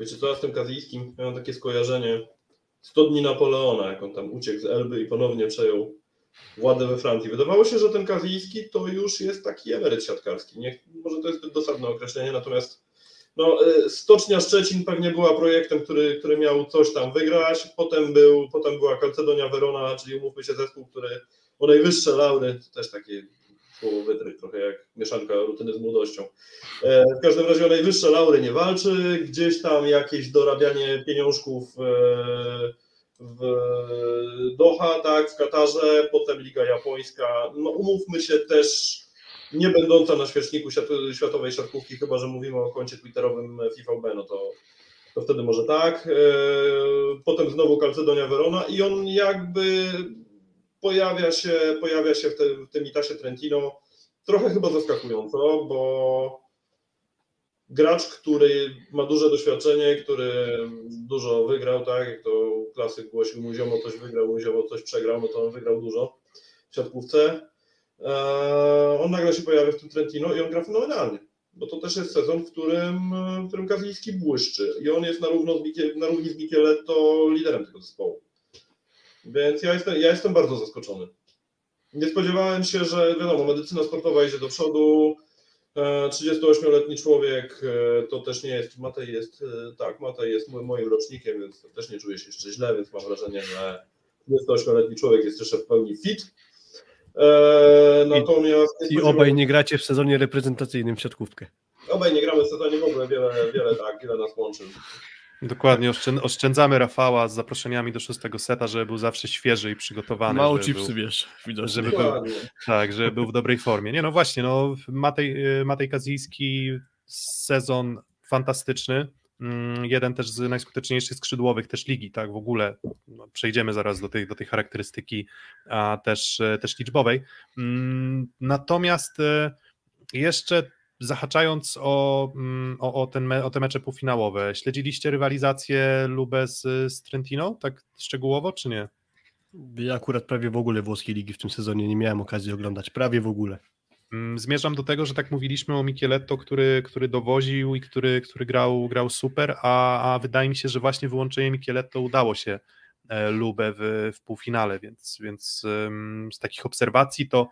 Wiecie co, ja z tym Kazijskim miałem takie skojarzenie 100 dni Napoleona, jak on tam uciekł z Elby i ponownie przejął władzę we Francji. Wydawało się, że ten Kazijski to już jest taki emeryt siatkarski. Nie, może to jest zbyt dosadne określenie, natomiast no, y, Stocznia Szczecin pewnie była projektem, który, który miał coś tam wygrać. Potem, był, potem była Calcedonia Verona, czyli umówmy się zespół, który o najwyższe laury, to też takie słowo wytrych, trochę jak mieszanka rutyny z młodością. E, w każdym razie o najwyższe laury nie walczy, gdzieś tam jakieś dorabianie pieniążków e, w Doha, tak, w Katarze, potem Liga Japońska. No umówmy się też, nie będąca na świeczniku światowej siatkówki, chyba że mówimy o koncie twitterowym FIVB, no to, to wtedy może tak. E, potem znowu Calcedonia Verona i on jakby pojawia się, pojawia się w, te, w tym Itasie Trentino trochę chyba zaskakująco, bo gracz, który ma duże doświadczenie, który dużo wygrał, tak, jak to klasyk głosił, Muziomo coś wygrał, Muziomo coś przegrał, no to on wygrał dużo w siatkówce. Eee, on nagle się pojawia w tym Trentino i on gra fenomenalnie, bo to też jest sezon, w którym, w którym Kaziński błyszczy i on jest na, równo z Mikie, na równi z Micheletto liderem tego zespołu. Więc ja jestem, ja jestem bardzo zaskoczony. Nie spodziewałem się, że wiadomo, medycyna sportowa idzie do przodu, 38-letni człowiek e, to też nie jest, Matej jest, e, tak, Matej jest moim rocznikiem, więc też nie czuję się jeszcze źle, więc mam wrażenie, że 38-letni człowiek jest jeszcze w pełni fit. E, natomiast... I, I obaj nie gracie w sezonie reprezentacyjnym w siatkówkę. Obaj nie gramy w sezonie w ogóle, wiele, wiele tak, wiele nas łączy. Dokładnie, oszczędzamy Rafała z zaproszeniami do szóstego seta, żeby był zawsze świeży i przygotowany. Mało chipsy, wiesz, widocznie. Żeby był, tak, żeby był w dobrej formie. Nie no właśnie, no Matej, y, Matej Kazijski, sezon fantastyczny, mm, jeden też z najskuteczniejszych skrzydłowych też ligi, tak, w ogóle no, przejdziemy zaraz do tej, do tej charakterystyki a też, y, też liczbowej. Mm, natomiast y, jeszcze zahaczając o, mm, o, o, ten, o te mecze półfinałowe, śledziliście rywalizację Lube z, z Trentino, tak szczegółowo, czy nie? Ja akurat prawie w ogóle włoskiej ligi w tym sezonie nie miałem okazji oglądać, prawie w ogóle. Mm, zmierzam do tego, że tak mówiliśmy o Micheletto, który, który dowoził i który, który grał, grał super, a, a wydaje mi się, że właśnie wyłączenie Micheletto udało się e, Lubę w, w półfinale, więc, więc z takich obserwacji to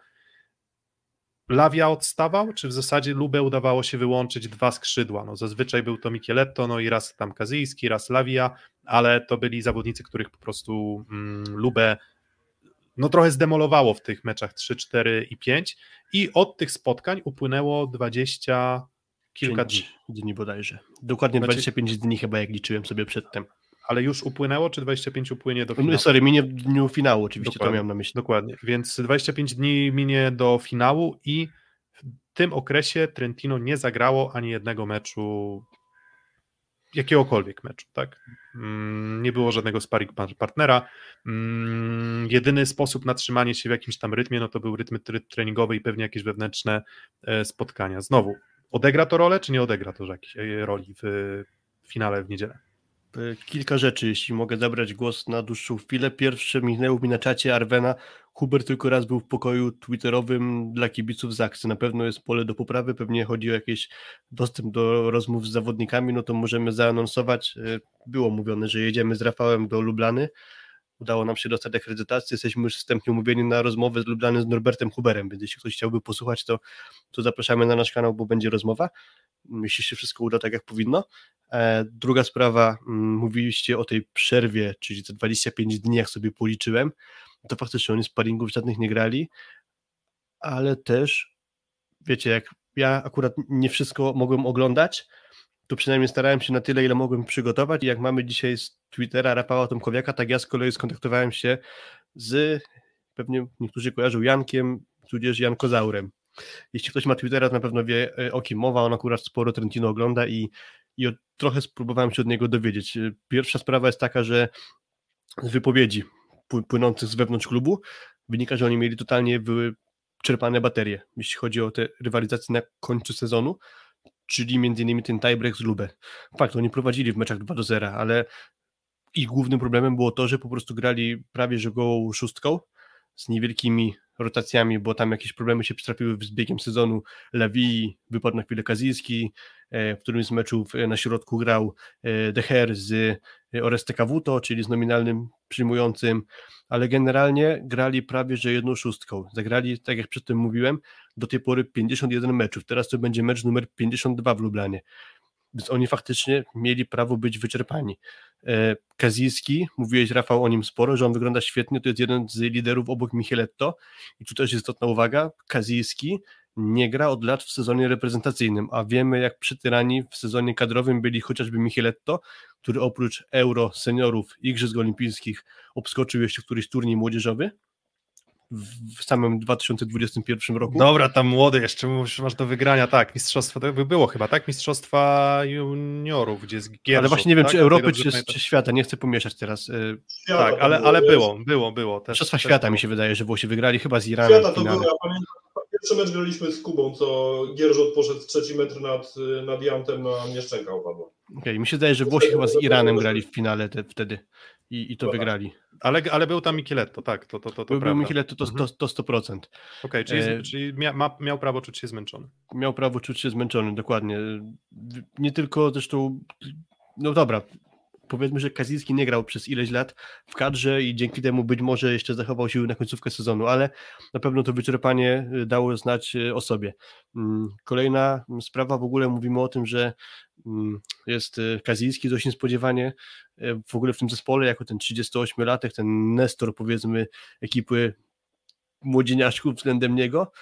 Lawia odstawał, czy w zasadzie Lubę udawało się wyłączyć dwa skrzydła? No, zazwyczaj był to Micheletto, no i raz tam Kazyjski, raz Lawia, ale to byli zawodnicy, których po prostu mm, Lubę no trochę zdemolowało w tych meczach 3, 4 i 5 i od tych spotkań upłynęło 20 kilka dni. dni bodajże. Dokładnie znaczy, 25 dni chyba jak liczyłem sobie przedtem ale już upłynęło, czy 25 upłynie do finału? Sorry, minie w dniu finału, oczywiście dokładnie, to miałem na myśli. Dokładnie, więc 25 dni minie do finału i w tym okresie Trentino nie zagrało ani jednego meczu jakiegokolwiek meczu, tak? Mm, nie było żadnego sparring partnera. Mm, jedyny sposób na trzymanie się w jakimś tam rytmie, no to był rytm treningowy i pewnie jakieś wewnętrzne e, spotkania. Znowu, odegra to rolę, czy nie odegra to jakiejś roli w finale w niedzielę? E, kilka rzeczy, jeśli mogę zabrać głos na dłuższą chwilę. Pierwsze minęło mi na czacie Arwena. Hubert tylko raz był w pokoju twitterowym dla kibiców Zaksy. Na pewno jest pole do poprawy, pewnie chodzi o jakiś dostęp do rozmów z zawodnikami, no to możemy zaanonsować. E, było mówione, że jedziemy z Rafałem do Lublany. Udało nam się dostać akredytację. Jesteśmy już wstępnie umówieni na rozmowę z Lublany z Norbertem Huberem, więc jeśli ktoś chciałby posłuchać, to, to zapraszamy na nasz kanał, bo będzie rozmowa. Jeśli się wszystko uda tak, jak powinno. E, druga sprawa, mm, mówiliście o tej przerwie, czyli te 25 dni, jak sobie policzyłem, to faktycznie oni sparingów żadnych nie grali, ale też, wiecie, jak ja akurat nie wszystko mogłem oglądać, to przynajmniej starałem się na tyle, ile mogłem przygotować i jak mamy dzisiaj z Twittera Rafała Tomkowiaka, tak ja z kolei skontaktowałem się z, pewnie niektórzy kojarzą, Jankiem, tudzież Jankozaurem. Jeśli ktoś ma Twittera, to na pewno wie e, o kim mowa, on akurat sporo Trentino ogląda i i od, trochę spróbowałem się od niego dowiedzieć. Pierwsza sprawa jest taka, że z wypowiedzi płynących z wewnątrz klubu wynika, że oni mieli totalnie wyczerpane baterie, jeśli chodzi o te rywalizacje na końcu sezonu, czyli innymi ten tiebreak z Lubę. Fakt, oni prowadzili w meczach 2 do 0, ale ich głównym problemem było to, że po prostu grali prawie że gołą szóstką z niewielkimi rotacjami, bo tam jakieś problemy się przytrafiły z biegiem sezonu. Lawi wypadł na chwilę Kazijski, e, w którymś z meczów e, na środku grał e, Deher z Oreste Kavuto, czyli z nominalnym przyjmującym, ale generalnie grali prawie że jedną szóstką. Zagrali, tak jak przedtem mówiłem, do tej pory 51 meczów. Teraz to będzie mecz numer 52 w Lublanie. Więc oni faktycznie mieli prawo być wyczerpani. E, Kazijski, mówiłeś Rafał o nim sporo, że on wygląda świetnie, to jest jeden z liderów obok Micheletto i tu też istotna uwaga, Kazijski nie gra od lat w sezonie reprezentacyjnym, a wiemy jak przytyrani w sezonie kadrowym byli chociażby Micheletto, który oprócz Euro, seniorów, Igrzysk Olimpijskich obskoczył jeszcze któryś turniej młodzieżowy, w samym 2021 roku. Dobra, tam młody jeszcze masz do wygrania, tak, mistrzostwo, to by było chyba, tak, mistrzostwa juniorów, gdzie jest Gierszów, Ale właśnie nie wiem, tak? czy Europy, czy, czy, świata, nie chcę pomieszać teraz. Y, świata tak, ale, ale było, było, było. Też, mistrzostwa też świata było. mi się wydaje, że Włosi wygrali chyba z Iranem. Świata to było, ja pamiętam, pierwszy mecz graliśmy z Kubą, co Gierżot poszedł w trzeci metr nad, nad Jantem, na Mieszczenka upadła. Okej, okay, mi się wydaje, że Włosi chyba z Iranem grali w finale te, wtedy i, i to wygrali. Ale, ale był tam Micheletto, tak, to, to, to, to Był, był Micheletto, to, to, to 100%. Okej, okay, czyli, e... czyli mia, ma, miał prawo czuć się zmęczony. Miał prawo czuć się zmęczony, dokładnie. Nie tylko zresztą, no dobra, powiedzmy, że Kaziński nie grał przez ileś lat w kadrze i dzięki temu być może jeszcze zachował siły na końcówkę sezonu, ale na pewno to wyczerpanie y, dało znać y, o sobie. Mm, kolejna sprawa, w ogóle mówimy o tym, że mm, jest y, Kaziński dość niespodziewanie w ogóle w tym zespole, jako ten 38-latek, ten Nestor powiedzmy ekipy młodzieniaszków względem niego.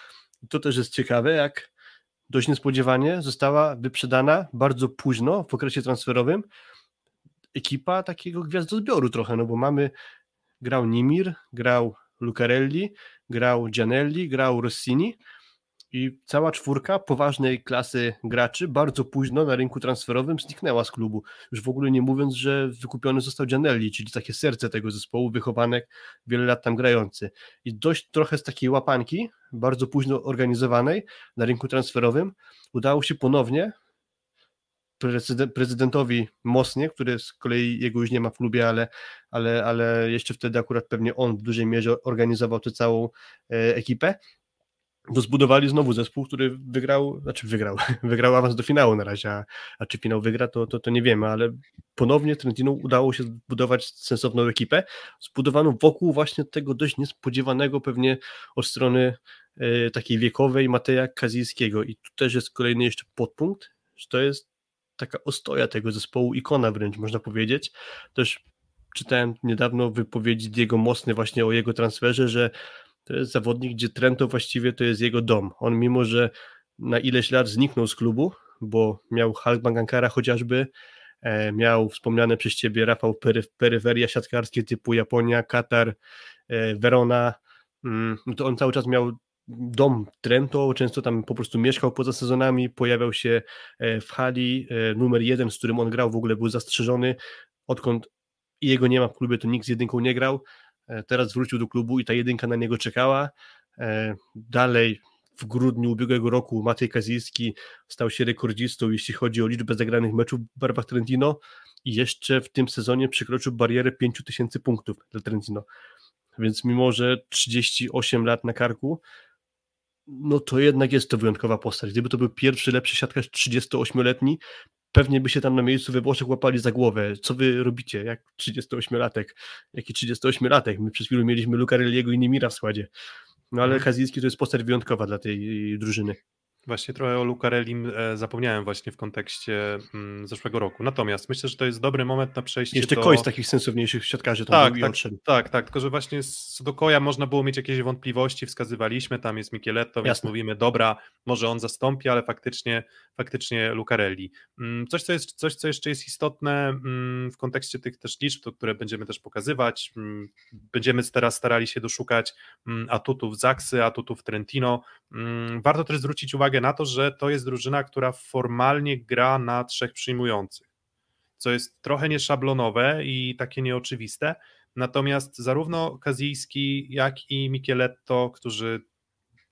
To też jest ciekawe, jak dość niespodziewanie została wyprzedana bardzo późno w okresie transferowym ekipa takiego gwiazdozbioru trochę, no bo mamy, grał Nimir, grał Lucarelli, grał Gianelli, grał Rossini i cała czwórka poważnej klasy graczy bardzo późno na rynku transferowym zniknęła z klubu. Już w ogóle nie mówiąc, że wykupiony został Gianelli, czyli takie serce tego zespołu, wychowanek, wiele lat tam grający. I dość trochę z takiej łapanki, bardzo późno organizowanej na rynku transferowym, udało się ponownie prezydentowi Mosnie, który z kolei jego już nie ma w klubie, ale, ale, ale jeszcze wtedy akurat pewnie on w dużej mierze organizował tę całą e, ekipę, to zbudowali znowu zespół, który wygrał, znaczy wygrał, wygrał awans do finału na razie, a, a czy finał wygra, to, to, to nie wiemy, ale ponownie Trentino udało się zbudować sensowną ekipę, zbudowaną wokół właśnie tego dość niespodziewanego pewnie od strony e, takiej wiekowej Mateja Kazijskiego. I tu też jest kolejny jeszcze podpunkt, że to jest taka ostoja tego zespołu, ikona wręcz można powiedzieć. Też czytałem niedawno wypowiedzi Diego Mosny właśnie o jego transferze, że to jest zawodnik, gdzie Trento właściwie to jest jego dom. On mimo, że na ileś lat zniknął z klubu, bo miał Halkbank Ankara chociażby, e, miał wspomniane przez ciebie Rafał pery, peryferia siatkarskie typu Japonia, Katar, e, Verona, mm, no to on cały czas miał dom Trento, często tam po prostu mieszkał poza sezonami, pojawiał się e, w hali, e, numer jeden, z którym on grał, w ogóle był zastrzeżony, odkąd jego nie ma w klubie, to nikt z jedynką nie grał, e, teraz wrócił do klubu i ta jedynka na niego czekała, dalej w grudniu ubiegłego roku Matej Kazijski stał się rekordzistą, jeśli chodzi o liczbę zagranych meczów w barwach Trentino i jeszcze w tym sezonie przekroczył barierę 5000 punktów dla Trentino. Więc mimo, że 38 lat na karku, no to jednak jest to wyjątkowa postać. Gdyby to był pierwszy lepszy siatkarz 38-letni, pewnie by się tam na miejscu we Włoszech łapali za głowę. Co wy robicie? Jak 38-latek? Jaki 38-latek? My przez chwilę mieliśmy Lucarelliego i Nimira w składzie. No ale mhm. Kazicki to jest postać wyjątkowa dla tej drużyny. Właśnie trochę o Lucarellim e, zapomniałem właśnie w kontekście mm, zeszłego roku. Natomiast myślę, że to jest dobry moment na przejście Jeszcze do... Koi z takich sensowniejszych siatkarzy tam tak, był tak, tak, tak, tylko że właśnie co do Koja można było mieć jakieś wątpliwości, wskazywaliśmy, tam jest Micheletto, więc mówimy, dobra, może on zastąpi, ale faktycznie, faktycznie Lucarelli. Mm, coś, co jest, coś, co jeszcze jest istotne mm, w kontekście tych też liczb, to, które będziemy też pokazywać, będziemy teraz starali się doszukać atutów Zaksy, atutów Trentino. Warto też zwrócić uwagę uwagę na to, że to jest drużyna, która formalnie gra na trzech przyjmujących, co jest trochę nieszablonowe i takie nieoczywiste. Natomiast zarówno Kazijski, jak i Micheletto, którzy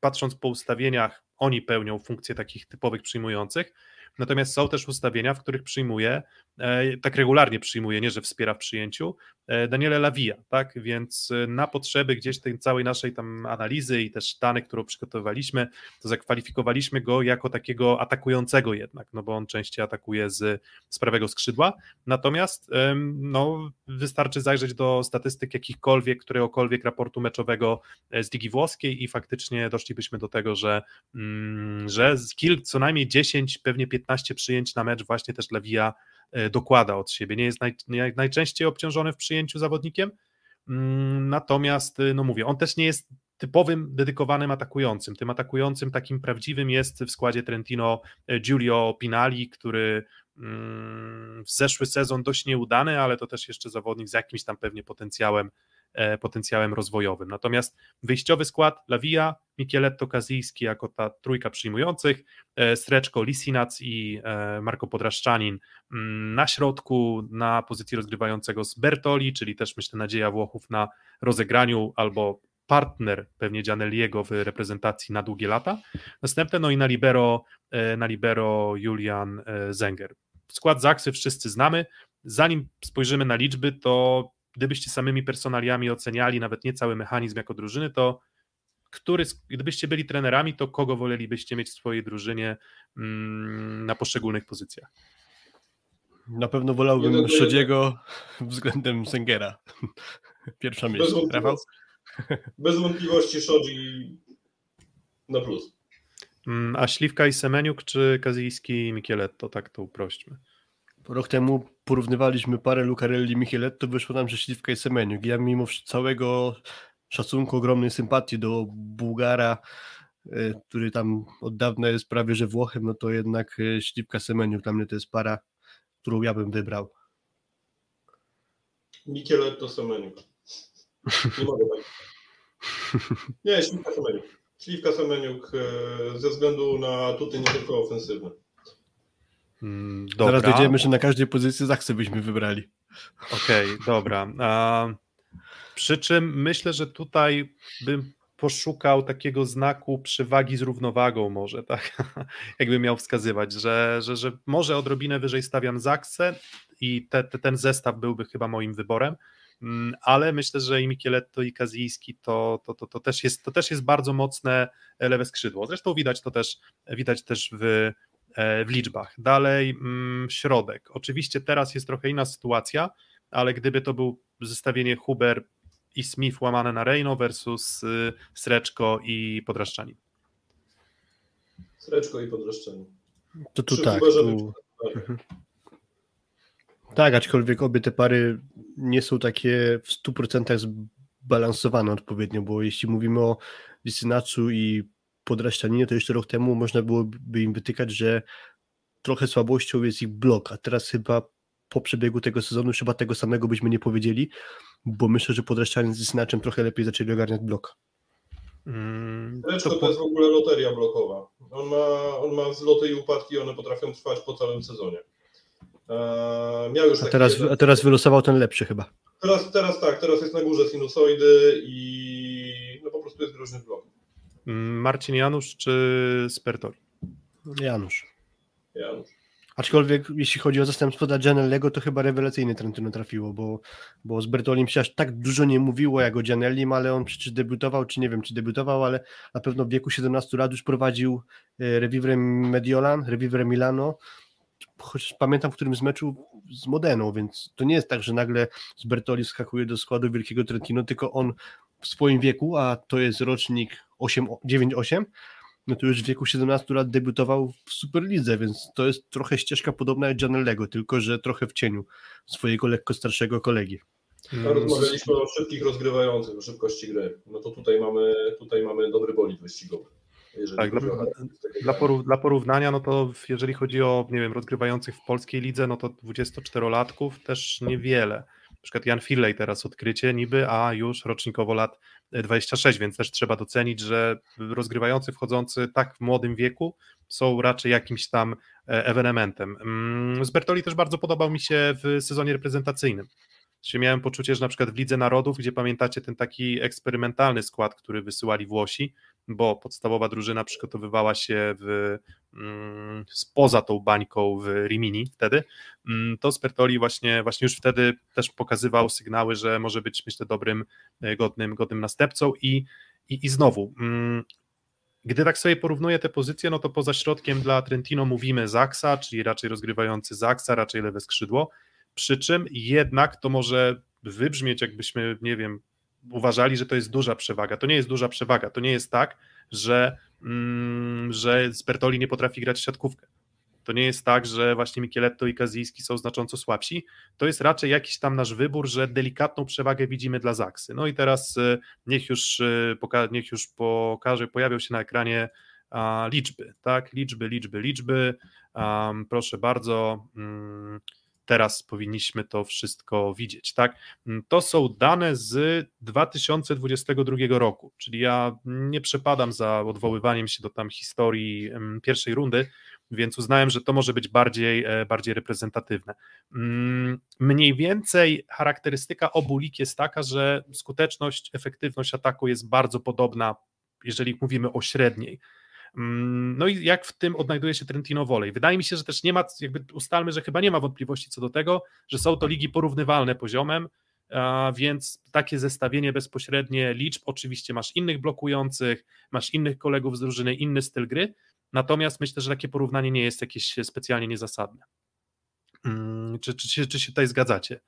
patrząc po ustawieniach, oni pełnią funkcję takich typowych przyjmujących, Natomiast są też ustawienia, w których przyjmuje, tak regularnie przyjmuje, nie że wspiera w przyjęciu, e, Daniele Lawija, tak? Więc e, na potrzeby gdzieś tej całej naszej tam analizy i też danych, którą przygotowywaliśmy, to zakwalifikowaliśmy go jako takiego atakującego jednak, no bo on częściej atakuje z, z prawego skrzydła. Natomiast no, wystarczy zajrzeć do statystyk jakichkolwiek, któregokolwiek raportu meczowego z Ligi Włoskiej i faktycznie doszlibyśmy do tego, że, mm, że kilk, co najmniej 10, pewnie 15 15 przyjęć na mecz właśnie też Lewija e, dokłada od siebie. Nie jest naj, najczęściej obciążony w przyjęciu zawodnikiem, mm, natomiast, e, no mówię, on też nie jest typowym dedykowanym atakującym. Tym atakującym takim prawdziwym jest w składzie Trentino e, Giulio Pinali, który mm, w zeszły sezon dość nieudany, ale to też jeszcze zawodnik z jakimś tam pewnie potencjałem E, potencjałem rozwojowym. Natomiast wyjściowy skład Lawija, Micheletto Kazijski jako ta trójka przyjmujących, e, Sreczko, Lisinac i e, Marko Podraszczanin mm, na środku na pozycji rozgrywającego z Bertoli, czyli też myślę nadzieja Włochów na rozegraniu albo partner pewnie Gianelliego w reprezentacji na długie lata. Następne no i na libero, na libero Julian Zenger. Skład Zaksy wszyscy znamy. Zanim spojrzymy na liczby, to gdybyście samymi personaliami oceniali nawet nie cały mechanizm jako drużyny, to który, gdybyście byli trenerami, to kogo wolelibyście mieć w swojej drużynie mm, na poszczególnych pozycjach? Na pewno wolałbym Szodziego względem Sengera. Pierwsza myśl. Bez wątpliwości, bez wątpliwości Szodzi na plus. Mm, a Śliwka i Semeniuk, czy Kazyjski i Mikieletto? Tak to uprośćmy. Rok temu porównywaliśmy parę Lucarelli i Micheletto, wyszło nam, że Śliwka i Semeniuk. Ja mimo całego szacunku, ogromnej sympatii do Bułgara, e, który tam od dawna jest prawie że Włochem, no to jednak e, Śliwka Semeniuk dla mnie to jest para, którą ja bym wybrał. Micheletto Semeniuk. Nie mogę tak. Nie, Śliwka Semeniuk. Śliwka Semeniuk e, ze względu na tutaj nie tylko ofensywne. Mm, dobra. Zaraz dojdziemy, że na każdej pozycji Zaksy byśmy wybrali. Okej, okay, dobra. A, przy czym myślę, że tutaj bym poszukał takiego znaku przewagi z równowagą może, tak? Jakby miał wskazywać, że, że, że może odrobinę wyżej stawiam Zaksę i te, te, ten zestaw byłby chyba moim wyborem, mm, ale myślę, że i Micheletto i Kazijski to, to, to, to, też jest, to też jest bardzo mocne lewe skrzydło. Zresztą widać to też, widać też w w liczbach. Dalej mm, środek. Oczywiście teraz jest trochę inna sytuacja, ale gdyby to był zestawienie Huber i Smith łamane na Reino versus y, Sreczko i Podraszczani. Sreczko i Podraszczani. To tu Przy tak. Tu... Mhm. Tak, aczkolwiek obie te pary nie są takie w 100% zbalansowane odpowiednio, bo jeśli mówimy o Lisynacu i podraścianinie, to jeszcze rok temu można byłoby im wytykać, że trochę słabością jest ich blok, a teraz chyba po przebiegu tego sezonu chyba tego samego byśmy nie powiedzieli, bo myślę, że podraszczanie z Synaczem trochę lepiej zaczęli ogarniać blok. Mm, to jest w ogóle loteria blokowa. On ma, on ma wzloty i upadki, one potrafią trwać po całym sezonie. Eee, miał już A teraz, jeden- a teraz wylosował ten lepszy chyba. teraz, teraz tak, teraz jest na górze sinusoidy i no po prostu jest groźny blok. Marcin Janusz czy Spertori? Janusz. Janusz. Aczkolwiek jeśli chodzi o zastępstwo dla Gianellego, to chyba rewelacyjny Trentino trafiło, bo, bo z Bertolim się aż tak dużo nie mówiło jak o Gianellim, ale on przecież debiutował, czy nie wiem, czy debiutował, ale na pewno w wieku 17 lat już prowadził e, Revivere Mediolan, Revivere Milano, chociaż pamiętam w którymś z meczu z Modeną, więc to nie jest tak, że nagle z Bertoli skakuje do składu Wielkiego Trentino, tylko on w swoim wieku, a to jest rocznik 8 9-8, no to już w wieku 17 lat debiutował w Superlidze, więc to jest trochę ścieżka podobna jak Gianellego, tylko że trochę w cieniu swojego lekko starszego kolegi. A Mm, rozmawialiśmy o szybkich rozgrywających, o szybkości gry. No to tutaj mamy, tutaj mamy dobry bolid wyścigowy. Tak, dla- Dla, porów, dla porównania, no to jeżeli chodzi o, nie wiem, rozgrywających w polskiej lidze, no to 24-latków też niewiele. Na przykład Jan Firley teraz odkrycie niby, a już rocznikowo lat 26, więc też trzeba docenić, że rozgrywający wchodzący tak w młodym wieku są raczej jakimś tam e, ewenementem. Mm, Z Bertoli też bardzo podobał mi się w sezonie reprezentacyjnym. Czyli miałem poczucie, że na przykład w Lidze Narodów, gdzie pamiętacie ten taki eksperymentalny skład, który wysyłali Włosi, bo podstawowa drużyna przygotowywała się w, mm, spoza tą bańką w Rimini wtedy, mm, to Spertoli właśnie, właśnie już wtedy też pokazywał sygnały, że może być myślę dobrym, e, godnym, godnym następcą i, i, i znowu mm, gdy tak sobie porównuję te pozycje, no to poza środkiem dla Trentino mówimy Zaksa, czyli raczej rozgrywający Zaksa, raczej lewe skrzydło, przy czym jednak to może wybrzmieć jakbyśmy, nie wiem, uważali, że to jest duża przewaga. To nie jest duża przewaga. To nie jest tak, że, mm, że Spertoli nie potrafi grać w siatkówkę. To nie jest tak, że właśnie Micheletto i Kazijski są znacząco słabsi. To jest raczej jakiś tam nasz wybór, że delikatną przewagę widzimy dla Zaksy. No i teraz y, niech już, y, poka- niech już pokaże, pojawią się na ekranie a, liczby, tak? Liczby, liczby, liczby. Um, proszę bardzo. mm, teraz powinniśmy to wszystko widzieć, tak? Mm, To są dane z 2022 roku, czyli ja nie przepadam za odwoływaniem się do tam historii em, pierwszej rundy, więc uznałem, że to może być bardziej, e, bardziej reprezentatywne. Mm, Mniej więcej charakterystyka obu lig jest taka, że skuteczność, efektywność ataku jest bardzo podobna, jeżeli mówimy o średniej. Mm, No i jak w tym odnajduje się Trentino Volley? Wydaje mi się, że też nie ma, jakby ustalmy, że chyba nie ma wątpliwości co do tego, że są to ligi porównywalne poziomem, więc takie zestawienie bezpośrednie liczb, oczywiście masz innych blokujących, masz innych kolegów z drużyny, inny styl gry, natomiast myślę, że takie porównanie nie jest jakieś specjalnie niezasadne. Mm, Czy, czy, czy się tutaj zgadzacie?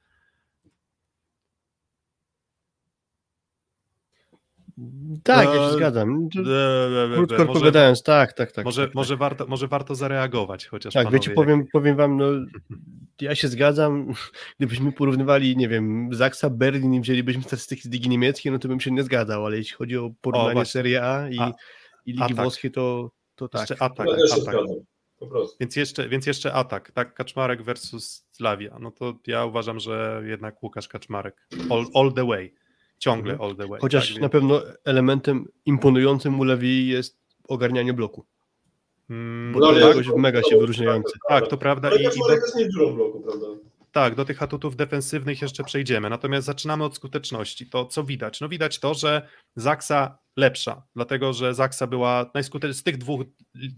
Tak, ja No, się zgadzam. To Może- Krótko odpowiadając, tak, tak, tak. Może, tak, może, warto, może warto zareagować, chociaż Tak, panowie, wiecie, powiem, powiem wam, no ja się zgadzam, gdybyśmy porównywali, nie wiem, Zaksa, Berlin i wzięlibyśmy statystyki z Ligi Niemieckiej, no to bym się nie zgadzał, ale jeśli chodzi o porównanie właśnie. Serie A i, A- i Ligi atak. Włoskiej, to, to tak. Jeszcze atak, Ja atak. zgadzam. Po prostu. Więc jeszcze, więc jeszcze atak, tak? Kaczmarek versus Slavia. No to ja uważam, że jednak Łukasz Kaczmarek. All, all the way. Ciągle all the way. Chociaż tak, na pewno elementem imponującym u Lewi jest ogarnianie bloku, Mm, bo No, to ale- jest jakoś mega się wyróżniające. tak, to prawda. Ale I, i do, jest nie w bloku, prawda? tak, do tych atutów defensywnych jeszcze przejdziemy. Natomiast zaczynamy od skuteczności. To co widać? No widać to, że Zaksa lepsza, dlatego że Zaksa była najskuteczniejsza z tych dwóch,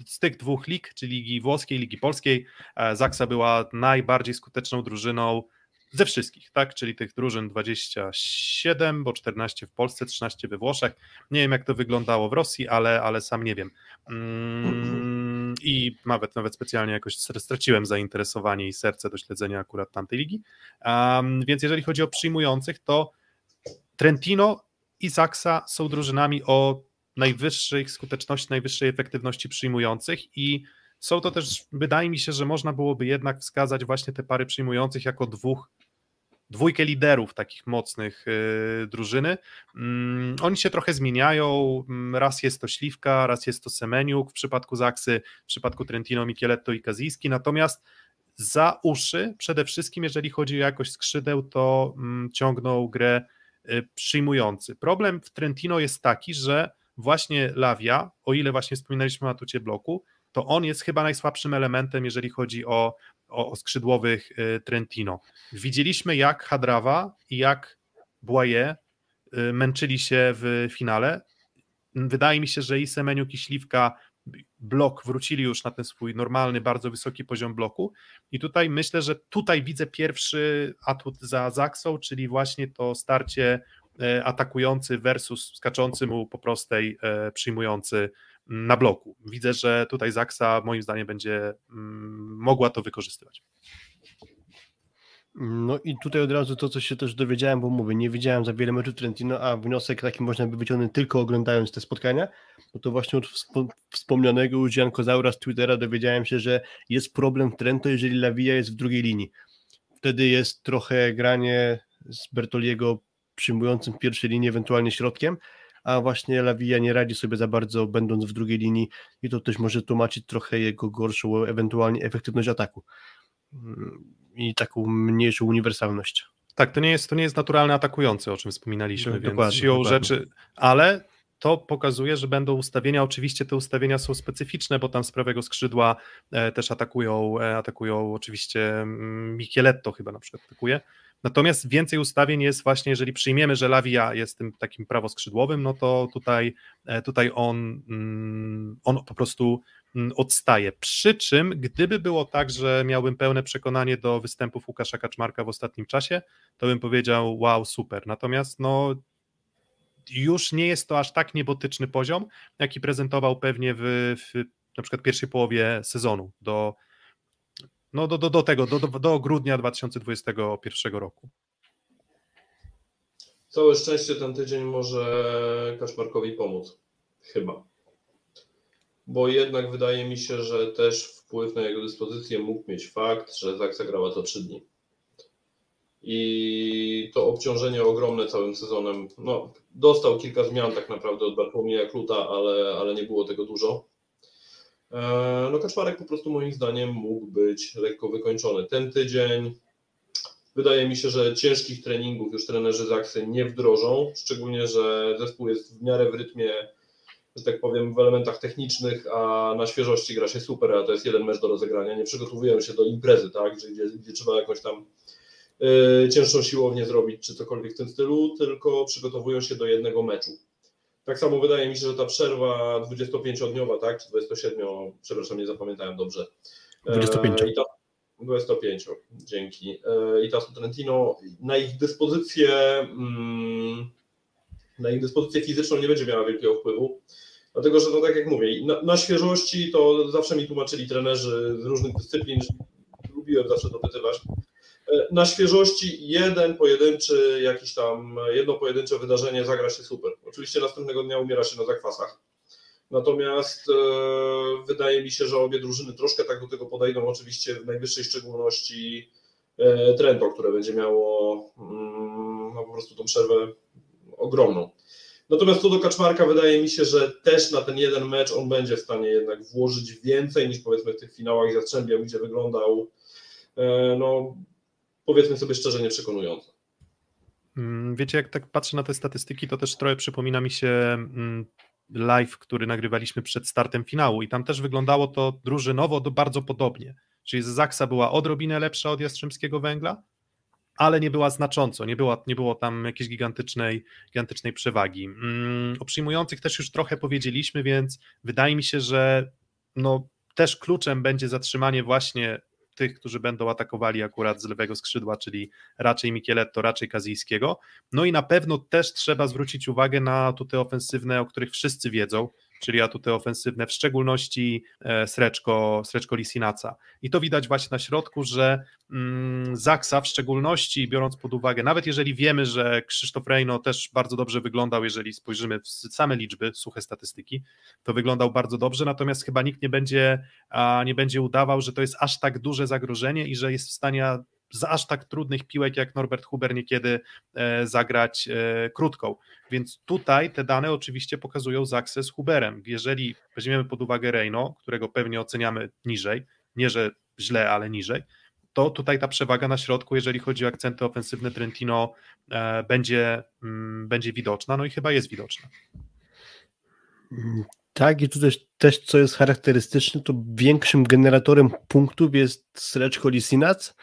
z tych dwóch lig, czyli Ligi Włoskiej, Ligi Polskiej, e, Zaksa była najbardziej skuteczną drużyną ze wszystkich, tak? Czyli tych drużyn 27, bo 14 w Polsce, 13 we Włoszech. Nie wiem, jak to wyglądało w Rosji, ale, ale sam nie wiem. Mm, I nawet, nawet specjalnie jakoś str- straciłem zainteresowanie i serce do śledzenia akurat tamtej ligi. Więc jeżeli chodzi o przyjmujących, to Trentino i Zaksa są drużynami o najwyższej skuteczności, najwyższej efektywności przyjmujących i są to też, wydaje mi się, że można byłoby jednak wskazać właśnie te pary przyjmujących jako dwóch, dwójkę liderów takich mocnych yy, drużyny. Mm, oni się trochę zmieniają, mm, raz jest to Śliwka, raz jest to Semeniuk, w przypadku Zaksy, w przypadku Trentino, Micheletto i Kazijski, natomiast za uszy, przede wszystkim jeżeli chodzi o jakość skrzydeł, to mm, ciągną grę y, przyjmujący. Problem w Trentino jest taki, że właśnie Lawia, o ile właśnie wspominaliśmy o atucie bloku, to on jest chyba najsłabszym elementem, jeżeli chodzi o, o, o skrzydłowych y, Trentino. Widzieliśmy jak Hadrawa i jak Błaje y, męczyli się w finale. Wydaje mi się, że i Semeniuk i Śliwka blok wrócili już na ten swój normalny, bardzo wysoki poziom bloku i tutaj myślę, że tutaj widzę pierwszy atut za Zaksą, czyli właśnie to starcie e, atakujący versus skaczący mu po prostej przyjmujący na bloku. Widzę, że tutaj Zaksa moim zdaniem będzie mm, mogła to wykorzystywać. No i tutaj od razu to, co się też dowiedziałem, bo mówię, nie widziałem za wiele meczów Trentino, a wniosek taki można by wyciągnąć tylko oglądając te spotkania, no to właśnie od wspomnianego już Jan Kozaura z Twittera dowiedziałem się, że jest problem w Trento, jeżeli Lawija jest w drugiej linii. Wtedy jest trochę granie z Bertoliego przyjmującym pierwszej linii, ewentualnie środkiem, a właśnie Lawija nie radzi sobie za bardzo będąc w drugiej linii i to też może tłumaczyć trochę jego gorszą ewentualnie efektywność ataku i taką mniejszą uniwersalność. Tak, to nie jest, to nie jest naturalny atakujący, o czym wspominaliśmy, tak, więc dokładnie, siłą dokładnie. rzeczy, ale to pokazuje, że będą ustawienia, oczywiście te ustawienia są specyficzne, bo tam z prawego skrzydła e, też atakują, e, atakują oczywiście mm, Micheletto chyba na przykład atakuje, natomiast więcej ustawień jest właśnie, jeżeli przyjmiemy, że Lawia jest tym takim prawoskrzydłowym, no to tutaj, e, tutaj on, mm, on po prostu Mm, odstaje. Przy czym, gdyby było tak, że miałbym pełne przekonanie do występów Łukasza Kaczmarka w ostatnim czasie, to bym powiedział, wow, super. Natomiast no, już nie jest to aż tak niebotyczny poziom, jaki prezentował pewnie w, w na przykład pierwszej połowie sezonu do, no do, do, do tego, do, do, grudnia 2021 roku. Całe szczęście ten tydzień może Kaczmarkowi pomóc. Chyba bo jednak wydaje mi się, że też wpływ na jego dyspozycję mógł mieć fakt, że Zaksa grała co trzy dni. I to obciążenie ogromne całym sezonem. No, dostał kilka zmian tak naprawdę od Bartłomieja Kluta, ale, ale nie było tego dużo. E, no Kaczmarek po prostu moim zdaniem mógł być lekko wykończony. Ten tydzień wydaje mi się, że ciężkich treningów już trenerzy Zaksy nie wdrożą, szczególnie, że zespół jest w miarę w rytmie że tak powiem, w elementach technicznych, a na świeżości gra się super, a to jest jeden mecz do rozegrania. Nie przygotowują się do imprezy, tak, gdzie, gdzie trzeba jakoś tam cięższą siłownię zrobić, czy cokolwiek w tym stylu, tylko przygotowują się do jednego meczu. Tak samo wydaje mi się, że ta przerwa 25-dniowa, tak, czy 27, przepraszam, nie zapamiętałem dobrze. 25. E, ta, 25, dzięki. E, I ta Trentino na ich dyspozycję. Mm, na ich dyspozycję fizyczną nie będzie miała wielkiego wpływu. Dlatego, że no tak jak mówię, na, na świeżości to zawsze mi tłumaczyli trenerzy z różnych dyscyplin, lubiłem zawsze dopytywać. E, na świeżości jeden pojedynczy, jakiś tam, jedno pojedyncze wydarzenie zagra się super. Oczywiście następnego dnia umiera się na zakwasach. Natomiast e, wydaje mi się, że obie drużyny troszkę tak do tego podejdą, oczywiście w najwyższej szczególności e, Trento, które będzie miało mm, no, po prostu tą przerwę ogromną. Natomiast co do Kaczmarka, wydaje mi się, że też na ten jeden mecz on będzie w stanie jednak włożyć więcej niż powiedzmy w tych finałach z Jastrzębiem, gdzie wyglądał, e, no powiedzmy sobie szczerze, nieprzekonująco. Mm, wiecie, jak tak patrzę na te statystyki, to też trochę przypomina mi się mm, live, który nagrywaliśmy przed startem finału i tam też wyglądało to drużynowo bardzo podobnie. Czyli Zaksa była odrobinę lepsza od Jastrzębskiego Węgla, ale nie była znacząco, nie było, nie było tam jakiejś gigantycznej, gigantycznej przewagi. Mm, o przyjmujących też już trochę powiedzieliśmy, więc wydaje mi się, że no, też kluczem będzie zatrzymanie właśnie tych, którzy będą atakowali akurat z lewego skrzydła, czyli raczej Micheletto, raczej Kazijskiego. No i na pewno też trzeba zwrócić uwagę na atuty ofensywne, o których wszyscy wiedzą, czyli atuty ofensywne, w szczególności e, Sreczko, Sreczko Lisinaca. I to widać właśnie na środku, że mm, Zaksa w szczególności, biorąc pod uwagę, nawet jeżeli wiemy, że Krzysztof Rejno też bardzo dobrze wyglądał, jeżeli spojrzymy w same liczby, suche statystyki, to wyglądał bardzo dobrze, natomiast chyba nikt nie będzie, nie będzie udawał, że to jest aż tak duże zagrożenie i że jest w stanie z aż tak trudnych piłek jak Norbert Huber niekiedy e, zagrać e, krótką. Więc tutaj te dane oczywiście pokazują Zaksę z Huberem. Jeżeli weźmiemy pod uwagę Reino, którego pewnie oceniamy niżej, nie że źle, ale niżej, to tutaj ta przewaga na środku, jeżeli chodzi o akcenty ofensywne Trentino, e, będzie, mm, będzie widoczna, no i chyba jest widoczna. Tak, i tu też, też co jest charakterystyczne, to większym generatorem punktów jest Sreczko Lisinac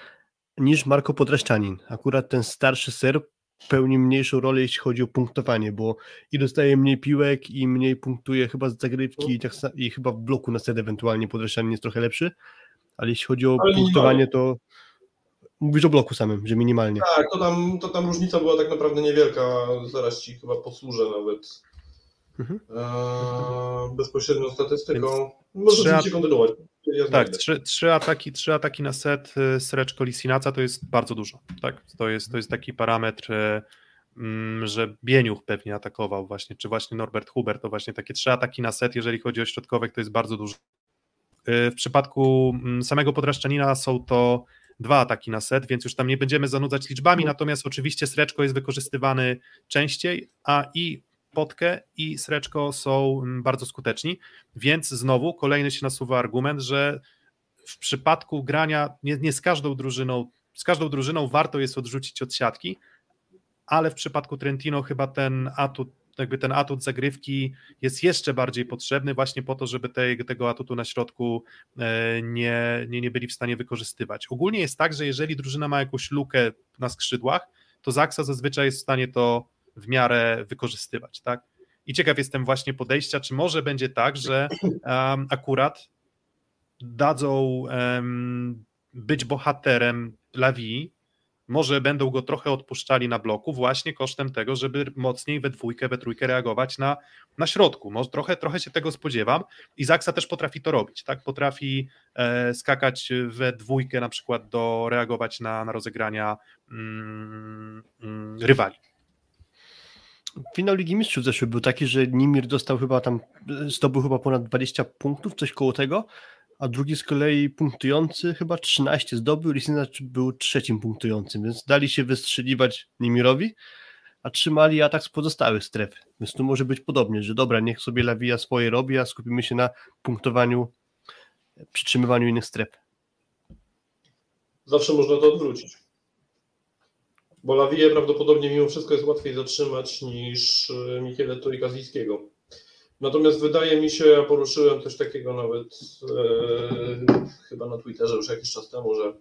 niż Marko Podraszczanin. Akurat ten starszy ser pełni mniejszą rolę, jeśli chodzi o punktowanie, bo i dostaje mniej piłek i mniej punktuje chyba z zagrywki i, tak, i chyba w bloku na set ewentualnie Podraszczanin jest trochę lepszy, ale jeśli chodzi o ale punktowanie, to mówisz o bloku samym, że minimalnie. Tak, to tam, to tam różnica była tak naprawdę niewielka, zaraz ci chyba posłużę nawet Mhm. Eee, bezpośrednią statystyką. Możecie kontynuować. Tak, trzy, trzy, ataki, trzy ataki na set y, Sreczko Lisinaca to jest bardzo dużo. Tak? To, jest, to jest taki parametr, y, mm, że Bieniuch pewnie atakował właśnie, czy właśnie Norbert Huber, to właśnie takie trzy ataki na set, jeżeli chodzi o środkowych, to jest bardzo dużo. Y, w przypadku mm, samego Podraszczanina są to dwa ataki na set, więc już tam nie będziemy zanudzać liczbami, mhm. natomiast oczywiście Sreczko jest wykorzystywany częściej, a i Potkę i Sreczko są mm, bardzo skuteczni, więc znowu kolejny się nasuwa argument, że w przypadku grania nie, nie z każdą drużyną, z każdą drużyną warto jest odrzucić od siatki, ale w przypadku Trentino chyba ten atut, jakby ten atut zagrywki jest jeszcze bardziej potrzebny właśnie po to, żeby te, tego atutu na środku e, nie, nie, nie byli w stanie wykorzystywać. Ogólnie jest tak, że jeżeli drużyna ma jakąś lukę na skrzydłach, to Zaksa zazwyczaj jest w stanie to w miarę wykorzystywać, tak? I ciekaw jestem właśnie podejścia, czy może będzie tak, że um, akurat dadzą um, być bohaterem Lawi, może będą go trochę odpuszczali na bloku właśnie kosztem tego, żeby mocniej we dwójkę, we trójkę reagować na, na środku. Może trochę, trochę się tego spodziewam i Zaksa też potrafi to robić, tak? Potrafi e, skakać we dwójkę na przykład do reagować na, na rozegrania mm, mm, rywali. Finał Ligi Mistrzów zeszły był taki, że Nimir dostał chyba tam, zdobył chyba ponad 20 punktów, coś koło tego, a drugi z kolei punktujący chyba 13 zdobył, Lisinacz był trzecim punktującym, więc dali się wystrzeliwać Nimirowi, a trzymali atak z pozostałych stref. Więc tu może być podobnie, że dobra, niech sobie Lawija swoje robi, a skupimy się na punktowaniu, przytrzymywaniu innych stref. Zawsze można to odwrócić. Bo Lawiję prawdopodobnie mimo wszystko jest łatwiej zatrzymać niż e, Michele i Kazijskiego. Natomiast wydaje mi się, ja poruszyłem coś takiego nawet e, chyba na Twitterze już jakiś czas temu, że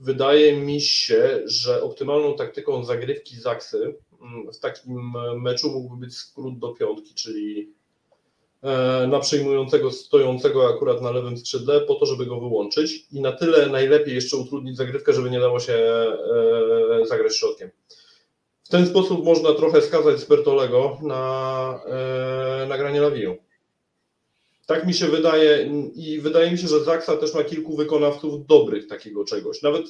wydaje mi się, że optymalną taktyką zagrywki Zaksy mm, w takim meczu mógłby być skrót do piątki, czyli E, na przyjmującego stojącego akurat na lewym skrzydle po to, żeby go wyłączyć i na tyle najlepiej jeszcze utrudnić zagrywkę, żeby nie dało się e, zagrać środkiem. W ten sposób można trochę skazać Spertolego na e, nagranie Lawiją. Tak mi się wydaje i wydaje mi się, że Zaksa też ma kilku wykonawców dobrych takiego czegoś. Nawet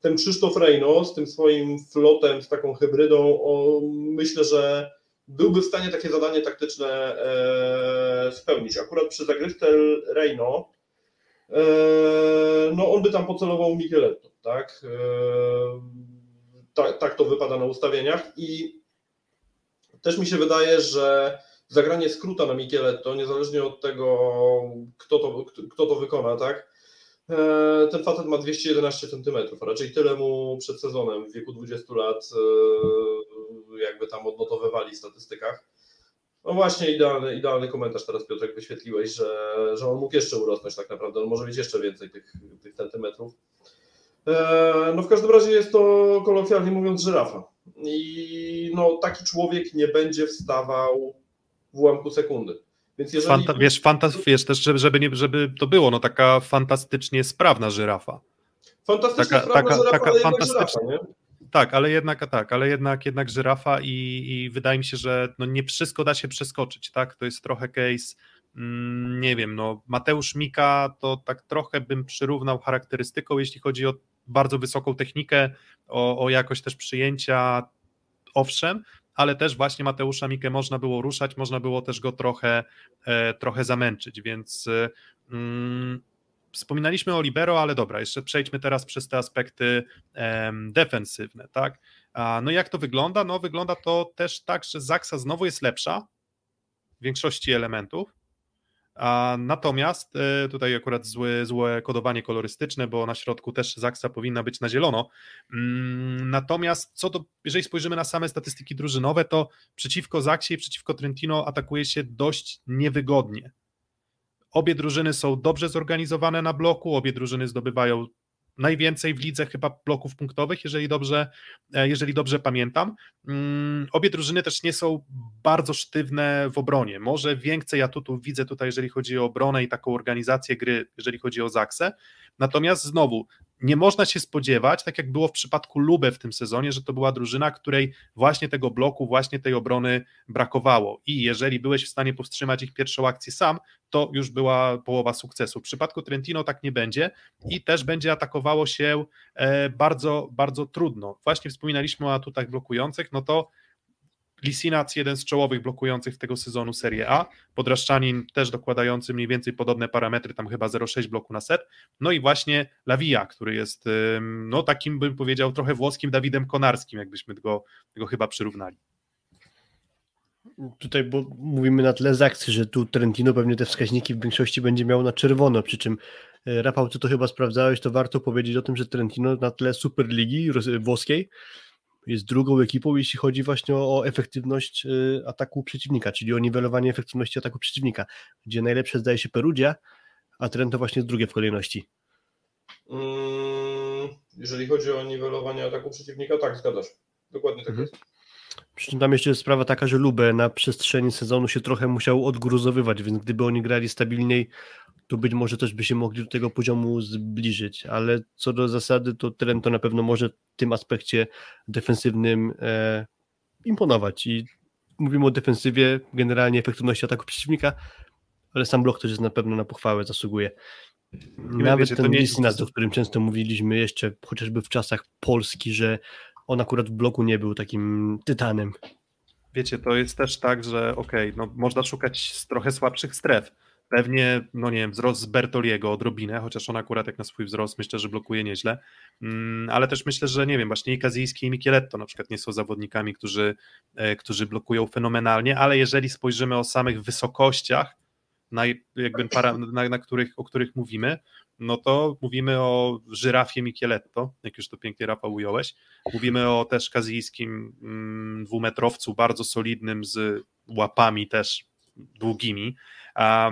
ten Krzysztof Rejno z tym swoim flotem, z taką hybrydą, o, myślę, że byłby w stanie takie zadanie taktyczne e, spełnić. Akurat przy zagrywce Reino, e, no on by tam pocelował Micheletto, tak? Tak? Tak to wypada na ustawieniach i też mi się wydaje, że zagranie skróta na Micheletto, niezależnie od tego, kto to, kto to wykona, tak? E, ten facet ma 211 cm, a raczej tyle mu przed sezonem w wieku 20 lat e, jakby tam odnotowywali w statystykach. No właśnie, idealny, idealny komentarz teraz Piotrek wyświetliłeś, że, że on mógł jeszcze urosnąć tak naprawdę, on może mieć jeszcze więcej tych, tych centymetrów. E, no w każdym razie jest to kolokwialnie mówiąc żyrafa. I no taki człowiek nie będzie wstawał w ułamku sekundy. Więc jeżeli... Fanta, wiesz, fantas, wiesz też, żeby, żeby, nie, żeby to było, no taka fantastycznie sprawna żyrafa. Fantastycznie taka, sprawna taka, żyrafa, taka ale fantastycznie, żyrafa? Tak, ale jednak tak, ale jednak, jednak żyrafa i, i wydaje mi się, że no nie wszystko da się przeskoczyć, tak? To jest trochę case, mm, nie wiem, no Mateusz Mika to tak trochę bym przyrównał charakterystyką, jeśli chodzi o bardzo wysoką technikę, o, o jakość też przyjęcia, owszem, ale też właśnie Mateusza Mikę można było ruszać, można było też go trochę, e, trochę zamęczyć, więc e, mm, wspominaliśmy o libero, ale dobra, jeszcze przejdźmy teraz przez te aspekty defensywne, tak? No jak to wygląda? No wygląda to też tak, że Zaksa znowu jest lepsza w większości elementów, A natomiast e, tutaj akurat złe, złe kodowanie kolorystyczne, bo na środku też Zaksa powinna być na zielono. Mm, natomiast co do, jeżeli spojrzymy na same statystyki drużynowe, to przeciwko Zaksie i przeciwko Trentino atakuje się dość niewygodnie. Obie drużyny są dobrze zorganizowane na bloku, obie drużyny zdobywają najwięcej w lidze chyba bloków punktowych, jeżeli dobrze, e, jeżeli dobrze pamiętam. Mm, obie drużyny też nie są bardzo sztywne w obronie. Może więcej atutów widzę tutaj, jeżeli chodzi o obronę i taką organizację gry, jeżeli chodzi o Zaksę. Natomiast znowu, nie można się spodziewać, tak jak było w przypadku Lube w tym sezonie, że to była drużyna, której właśnie tego bloku, właśnie tej obrony brakowało. I jeżeli byłeś w stanie powstrzymać ich pierwszą akcję sam, to już była połowa sukcesu. W przypadku Trentino tak nie będzie i też będzie atakowało się e, bardzo, bardzo trudno. Właśnie wspominaliśmy o atutach blokujących, no to Lisinac, jeden z czołowych blokujących tego sezonu Serie A, Podraszczanin też dokładający mniej więcej podobne parametry, tam chyba 0,6 bloku na set, no i właśnie Lawija, który jest no takim bym powiedział trochę włoskim Dawidem Konarskim, jakbyśmy go, go chyba przyrównali. Tutaj bo mówimy na tle z akcji, że tu Trentino pewnie te wskaźniki w większości będzie miał na czerwono, przy czym e, Rafał, ty to chyba sprawdzałeś, to warto powiedzieć o tym, że Trentino na tle Superligi włoskiej jest drugą ekipą, jeśli chodzi właśnie o, o efektywność y, ataku przeciwnika, czyli o niwelowanie efektywności ataku przeciwnika, gdzie najlepsze zdaje się Perugia, a Trento właśnie jest drugie w kolejności. Mm, jeżeli chodzi o niwelowanie ataku przeciwnika, tak, zgadzasz. Dokładnie tak mhm. jest. Przy czym tam jeszcze jest sprawa taka, że Lubę na przestrzeni sezonu się trochę musiał odgruzowywać, więc gdyby oni grali stabilniej, to być może też by się mogli do tego poziomu zbliżyć, ale co do zasady, to Trento na pewno może w tym aspekcie defensywnym e, imponować i mówimy o defensywie, generalnie efektywności ataku przeciwnika, ale sam blok też jest na pewno na pochwałę zasługuje. Nawet wiecie, ten Lisinat, o którym często mówiliśmy jeszcze chociażby w czasach Polski, że on akurat w bloku nie był takim tytanem. Wiecie, to jest też tak, że okej, okay, no można szukać trochę słabszych stref, Pewnie, no nie wiem, wzrost z Bertoliego odrobinę, chociaż on akurat jak na swój wzrost myślę, że blokuje nieźle, mm, ale też myślę, że nie wiem, właśnie i Kazijski i Micheletto na przykład nie są zawodnikami, którzy, e, którzy blokują fenomenalnie, ale jeżeli spojrzymy o samych wysokościach, na, jakby para, na, na których, o których mówimy, no to mówimy o żyrafie Micheletto, jak już to pięknie Rafał ująłeś, mówimy o też kazijskim mm, dwumetrowcu, bardzo solidnym, z łapami też długimi,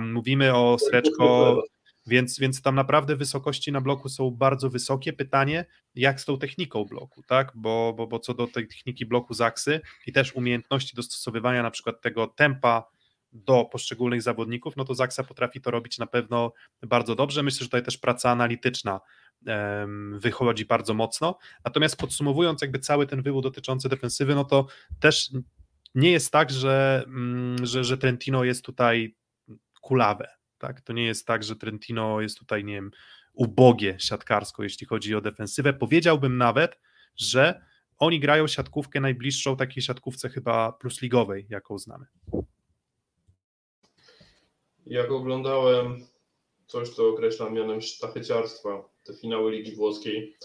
Mówimy o Sreczko, więc, więc tam naprawdę wysokości na bloku są bardzo wysokie. Pytanie, jak z tą techniką bloku, tak? Bo, bo, bo co do tej techniki bloku Zaksy i też umiejętności dostosowywania na przykład tego tempa do poszczególnych zawodników, no to Zaksa potrafi to robić na pewno bardzo dobrze. Myślę, że tutaj też praca analityczna wychodzi bardzo mocno. Natomiast podsumowując jakby cały ten wywód dotyczący defensywy, no to też nie jest tak, że, mm, że, że Trentino jest tutaj kulawe. Tak? To nie jest tak, że Trentino jest tutaj, nie wiem, ubogie siatkarsko, jeśli chodzi o defensywę. Powiedziałbym nawet, że oni grają siatkówkę najbliższą takiej siatkówce chyba plusligowej, jaką znamy. Jak oglądałem coś, co określam mianem sztacheciarstwa, te finały Ligi Włoskiej,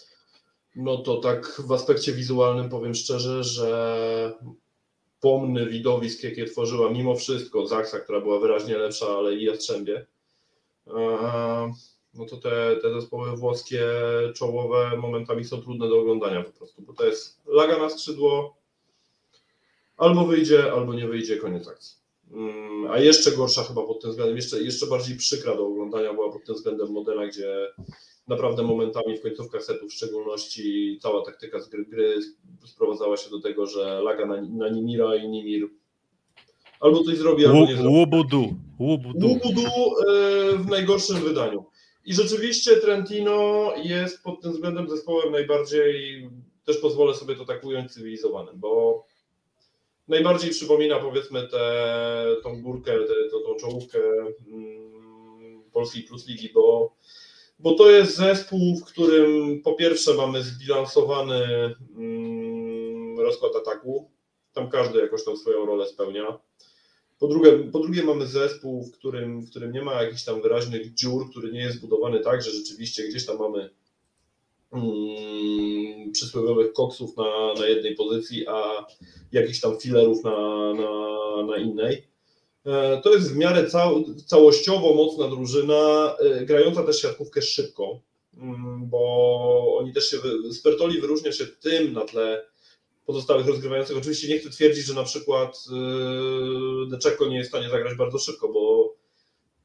no to tak w aspekcie wizualnym powiem szczerze, że pomny widowisk, jakie tworzyła mimo wszystko Zaksa, która była wyraźnie lepsza, ale i Jastrzębie, no to te, te zespoły włoskie czołowe momentami są trudne do oglądania po prostu, bo to jest laga na skrzydło, albo wyjdzie, albo nie wyjdzie, koniec akcji. Mm, a jeszcze gorsza chyba pod tym względem, jeszcze, jeszcze bardziej przykra do oglądania była pod tym względem modela, gdzie naprawdę momentami w końcówkach setów w szczególności cała taktyka z gry, gry sprowadzała się do tego, że laga na, na Nimira i Nimir albo coś zrobi, albo nie zrobi. Łubudu. Łubudu. Łubudu e, w najgorszym wydaniu. I rzeczywiście Trentino jest pod tym względem zespołem najbardziej, też pozwolę sobie to tak ująć, cywilizowanym, bo najbardziej przypomina powiedzmy tę tą górkę, tę, tą czołówkę mm, Polskiej Plus Ligi, bo bo to jest zespół, w którym po pierwsze mamy zbilansowany mm, rozkład ataku, tam każdy jakoś tam swoją rolę spełnia. Po drugie, po drugie mamy zespół, w którym, w którym nie ma jakichś tam wyraźnych dziur, który nie jest zbudowany tak, że rzeczywiście gdzieś tam mamy mm, przysłowiowych koksów na, na jednej pozycji, a jakichś tam filerów na, na, na innej. E, to jest w miarę cał, całościowo mocna drużyna, e, grająca też siatkówkę szybko, mm, bo oni też się, Spertoli wyróżnia się tym na tle pozostałych rozgrywających. Oczywiście nie chcę twierdzić, że na przykład e, Deczeko nie jest w stanie zagrać bardzo szybko, bo,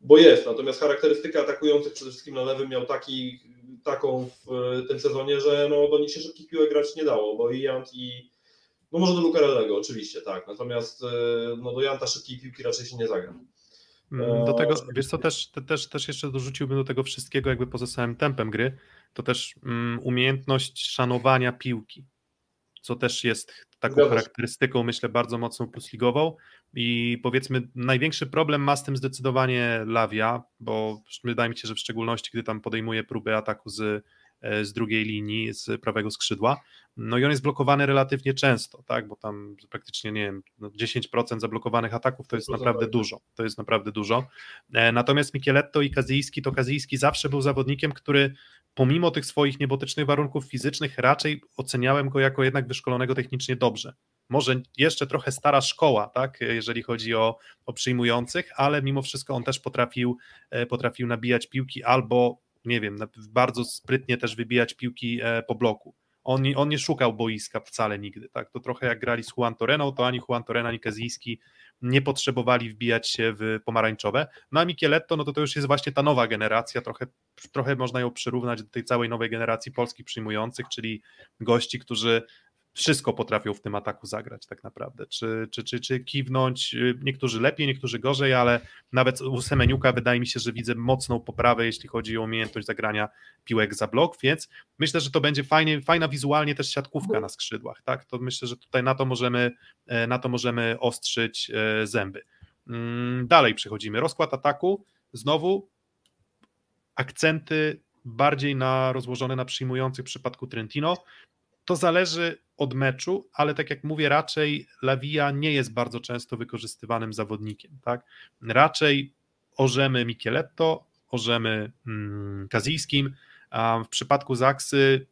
bo jest, natomiast charakterystyka atakujących przede wszystkim na lewym miał taki, taką w tym sezonie, że no, do nich się szybkich piłek grać nie dało, bo i Jant i no może do Lucarellego oczywiście, tak. Natomiast e, no, do Janta szybkiej piłki raczej się nie zagra. Mm, do tego, wiesz co, też, też, też jeszcze dorzuciłbym do tego wszystkiego jakby poza samym tempem gry, to też um, umiejętność szanowania piłki, co też jest taką charakterystyką, myślę, bardzo mocną plusligową i powiedzmy największy problem ma z tym zdecydowanie Lawia, bo wydaje mi się, że w szczególności gdy tam podejmuje próby ataku z z drugiej linii, z prawego skrzydła. No i on jest blokowany relatywnie często, tak, bo tam praktycznie, nie wiem, 10% no zablokowanych ataków to jest naprawdę dużo, to jest naprawdę dużo. E, natomiast Micheletto i Kazyjski, to Kazyjski zawsze był zawodnikiem, który pomimo tych swoich niebotycznych warunków fizycznych raczej oceniałem go jako jednak wyszkolonego technicznie dobrze. Może jeszcze trochę stara szkoła, tak, jeżeli chodzi o, o przyjmujących, ale mimo wszystko on też potrafił, e, potrafił nabijać piłki albo nie wiem, bardzo sprytnie też wybijać piłki e, po bloku. On on nie szukał boiska wcale nigdy, tak? To trochę jak grali z Juan Toreną, to ani Juan Torena, ani Kazijski nie potrzebowali wbijać się w pomarańczowe. No a Micheletto, no to to już jest właśnie ta nowa generacja, trochę, trochę można ją przyrównać do tej całej nowej generacji polskich przyjmujących, czyli gości, którzy wszystko potrafią w tym ataku zagrać tak naprawdę, czy, czy, czy, czy kiwnąć, y, niektórzy lepiej, niektórzy gorzej, ale nawet u Semeniuka wydaje mi się, że widzę mocną poprawę, jeśli chodzi o umiejętność zagrania piłek za blok, więc myślę, że to będzie fajnie, fajna wizualnie też siatkówka na skrzydłach, tak, to myślę, że tutaj na to możemy, e, na to możemy ostrzyć e, zęby. Mm, dalej przechodzimy, rozkład ataku, znowu akcenty bardziej na rozłożone na przyjmujących w przypadku Trentino, to zależy od meczu, ale tak jak mówię, raczej Lawija nie jest bardzo często wykorzystywanym zawodnikiem. Tak? Raczej orzemy Micheletto, orzemy mm, Kazijskim, a w przypadku Zaksy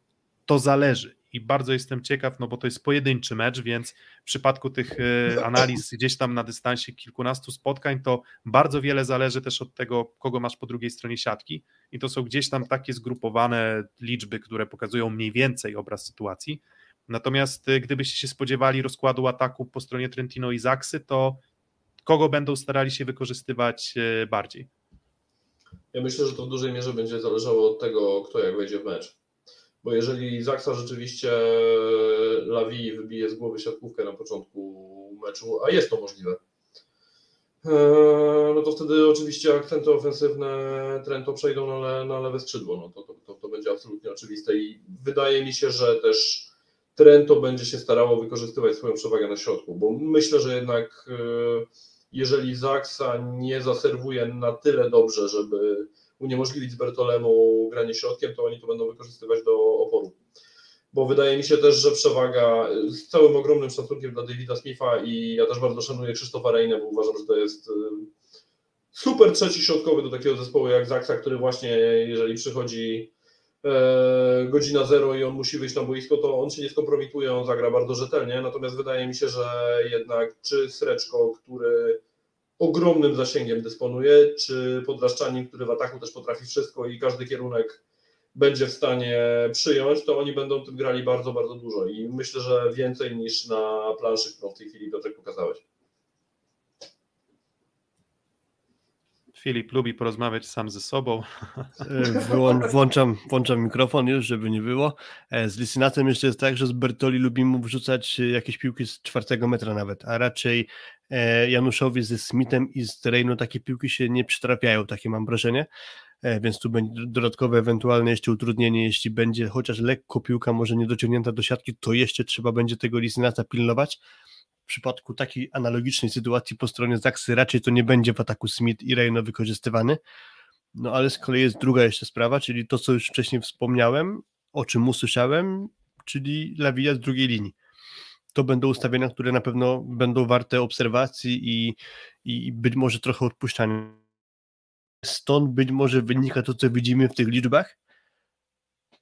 to zależy i bardzo jestem ciekaw, no bo to jest pojedynczy mecz, więc w przypadku tych e, analiz gdzieś tam na dystansie kilkunastu spotkań, to bardzo wiele zależy też od tego, kogo masz po drugiej stronie siatki i to są gdzieś tam takie zgrupowane liczby, które pokazują mniej więcej obraz sytuacji. Natomiast e, gdybyście się spodziewali rozkładu ataku po stronie Trentino i Zaksy, to kogo będą starali się wykorzystywać e, bardziej? Ja myślę, że to w dużej mierze będzie zależało od tego, kto jak wejdzie w mecz. Bo jeżeli Zaksa rzeczywiście Lawi wybije z głowy siatkówkę na początku meczu, a jest to możliwe, no to wtedy oczywiście akcenty ofensywne Trento przejdą na, le, na lewe skrzydło. No to, to, to, będzie absolutnie oczywiste i wydaje mi się, że też Trento będzie się starało wykorzystywać swoją przewagę na środku, bo myślę, że jednak e, jeżeli Zaksa nie zaserwuje na tyle dobrze, żeby uniemożliwić Bertolemu granie środkiem, to oni to będą wykorzystywać do oporu. Bo wydaje mi się też, że przewaga, z całym ogromnym szacunkiem dla Davida Smitha i ja też bardzo szanuję Krzysztofa Reinę, bo uważam, że to jest y, super trzeci środkowy do takiego zespołu jak Zaksa, który właśnie jeżeli przychodzi e, godzina zero i on musi wyjść na boisko, to on się nie skompromituje, on zagra bardzo rzetelnie, natomiast wydaje mi się, że jednak czy Sreczko, który ogromnym zasięgiem dysponuje, czy Podlaszczanin, który w ataku też potrafi wszystko i każdy kierunek będzie w stanie przyjąć, to oni będą tym grali bardzo, bardzo dużo i myślę, że więcej niż na planszy, którą w tej chwili Piotrek pokazałeś. Filip lubi porozmawiać sam ze sobą. E, włączam, włączam mikrofon już, żeby nie było. E, z Lisynatem jeszcze jest tak, że z Bertoli lubimy wrzucać jakieś piłki z czwartego metra nawet, a raczej e, Januszowi ze Smithem i z Terenu takie piłki się nie przytrafiają, takie mam wrażenie, więc tu będzie dodatkowe ewentualne jeszcze utrudnienie, jeśli będzie chociaż lekko piłka może nie dociągnięta do siatki, to jeszcze trzeba będzie tego Lisynata pilnować, w przypadku takiej analogicznej sytuacji po stronie Zaksy raczej to nie będzie w ataku Smith i Reino wykorzystywany. No ale z kolei jest druga jeszcze sprawa, czyli to, co już wcześniej wspomniałem, o czym usłyszałem, czyli Lawija z drugiej linii. To będą ustawienia, które na pewno będą warte obserwacji i, i być może trochę odpuszczania. Stąd być może wynika to, co widzimy w tych liczbach,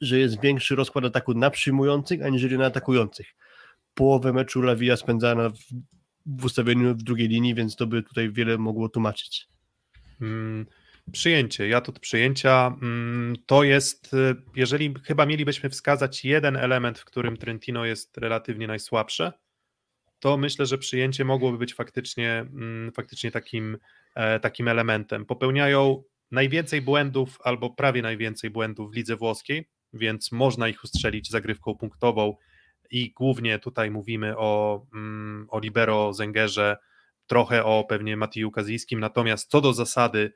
że jest większy rozkład ataku na przyjmujących, aniżeli na atakujących połowę meczu Lawija spędzana w w ustawieniu w drugiej linii, więc to by tutaj wiele mogło tłumaczyć. Hmm. Przyjęcie, ja to przyjęcia mm, to jest, y, jeżeli chyba mielibyśmy wskazać jeden element, w którym Trentino jest relatywnie najsłabsze, to myślę, że przyjęcie mogłoby być faktycznie, mm, faktycznie takim, takim elementem. Popełniają najwięcej błędów, albo prawie najwięcej błędów w lidze włoskiej, więc można ich ustrzelić zagrywką punktową i głównie tutaj mówimy o, mm, o Libero Zengerze, trochę o pewnie Matiju Kazijskim, natomiast co do zasady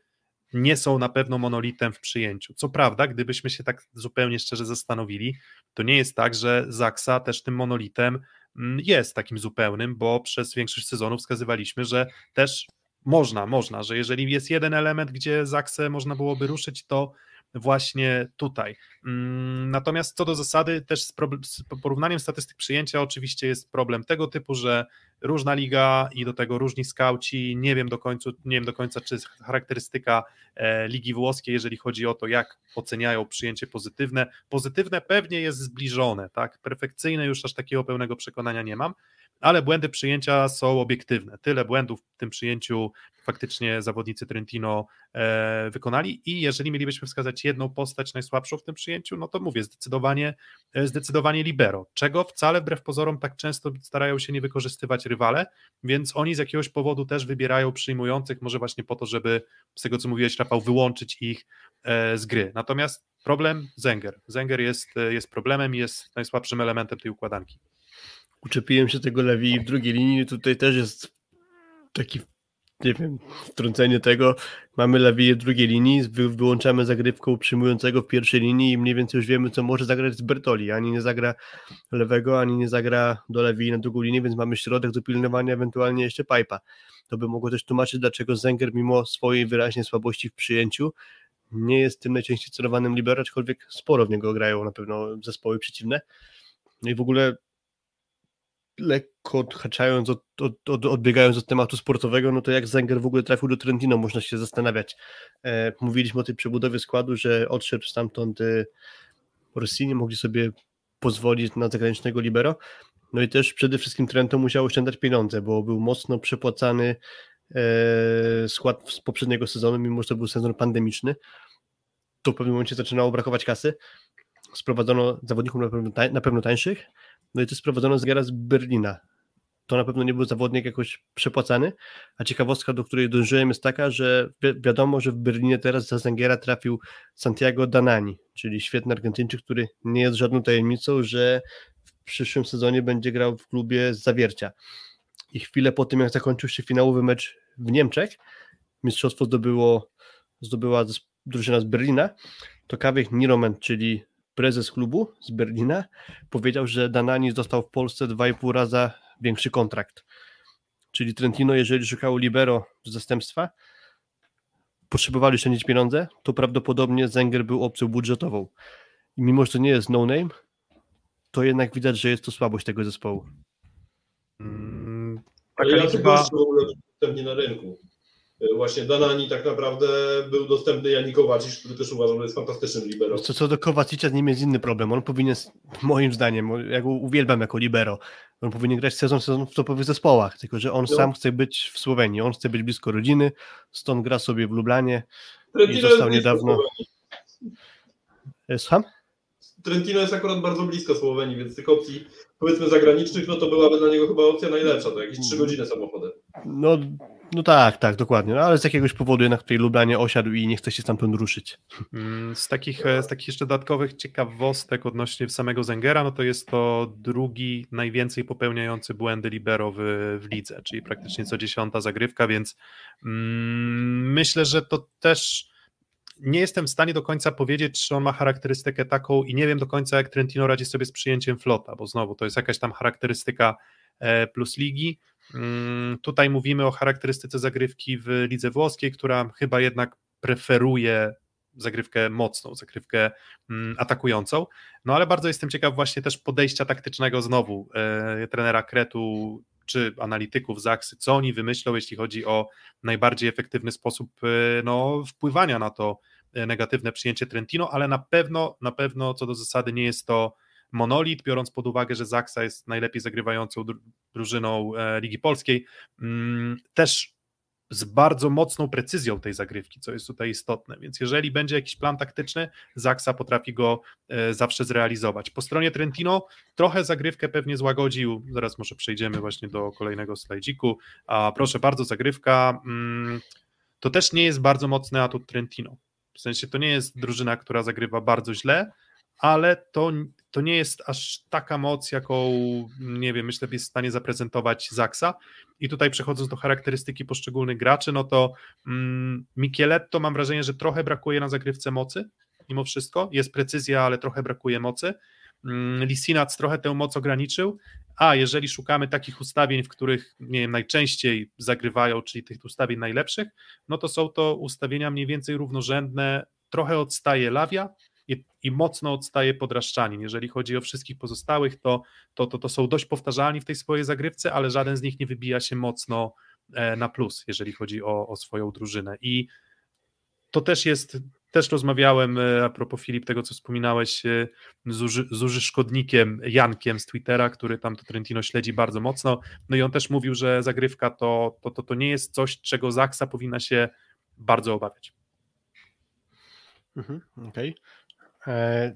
nie są na pewno monolitem w przyjęciu. Co prawda, gdybyśmy się tak zupełnie szczerze zastanowili, to nie jest tak, że Zaksa też tym monolitem mm, jest takim zupełnym, bo przez większość sezonu wskazywaliśmy, że też można, można, że jeżeli jest jeden element, gdzie Zaksę można byłoby ruszyć, to właśnie tutaj. Mm, natomiast co do zasady, też z, z porównaniem statystyk przyjęcia, oczywiście jest problem tego typu, że różna liga i do tego różni skauci. Nie wiem do końca, nie wiem do końca, czy charakterystyka e, ligi włoskiej, jeżeli chodzi o to, jak oceniają przyjęcie pozytywne. Pozytywne pewnie jest zbliżone, tak? Perfekcyjne już aż takiego pełnego przekonania nie mam ale błędy przyjęcia są obiektywne. Tyle błędów w tym przyjęciu faktycznie zawodnicy Trentino e, wykonali i jeżeli mielibyśmy wskazać jedną postać najsłabszą w tym przyjęciu, no to mówię, zdecydowanie, e, zdecydowanie libero, czego wcale wbrew pozorom tak często starają się nie wykorzystywać rywale, więc oni z jakiegoś powodu też wybierają przyjmujących, może właśnie po to, żeby z tego co mówiłeś Rafał, wyłączyć ich e, z gry. Natomiast problem Zenger. Zenger jest, jest problemem, jest najsłabszym elementem tej układanki uczepiłem się tego Lewi w drugiej linii, tutaj też jest taki, nie wiem, wtrącenie tego, mamy Lewi w drugiej linii, wyłączamy zagrywką przyjmującego w pierwszej linii i mniej więcej już wiemy, co może zagrać z Bertoli, ani nie zagra lewego, ani nie zagra do Lewi na drugą linię, więc mamy środek do pilnowania, ewentualnie jeszcze Pipa. To by mogło też tłumaczyć, dlaczego Zenger mimo swojej wyraźnej słabości w przyjęciu nie jest tym najczęściej celowanym libero, aczkolwiek sporo w niego grają na pewno zespoły przeciwne. No i w ogóle lekko odhaczając, od, od, od, odbiegając od tematu sportowego, no to jak Zenger w ogóle trafił do Trentino, można się zastanawiać. E, mówiliśmy o tej przebudowie składu, że odszedł stamtąd e, Rossini, mogli sobie pozwolić na zagranicznego libero, no i też przede wszystkim Trento musiał oszczędzać pieniądze, bo był mocno przepłacany e, skład z poprzedniego sezonu, mimo że to był sezon pandemiczny, to w pewnym momencie zaczynało brakować kasy, sprowadzono zawodników na pewno, na pewno tańszych, no i to sprowadzono z z Berlina. To na pewno nie był zawodnik jakoś przepłacany, a ciekawostka, do której dążyłem jest taka, że wi wiadomo, że w Berlinie teraz za Zengiera trafił Santiago Danani, czyli świetny Argentyńczyk, który nie jest żadną tajemnicą, że w przyszłym sezonie będzie grał w klubie z Zawiercia. I chwilę po tym, jak zakończył się finałowy mecz w Niemczech, mistrzostwo zdobyło, zdobyła drużyna z Berlina, to Kawik Niromen, czyli prezes klubu z Berlina powiedział, że Danani dostał w Polsce 2,5 raza większy kontrakt. Czyli Trentino, jeżeli szukało libero z zastępstwa, potrzebowali oszczędzić pieniądze, to prawdopodobnie Zenger był opcją budżetową. I mimo, że to nie jest no-name, to jednak widać, że jest to słabość tego zespołu. Hmm, Ale ja w ogóle na rynku. Y, właśnie Danani tak naprawdę był dostępny Jani Kowacic, który też uważam, że jest fantastycznym libero. Co, co do Kowacicza z nim jest inny problem. On powinien, moim zdaniem, ja go uwielbiam jako libero, on powinien grać sezon sezon w topowych zespołach, tylko że on no. sam chce być w Słowenii, on chce być blisko rodziny, stąd gra sobie w Lublanie Trentino i został niedawno... Słucham? Trentino jest akurat bardzo blisko Słowenii, więc tych opcji powiedzmy zagranicznych, no to byłaby dla niego chyba opcja najlepsza, to jakieś 3 mm. godziny samochodem. No no tak, tak, dokładnie. No, ale z jakiegoś powodu jednak tutaj Lublanie osiadł i nie chce się stamtąd ruszyć. Mm, z takich, e, z takich jeszcze dodatkowych ciekawostek odnośnie samego Zengera, no to jest to drugi najwięcej popełniający błędy libero w, w lidze, czyli praktycznie co dziesiąta zagrywka, więc mm, myślę, że to też nie jestem w stanie do końca powiedzieć, czy on ma charakterystykę taką i nie wiem do końca, jak Trentino radzi sobie z przyjęciem flota, bo znowu to jest jakaś tam charakterystyka e, plus ligi. Mm, tutaj mówimy o charakterystyce zagrywki w lidze włoskiej, która chyba jednak preferuje zagrywkę mocną, zagrywkę mm, atakującą. No ale bardzo jestem ciekaw właśnie też podejścia taktycznego znowu e, trenera Kretu czy analityków Zaksy, co oni wymyślą, jeśli chodzi o najbardziej efektywny sposób e, no, wpływania na to e, negatywne przyjęcie Trentino, ale na pewno, na pewno co do zasady nie jest to Monolit, biorąc pod uwagę, że Zaksa jest najlepiej zagrywającą drużyną e, Ligi Polskiej, mm, też z bardzo mocną precyzją tej zagrywki, co jest tutaj istotne. Więc jeżeli będzie jakiś plan taktyczny, Zaksa potrafi go e, zawsze zrealizować. Po stronie Trentino trochę zagrywkę pewnie złagodził. Zaraz może przejdziemy właśnie do kolejnego slajdziku. A proszę bardzo, zagrywka. Mm, to też nie jest bardzo mocny atut Trentino. W sensie to nie jest drużyna, która zagrywa bardzo źle, ale to, to nie jest aż taka moc, jaką, nie wiem, myślę, jest w stanie zaprezentować Zaksa. I tutaj przechodząc do charakterystyki poszczególnych graczy, no to mm, Micheletto mam wrażenie, że trochę brakuje na zagrywce mocy, mimo wszystko. Jest precyzja, ale trochę brakuje mocy. Mm, Lisinac trochę tę moc ograniczył, a jeżeli szukamy takich ustawień, w których nie wiem, najczęściej zagrywają, czyli tych ustawień najlepszych, no to są to ustawienia mniej więcej równorzędne, trochę odstaje Lawia, i, i mocno odstaje Podraszczanin. Jeżeli chodzi o wszystkich pozostałych, to, to, to, to są dość powtarzalni w tej swojej zagrywce, ale żaden z nich nie wybija się mocno e, na plus, jeżeli chodzi o, o swoją drużynę. I to też jest, też rozmawiałem e, a propos Filip, tego co wspominałeś e, z, uży, z uży szkodnikiem Jankiem z Twittera, który tam to Trentino śledzi bardzo mocno. No i on też mówił, że zagrywka to, to, to, to nie jest coś, czego Zaksa powinna się bardzo obawiać. Mhm, Okej. Okay. E,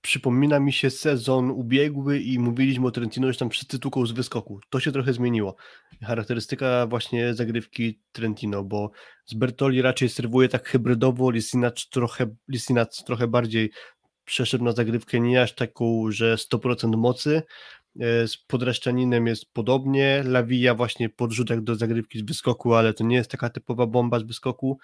przypomina mi się sezon ubiegły i mówiliśmy o Trentino, że tam wszyscy tuką z wyskoku. To się trochę zmieniło. Charakterystyka właśnie zagrywki Trentino, bo z Bertoli raczej serwuje tak hybrydowo, Lisinac trochę, Lisinac trochę bardziej przeszedł na zagrywkę nie aż taką, że 100% mocy. E, z Podraszczaninem jest podobnie, Lawija właśnie podrzutek do zagrywki z wyskoku, ale to nie jest taka typowa bomba z wyskoku.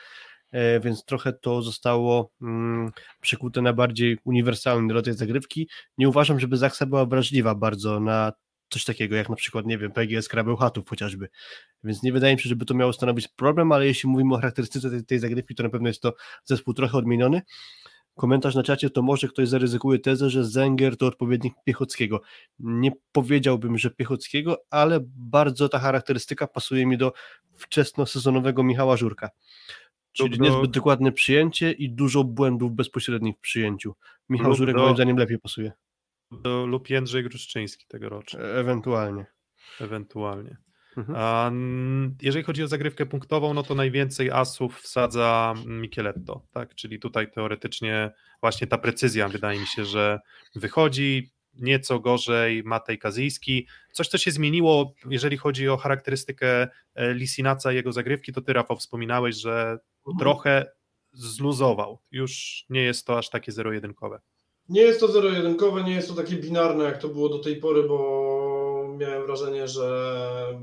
E, więc trochę to zostało mm, przekute na bardziej uniwersalny rodzaj zagrywki. Nie uważam, żeby Zaksa była wrażliwa bardzo na coś takiego, jak na przykład, nie wiem, PGS Krabełchatów chociażby. Więc nie wydaje mi się, żeby to miało stanowić problem, ale jeśli mówimy o charakterystyce tej, tej zagrywki, to na pewno jest to zespół trochę odmieniony. Komentarz na czacie to może ktoś zaryzykuje tezę, że Zenger to odpowiednik Piechockiego. Nie powiedziałbym, że Piechockiego, ale bardzo ta charakterystyka pasuje mi do wczesnosezonowego Michała Żurka. Czyli do... niezbyt dokładne przyjęcie i dużo błędów bezpośrednich w przyjęciu. Michał Żurek do... moim zdaniem lepiej pasuje. Do, lub Jędrzej Gruszczyński tegorocznie. E ewentualnie. Ewentualnie. Mhm. A jeżeli chodzi o zagrywkę punktową, no to najwięcej asów wsadza Micheletto, tak? Czyli tutaj teoretycznie właśnie ta precyzja wydaje mi się, że wychodzi, nieco gorzej Matej Kazyjski. Coś, co się zmieniło, jeżeli chodzi o charakterystykę e, Lisinaca i jego zagrywki, to ty, Rafał, wspominałeś, że. Trochę zluzował. Już nie jest to aż takie zero-jedynkowe. Nie jest to zero-jedynkowe, nie jest to takie binarne, jak to było do tej pory, bo miałem wrażenie, że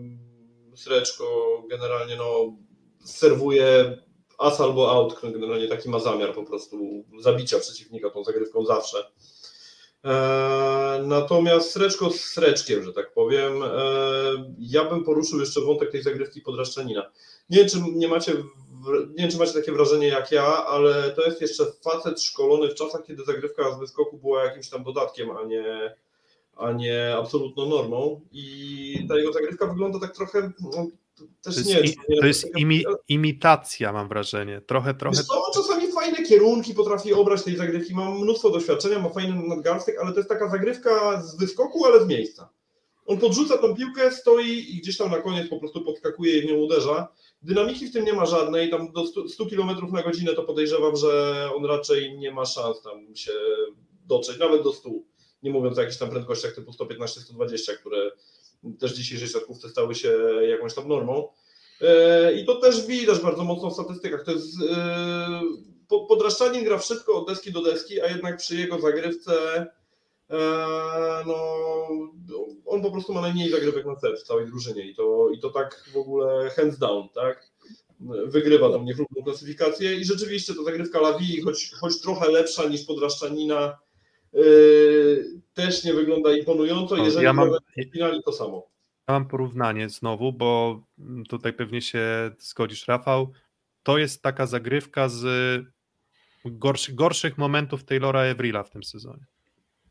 Sreczko generalnie no, serwuje as albo out, generalnie taki ma zamiar po prostu zabicia przeciwnika tą zagrywką zawsze. E, natomiast Sreczko z Sreczkiem, że tak powiem, e, ja bym poruszył jeszcze wątek tej zagrywki podraszczanina. Nie wiem, czy nie macie, nie wiem, czy macie takie wrażenie jak ja, ale to jest jeszcze facet szkolony w czasach, kiedy zagrywka z wyskoku była jakimś tam dodatkiem, a nie, a nie absolutną normą. I ta jego zagrywka wygląda tak trochę no, też to nie. Jest, nie to jest imi, imitacja, mam wrażenie. Trochę, trochę. Wiesz czasami fajne kierunki potrafi obrać tej zagrywki. Mam mnóstwo doświadczenia, ma fajny nadgarstek, ale to jest taka zagrywka z wyskoku, ale z miejsca. On podrzuca tą piłkę, stoi i gdzieś tam na koniec po prostu podskakuje i w nią uderza. Dynamiki w tym nie ma żadnej, tam do 100, 100 km na godzinę to podejrzewam, że on raczej nie ma szans tam się dotrzeć, nawet do 100. Nie mówiąc o jakichś tam prędkościach typu 115-120, które też w dzisiejszej siatkówce stały się jakąś tam normą. E, I to też widać bardzo mocno w statystykach. To jest e, Podraszczanin gra wszystko od deski do deski, a jednak przy jego zagrywce no, on po prostu ma najmniej zagrywek na set w całej drużynie i to, i to tak w ogóle hands down, tak? Wygrywa tam niechlubną klasyfikację i rzeczywiście ta zagrywka Lawii, choć, choć trochę lepsza niż Podraszczanina, Yy, też nie wygląda imponująco. Jeżeli ja mam, finali, to samo. Ja mam porównanie znowu, bo tutaj pewnie się zgodzisz, Rafał. To jest taka zagrywka z gorszy, gorszych momentów Taylora Evrila w tym sezonie.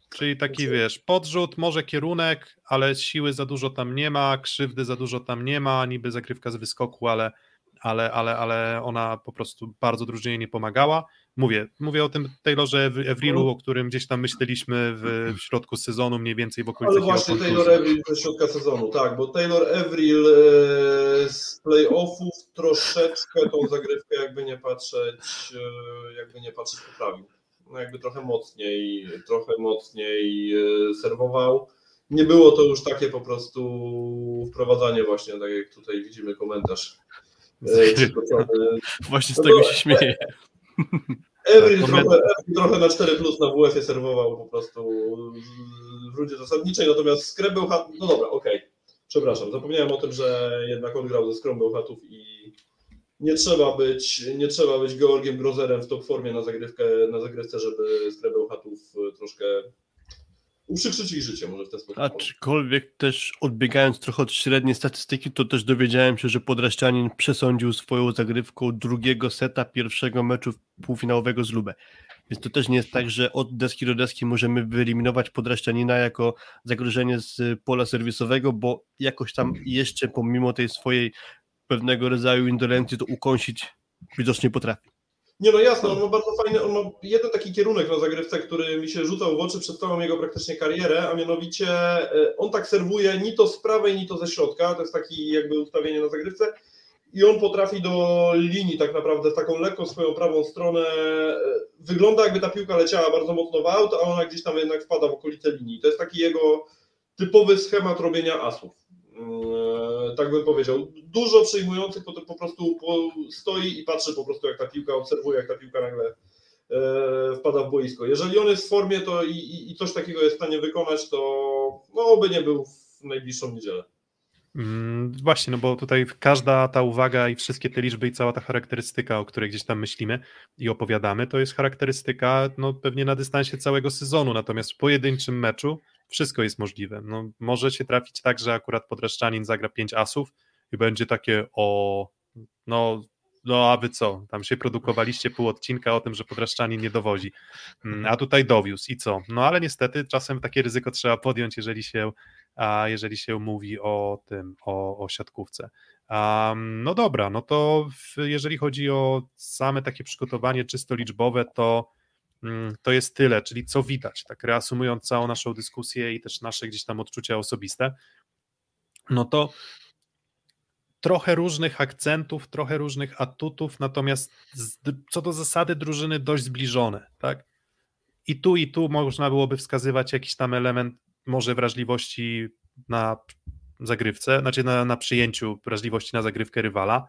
Czyli taki, wiesz, podrzut, może kierunek, ale siły za dużo tam nie ma, krzywdy za dużo tam nie ma, niby zagrywka z wyskoku, ale ale, ale, ale ona po prostu bardzo drużynie nie pomagała. Mówię, mówię o tym Taylorze Evrilu, o którym gdzieś tam myśleliśmy w, w środku sezonu, mniej więcej w okolicach Ale właśnie Taylor Evril ze środka sezonu, tak, bo Taylor Evril e, z playoffów troszeczkę tą zagrywkę jakby nie patrzeć, e, jakby nie patrzeć poprawił. No jakby trochę mocniej, trochę mocniej e, serwował. Nie było to już takie po prostu wprowadzanie właśnie, tak jak tutaj widzimy komentarz. Właśnie z tego się śmieję. Every tak, trochę, trochę na 4 plus na WF-ie serwował po prostu w rundzie zasadniczej, natomiast Scrap był hat, no dobra, okej, okay. przepraszam, zapomniałem o tym, że jednak on grał ze Scrum hatów i nie trzeba być, nie trzeba być Georgiem Grozerem w top formie na zagrywkę, na zagrywce, żeby Scrap hatów troszkę uprzykrzyć ich życie, może w ten sposób. Aczkolwiek też odbiegając trochę od średniej statystyki, to też dowiedziałem się, że Podraszczanin przesądził swoją zagrywką drugiego seta pierwszego meczu półfinałowego z Lubę. Więc to też nie jest tak, że od deski do deski możemy wyeliminować Podraszczanina jako zagrożenie z pola serwisowego, bo jakoś tam jeszcze pomimo tej swojej pewnego rodzaju indolencji to ukąsić widocznie potrafi. Nie no jasno, on ma bardzo fajny, on ma jeden taki kierunek na zagrywce, który mi się rzucał w oczy przez całą jego praktycznie karierę, a mianowicie e, on tak serwuje ni to z prawej, ni to ze środka, to jest taki jakby ustawienie na zagrywce i on potrafi do linii tak naprawdę taką lekką swoją prawą stronę, e, wygląda jakby ta piłka leciała bardzo mocno w aut, a ona gdzieś tam jednak wpada w okolice linii. To jest taki jego typowy schemat robienia asów. Tak bym powiedział. Dużo przyjmujących po, po prostu stoi i patrzy po prostu jak ta piłka, obserwuje jak ta piłka nagle e, wpada w boisko. Jeżeli on jest w formie to i, i, i coś takiego jest w stanie wykonać, to no by nie był w najbliższą niedzielę. Mm, właśnie, no bo tutaj każda ta uwaga i wszystkie te liczby i cała ta charakterystyka, o której gdzieś tam myślimy i opowiadamy, to jest charakterystyka no, pewnie na dystansie całego sezonu, natomiast w pojedynczym meczu wszystko jest możliwe. No, może się trafić tak, że akurat Podraszczanin zagra pięć asów i będzie takie o, no, no a wy co, tam się produkowaliście pół odcinka o tym, że Podraszczanin nie dowozi, mm, a tutaj dowiózł i co? No ale niestety czasem takie ryzyko trzeba podjąć, jeżeli się, a jeżeli się mówi o tym, o, o siatkówce. Um, no dobra, no to w, jeżeli chodzi o same takie przygotowanie czysto liczbowe, to to jest tyle, czyli co widać, tak reasumując całą naszą dyskusję i też nasze gdzieś tam odczucia osobiste, no to trochę różnych akcentów, trochę różnych atutów, natomiast co do zasady drużyny dość zbliżone, tak? I tu i tu można byłoby wskazywać jakiś tam element może wrażliwości na zagrywce, znaczy na, na przyjęciu wrażliwości na zagrywkę rywala, Mm,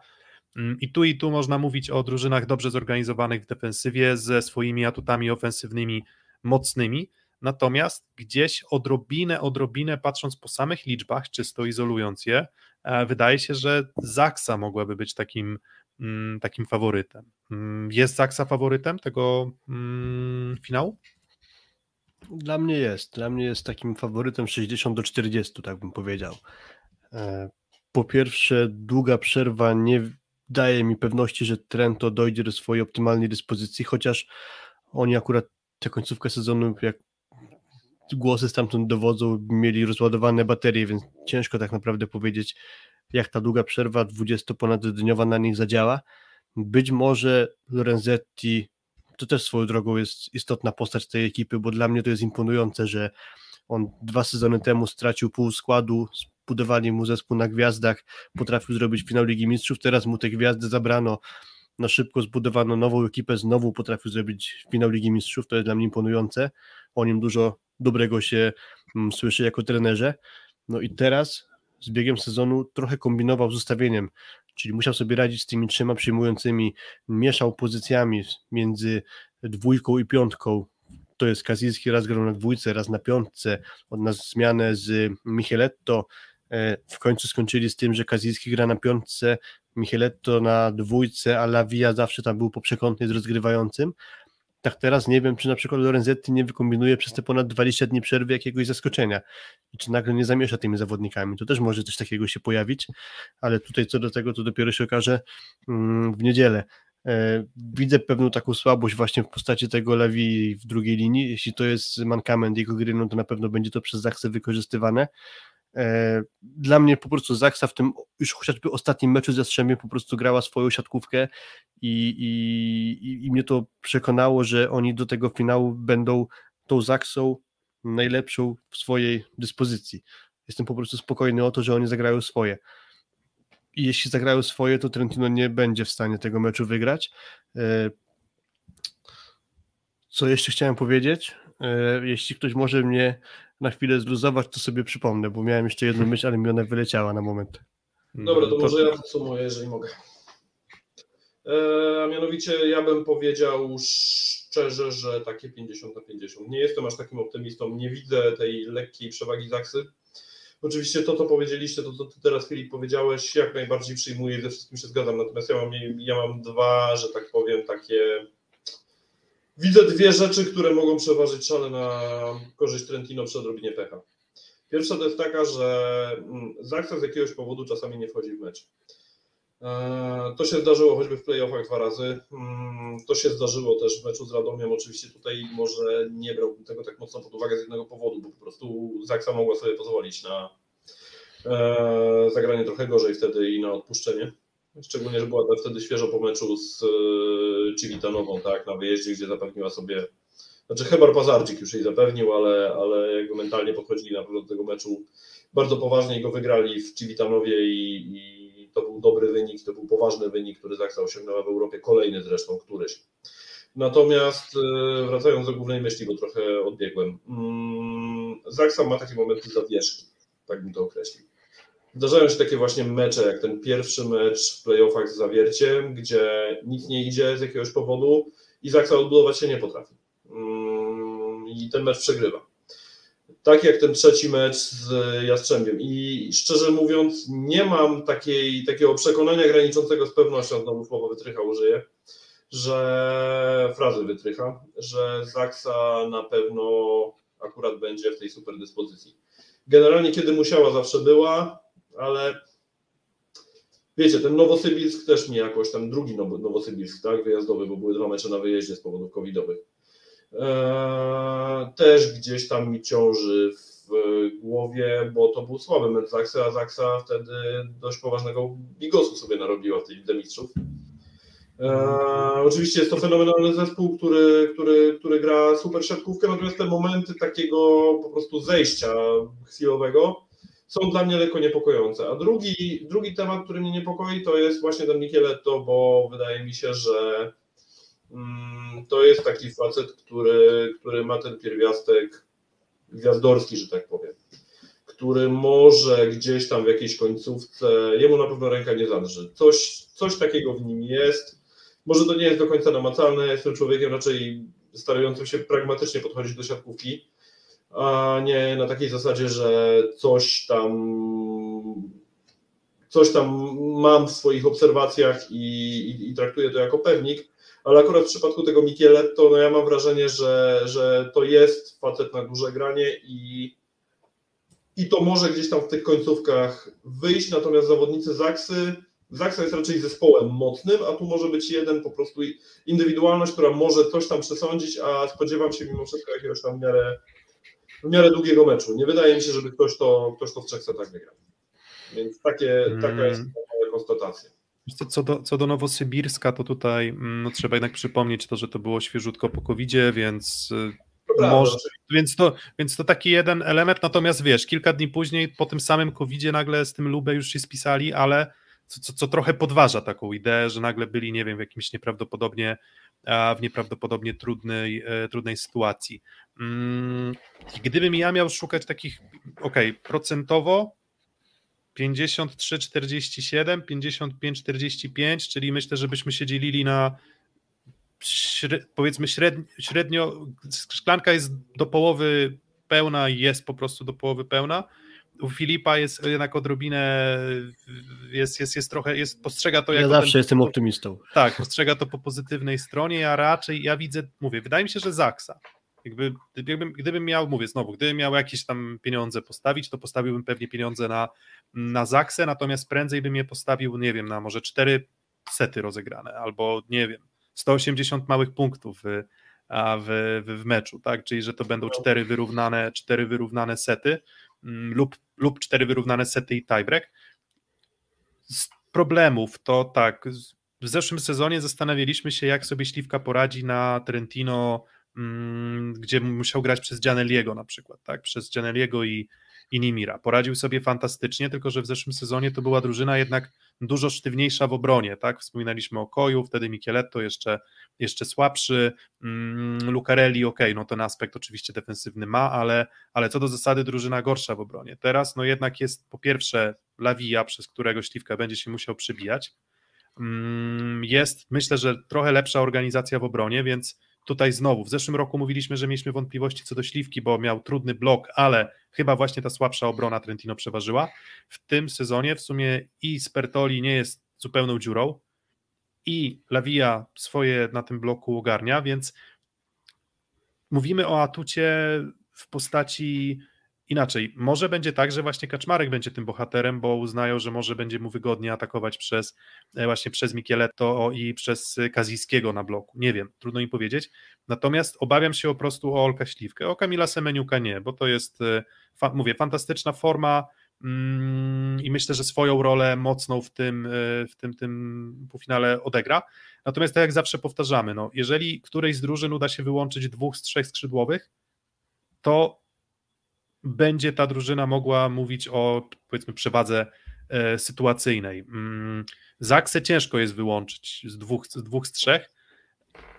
I tu i tu można mówić o drużynach dobrze zorganizowanych w defensywie ze swoimi atutami ofensywnymi mocnymi. Natomiast gdzieś odrobinę, odrobinę patrząc po samych liczbach, czysto izolując je, e, wydaje się, że Zaksa mogłaby być takim, mm, takim faworytem. Mm, jest Zaksa faworytem tego finału? Dla mnie jest. Dla mnie jest takim faworytem 60 do 40, tak bym powiedział. E, po pierwsze, długa przerwa nie daje mi pewności, że Trento dojdzie do swojej optymalnej dyspozycji, chociaż oni akurat tę końcówkę sezonu, jak głosy stamtąd dowodzą, mieli rozładowane baterie, więc ciężko tak naprawdę powiedzieć, jak ta długa przerwa 20-ponadniowa na nich zadziała. Być może Lorenzetti to też swoją drogą jest istotna postać tej ekipy, bo dla mnie to jest imponujące, że on dwa sezony temu stracił pół składu, budowali mu zespół na gwiazdach, potrafił zrobić finał Ligi Mistrzów, teraz mu te gwiazdy zabrano, na szybko zbudowano nową ekipę, znowu potrafił zrobić finał Ligi Mistrzów, to jest dla mnie imponujące, o nim dużo dobrego się mm, słyszy jako trenerze, no i teraz z biegiem sezonu trochę kombinował z ustawieniem, czyli musiał sobie radzić z tymi trzema przyjmującymi, mieszał pozycjami między dwójką i piątką, to jest Kazilski raz grał na dwójce, raz na piątce, od nas zmianę z Micheletto, w końcu skończyli z tym, że Kazilski gra na piątce, Micheletto na dwójce, a Lavia zawsze tam był poprzekątnie z rozgrywającym. Tak teraz nie wiem, czy na przykład Lorenzetti nie wykombinuje przez te ponad 20 dni przerwy jakiegoś zaskoczenia i czy nagle nie zamiesza tymi zawodnikami. To też może coś takiego się pojawić, ale tutaj co do tego to dopiero się okaże mm, w niedzielę. E, widzę pewną taką słabość właśnie w postaci tego Lewi w drugiej linii. Jeśli to jest mankament jego gry, no to na pewno będzie to przez Zachsę wykorzystywane. E, dla mnie po prostu Zaksa w tym już chociażby ostatnim meczu z Jastrzębiem po prostu grała swoją siatkówkę i, i, i mnie to przekonało, że oni do tego finału będą tą Zaksą najlepszą w swojej dyspozycji. Jestem po prostu spokojny o to, że oni zagrają swoje. I jeśli zagrają swoje, to Trentino nie będzie w stanie tego meczu wygrać. E, co jeszcze chciałem powiedzieć? E, jeśli ktoś może mnie na chwilę zluzować, to sobie przypomnę, bo miałem jeszcze jedną myśl, ale mi ona wyleciała na moment. Dobra, to, może ja podsumuję, jeżeli mogę. E, a mianowicie ja bym powiedział szczerze, że takie 50 na 50. Nie jestem aż takim optymistą, nie widzę tej lekkiej przewagi Zaksy. Oczywiście to, co powiedzieliście, to, co ty teraz Filip powiedziałeś, jak najbardziej przyjmuję, ze wszystkim się zgadzam, natomiast ja mam, ja mam dwa, że tak powiem, takie Widzę dwie rzeczy, które mogą przeważyć szale na korzyść Trentino przy odrobinie pecha. Pierwsza to jest taka, że mm, Zaksa z jakiegoś powodu czasami nie wchodzi w mecz. E, to się zdarzyło choćby w playoffach dwa razy. Mm, to się zdarzyło też w meczu z Radomiem. Oczywiście tutaj może nie brałbym tego tak mocno pod uwagę z jednego powodu, bo po prostu Zaksa mogła sobie pozwolić na e, zagranie trochę gorzej wtedy i na odpuszczenie. Szczególnie, że była to wtedy świeżo po meczu z e, Civitanową, tak, na wyjeździe, gdzie zapewniła sobie, znaczy Hebar Pazardzik już jej zapewnił, ale, ale jakby mentalnie podchodzili na pewno do tego meczu bardzo poważnie i go wygrali w Civitanowie i, i to był dobry wynik, to był poważny wynik, który Zaksa osiągnęła w Europie, kolejny zresztą, któryś. Natomiast e, wracając do głównej myśli, bo trochę odbiegłem, mm, Zaksa ma takie momenty zawieszki, tak bym to określił. Zdarzają się takie właśnie mecze, jak ten pierwszy mecz w playoffach z Zawierciem, gdzie nic nie idzie z jakiegoś powodu i Zaksa odbudować się nie potrafi. Mm, I ten mecz przegrywa. Tak jak ten trzeci mecz z Jastrzębiem. I szczerze mówiąc, nie mam takiej, takiego przekonania graniczącego z pewnością, znowu słowo wytrycha użyję, że frazy wytrycha, że Zaksa na pewno akurat będzie w tej super dyspozycji. Generalnie, kiedy musiała, zawsze była ale wiecie, ten Nowosybirsk też mnie jakoś, tam drugi Nowosybirsk, tak, wyjazdowy, bo były dwa mecze na wyjeździe z powodów covidowych, eee, też gdzieś tam mi ciąży w głowie, bo to był słaby mecz Zaksa, a Zaksa wtedy dość poważnego bigosu sobie narobiła w tej Lidze Mistrzów. Eee, oczywiście jest to fenomenalny zespół, który, który, który gra super siatkówkę, natomiast te momenty takiego po prostu zejścia chwilowego są dla mnie lekko niepokojące. A drugi, drugi temat, który mnie niepokoi, to jest właśnie ten Micheletto, bo wydaje mi się, że mm, to jest taki facet, który, który ma ten pierwiastek gwiazdorski, że tak powiem, który może gdzieś tam w jakiejś końcówce, jemu na pewno ręka nie zadrży. Coś, coś takiego w nim jest. Może to nie jest do końca namacalne, jestem człowiekiem raczej starającym się pragmatycznie podchodzić do siatkówki, a nie na takiej zasadzie, że coś tam coś tam mam w swoich obserwacjach i, i, i traktuję to jako pewnik, ale akurat w przypadku tego Micheletto, no ja mam wrażenie, że, że to jest facet na duże granie i, i to może gdzieś tam w tych końcówkach wyjść, natomiast zawodnicy Zaksy, Zaksa jest raczej zespołem mocnym, a tu może być jeden po prostu indywidualność, która może coś tam przesądzić, a spodziewam się mimo wszystko jakiegoś tam w miarę w miarę długiego meczu. Nie wydaje mi się, żeby ktoś to, ktoś to w trzech setach wygrał. Więc takie, hmm. taka jest moja konstatacja. Co, do, co do Nowosybirska, to tutaj mm, no, trzeba jednak przypomnieć to, że to było świeżutko po covid więc y, może, więc, to, więc to taki jeden element, natomiast wiesz, kilka dni później po tym samym covid nagle z tym Lubę już się spisali, ale co, co, co trochę podważa taką ideę, że nagle byli, nie wiem, w jakimś nieprawdopodobnie w nieprawdopodobnie trudnej, e, trudnej sytuacji. Mm, gdybym ja miał szukać takich, ok, procentowo 53, 47, 55, 45, czyli myślę, żebyśmy się dzielili na powiedzmy średnio, średnio, szklanka jest do połowy pełna i jest po prostu do połowy pełna, u Filipa jest jednak odrobinę, jest, jest, jest trochę, jest, postrzega to jako... Ja zawsze ten, jestem optymistą. Tak, postrzega to po pozytywnej stronie, ja raczej, ja widzę, mówię, wydaje mi się, że Zaksa. Jakby, gdybym, gdybym miał, mówię znowu, gdybym miał jakieś tam pieniądze postawić, to postawiłbym pewnie pieniądze na, na Zaksę, natomiast prędzej bym je postawił, nie wiem, na może cztery sety rozegrane, albo nie wiem, 180 małych punktów w, w, w, w meczu, tak? Czyli że to będą cztery wyrównane, cztery wyrównane sety, Mm, lub lub cztery wyrównane sety i tiebreak. Z problemów to tak, w zeszłym sezonie zastanawialiśmy się, jak sobie Śliwka poradzi na Trentino, mm, gdzie musiał grać przez Gianelliego na przykład, tak? Przez Gianelliego i, i Nimira. Poradził sobie fantastycznie, tylko że w zeszłym sezonie to była drużyna jednak dużo sztywniejsza w obronie, tak? Wspominaliśmy o Koju, wtedy Micheletto jeszcze, jeszcze słabszy, mm, Lucarelli, ok, no ten aspekt oczywiście defensywny ma, ale, ale co do zasady drużyna gorsza w obronie. Teraz no jednak jest po pierwsze Lawija, przez którego Śliwka będzie się musiał przybijać, mm, jest myślę, że trochę lepsza organizacja w obronie, więc tutaj znowu, w zeszłym roku mówiliśmy, że mieliśmy wątpliwości co do Śliwki, bo miał trudny blok, ale chyba właśnie ta słabsza obrona Trentino przeważyła. W tym sezonie w sumie i Spertoli nie jest zupełną dziurą i Lawija swoje na tym bloku ogarnia, więc mówimy o atucie w postaci inaczej. Może będzie tak, że właśnie Kaczmarek będzie tym bohaterem, bo uznają, że może będzie mu wygodnie atakować przez e, właśnie przez Micheletto i przez Kazijskiego na bloku. Nie wiem, trudno mi powiedzieć. Natomiast obawiam się po prostu o Olka Śliwkę. O Kamila Semeniuka nie, bo to jest, e, fa mówię, fantastyczna forma mm, i myślę, że swoją rolę mocną w tym, e, w tym, tym półfinale odegra. Natomiast tak jak zawsze powtarzamy, no, jeżeli którejś z drużyn uda się wyłączyć dwóch z trzech skrzydłowych, to będzie ta drużyna mogła mówić o powiedzmy przewadze e, sytuacyjnej. Mm, Zaksę ciężko jest wyłączyć z dwóch, z dwóch z trzech,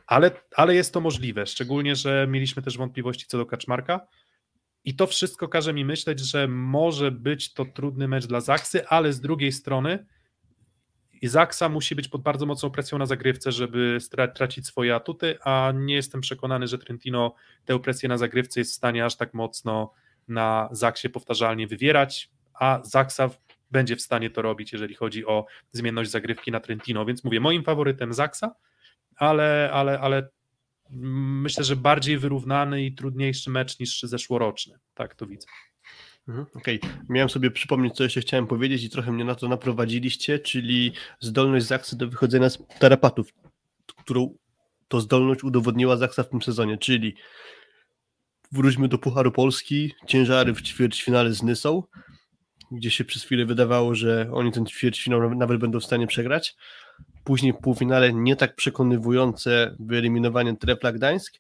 ale, ale jest to możliwe, szczególnie, że mieliśmy też wątpliwości co do Kaczmarka i to wszystko każe mi myśleć, że może być to trudny mecz dla Zaksy, ale z drugiej strony Zaksa musi być pod bardzo mocną presją na zagrywce, żeby tracić swoje atuty, a nie jestem przekonany, że Trentino tę presję na zagrywce jest w stanie aż tak mocno na Zaksie powtarzalnie wywierać, a Zaksa będzie w stanie to robić, jeżeli chodzi o zmienność zagrywki na Trentino, więc mówię, moim faworytem Zaksa, ale, ale, ale myślę, że bardziej wyrównany i trudniejszy mecz niż zeszłoroczny, tak to widzę. Mhm, okej, okay. miałem sobie przypomnieć, co jeszcze chciałem powiedzieć i trochę mnie na to naprowadziliście, czyli zdolność Zaksy do wychodzenia z tarapatów, którą to zdolność udowodniła Zaksa w tym sezonie, czyli wróćmy do Pucharu Polski, ciężary w ćwierćfinale z Nysą, gdzie się przez chwilę wydawało, że oni ten ćwierćfinał nawet będą w stanie przegrać. Później w półfinale nie tak przekonywujące wyeliminowanie Trepla Gdańsk,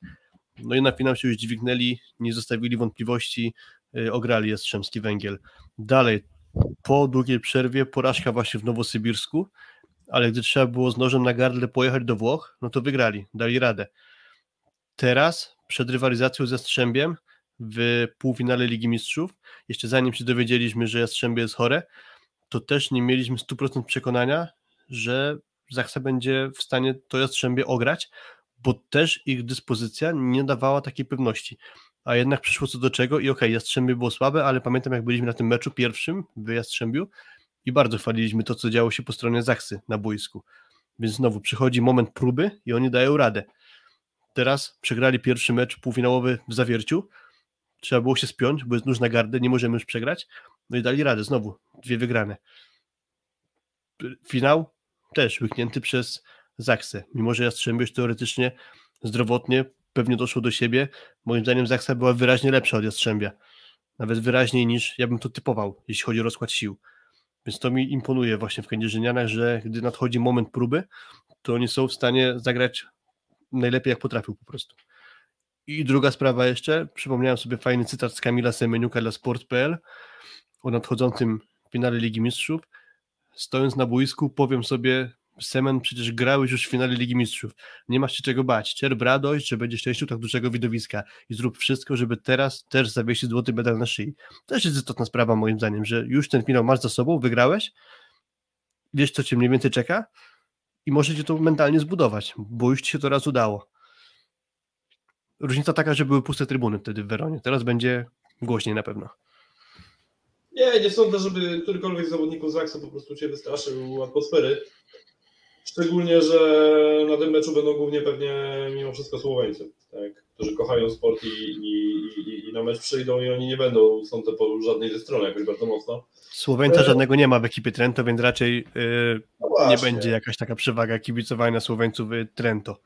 no i na finał się już dźwignęli, nie zostawili wątpliwości, y, ograli Jastrzębski Węgiel. Dalej, po długiej przerwie porażka właśnie w Nowosybirsku, ale gdy trzeba było z nożem na gardle pojechać do Włoch, no to wygrali, dali radę. Teraz przed rywalizacją z Jastrzębiem w półfinale Ligi Mistrzów, jeszcze zanim się dowiedzieliśmy, że Jastrzębie jest chore, to też nie mieliśmy 100% przekonania, że Zaksa będzie w stanie to Jastrzębie ograć, bo też ich dyspozycja nie dawała takiej pewności. A jednak przyszło co do czego i okej, okay, Jastrzębie było słabe, ale pamiętam jak byliśmy na tym meczu pierwszym w Jastrzębiu i bardzo chwaliliśmy to, co działo się po stronie Zaksy na boisku. Więc znowu przychodzi moment próby i oni dają radę. Teraz przegrali pierwszy mecz półfinałowy w Zawierciu. Trzeba było się spiąć, bo jest nóż na gardę, nie możemy już przegrać. No i dali radę, znowu dwie wygrane. Finał też łyknięty przez Zaksę. Mimo, że Jastrzębie już teoretycznie zdrowotnie pewnie doszło do siebie, moim zdaniem Zaksa była wyraźnie lepsza od Jastrzębia. Nawet wyraźniej niż ja bym to typował, jeśli chodzi o rozkład sił. Więc to mi imponuje właśnie w Kędzierzynianach, że gdy nadchodzi moment próby, to oni są w stanie zagrać najlepiej jak potrafił po prostu. I druga sprawa jeszcze, przypomniałem sobie fajny cytat z Kamila Semeniuka dla Sport.pl o nadchodzącym finale Ligi Mistrzów. Stojąc na boisku powiem sobie, Semen, przecież grałeś już w finale Ligi Mistrzów. Nie masz się czego bać. Czerp radość, że będziesz częścią tak dużego widowiska i zrób wszystko, żeby teraz też zawiesić złoty medal na szyi. To też jest istotna sprawa moim zdaniem, że już ten finał masz za sobą, wygrałeś, wiesz co cię mniej więcej czeka, i możecie to mentalnie zbudować, bo już ci się to raz udało. Różnica taka, że były puste trybuny wtedy w Weronie. Teraz będzie głośniej na pewno. Nie, nie sądzę, żeby którykolwiek z zawodników Zaksa po prostu cię wystraszył atmosfery. Szczególnie, że na tym meczu będą głównie pewnie mimo wszystko Słoweńcy, tak, którzy kochają sport i, i, i, i, na mecz przyjdą i oni nie będą, sądzę, po żadnej ze stron jakoś bardzo mocno. Słoweńca e... żadnego nie ma w ekipie Trento, więc raczej yy, no nie będzie jakaś taka przewaga kibicowania Słoweńców w Trento.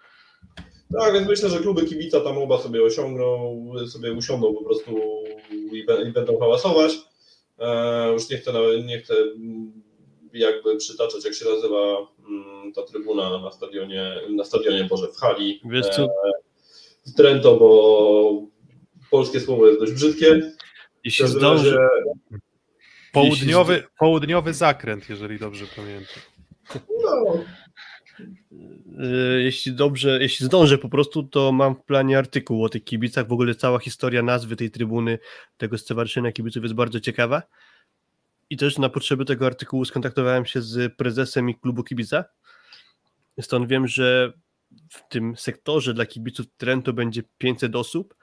Tak, więc myślę, że kluby kibica tam oba sobie osiągną, sobie usiądą po prostu i, i będą hałasować. E, już nie chcę, nie chcę mm, jakby przytaczać, jak się nazywa mm, ta trybuna na stadionie, na stadionie Boże, w hali Wiesz co, w Trento, bo polskie słowo jest dość brzydkie. Jeśli zdążę, razie, Południowy, południowy zakręt, jeżeli dobrze pamiętam. no, e, jeśli dobrze, jeśli zdążę po prostu, to mam w planie artykuł o tych kibicach. W ogóle cała historia nazwy tej trybuny, tego stowarzyszenia kibiców jest bardzo ciekawa. I też na potrzeby tego artykułu skontaktowałem się z prezesem i klubu kibica. Stąd wiem, że w tym sektorze dla kibiców Trento będzie 500 osób,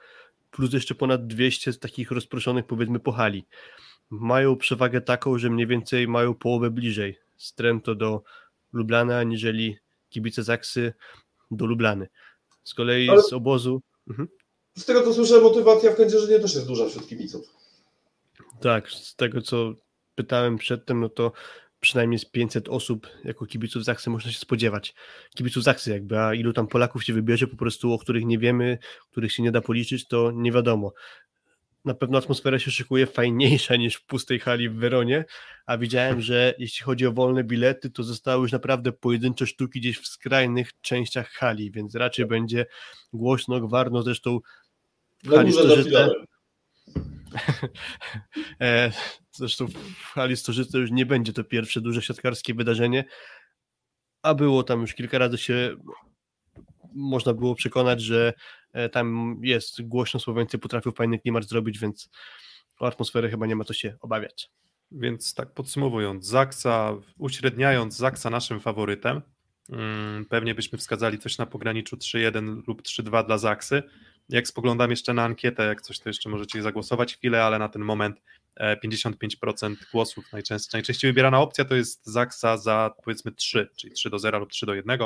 plus jeszcze ponad 200 z takich rozproszonych powiedzmy po hali. Mają przewagę taką, że mniej więcej mają połowę bliżej z Trento do Lublana, aniżeli kibice Zaksy do Lublany. Z kolei Ale- z obozu... Mhm. z tego co słyszę, motywacja w Kędzierzynie też jest duża wśród kibiców. Tak, z tego co pytałem przedtem, no to przynajmniej z 500 osób jako kibiców Zaksy można się spodziewać. Kibiców Zaksy jakby, a ilu tam Polaków się wybierze po prostu, o których nie wiemy, których się nie da policzyć, to nie wiadomo. Na pewno atmosfera się szykuje fajniejsza niż w pustej hali w Weronie, a widziałem, że jeśli chodzi o wolne bilety, to zostały już naprawdę pojedyncze sztuki gdzieś w skrajnych częściach hali, więc raczej będzie głośno, gwarno, zresztą w Na hali Zresztą w hali Storzyce już nie będzie to pierwsze duże siatkarskie wydarzenie, a było tam już kilka razy się można było przekonać, że e, tam jest głośno, Słoweńcy potrafią fajny klimat zrobić, więc o atmosferę chyba nie ma co się obawiać. Więc tak podsumowując, Zaksa, uśredniając Zaksa naszym faworytem, mm, pewnie byśmy wskazali coś na pograniczu 3-1 lub 3-2 dla Zaksy. Jak spoglądam jeszcze na ankietę, jak coś to jeszcze możecie zagłosować chwilę, ale na ten moment e, 55% głosów najczęściej, najczęściej wybierana opcja to jest Zaksa za powiedzmy 3, czyli 3 do 0 lub 3 do 1.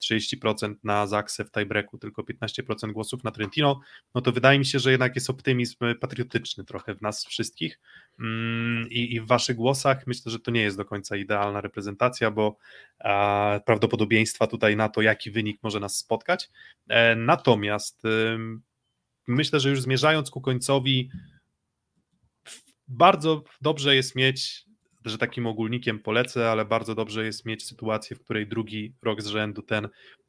30% na Zaksę w tiebreaku, tylko 15% głosów na Trentino, no to wydaje mi się, że jednak jest optymizm patriotyczny trochę w nas wszystkich mm, i, i w waszych głosach myślę, że to nie jest do końca idealna reprezentacja, bo a, prawdopodobieństwa tutaj na to, jaki wynik może nas spotkać. E, natomiast ym, myślę, że już zmierzając ku końcowi, bardzo dobrze jest mieć że takim ogólnikiem polecę, ale bardzo dobrze jest mieć sytuację, w której drugi rok z rzędu ten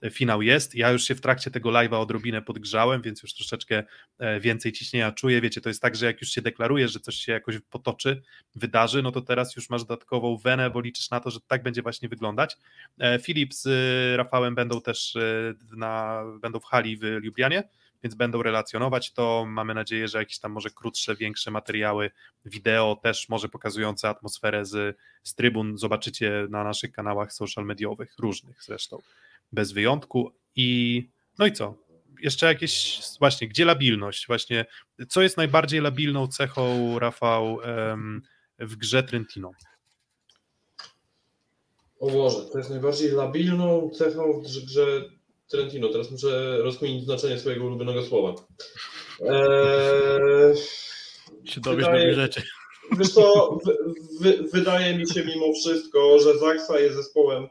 finał jest. Ja już się w trakcie tego live'a odrobinę podgrzałem, więc już troszeczkę e, więcej ciśnienia czuję. Wiecie, to jest tak, że jak już się deklarujesz, że coś się jakoś potoczy, wydarzy, no to teraz już masz dodatkową wenę, bo liczysz na to, że tak będzie właśnie wyglądać. E, Filip z e, Rafałem będą też e, na, będą w hali w Lublianie, więc będą relacjonować to. Mamy nadzieję, że jakieś tam może krótsze, większe materiały wideo, też może pokazujące atmosferę z, z trybun, zobaczycie na naszych kanałach social mediowych, różnych zresztą, bez wyjątku. I no i co? Jeszcze jakieś, właśnie, gdzie labilność? Właśnie, co jest najbardziej labilną cechą, Rafał, w grze Trentino? O Boże, to jest najbardziej labilną cechą w grze Trentino. Teraz muszę rozkminić znaczenie swojego ulubionego słowa. Eee, Się dowiesz Wydaje- nowych rzeczy. wiesz co, wy, wy, wydaje mi się mimo wszystko, że Zaksa jest zespołem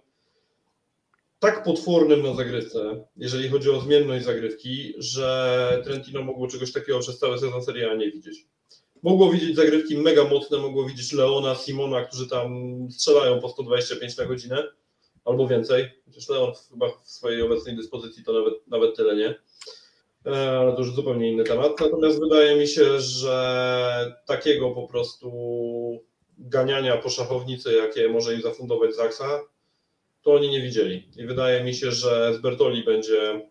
tak potwornym na zagrywce, jeżeli chodzi o zmienność zagrywki, że Trentino mogło czegoś takiego przez cały sezon Serie A nie widzieć. Mogło widzieć zagrywki mega mocne, mogło widzieć Leona, Simona, którzy tam strzelają po 125 na godzinę albo więcej. Chociaż Leon chyba w swojej obecnej dyspozycji to nawet, nawet tyle nie. E, Ale to już zupełnie inny temat. Natomiast wydaje mi się, że takiego po prostu ganiania po szachownicy, jakie może im zafundować Zaksa, to oni nie widzieli. I wydaje mi się, że z Bertoli będzie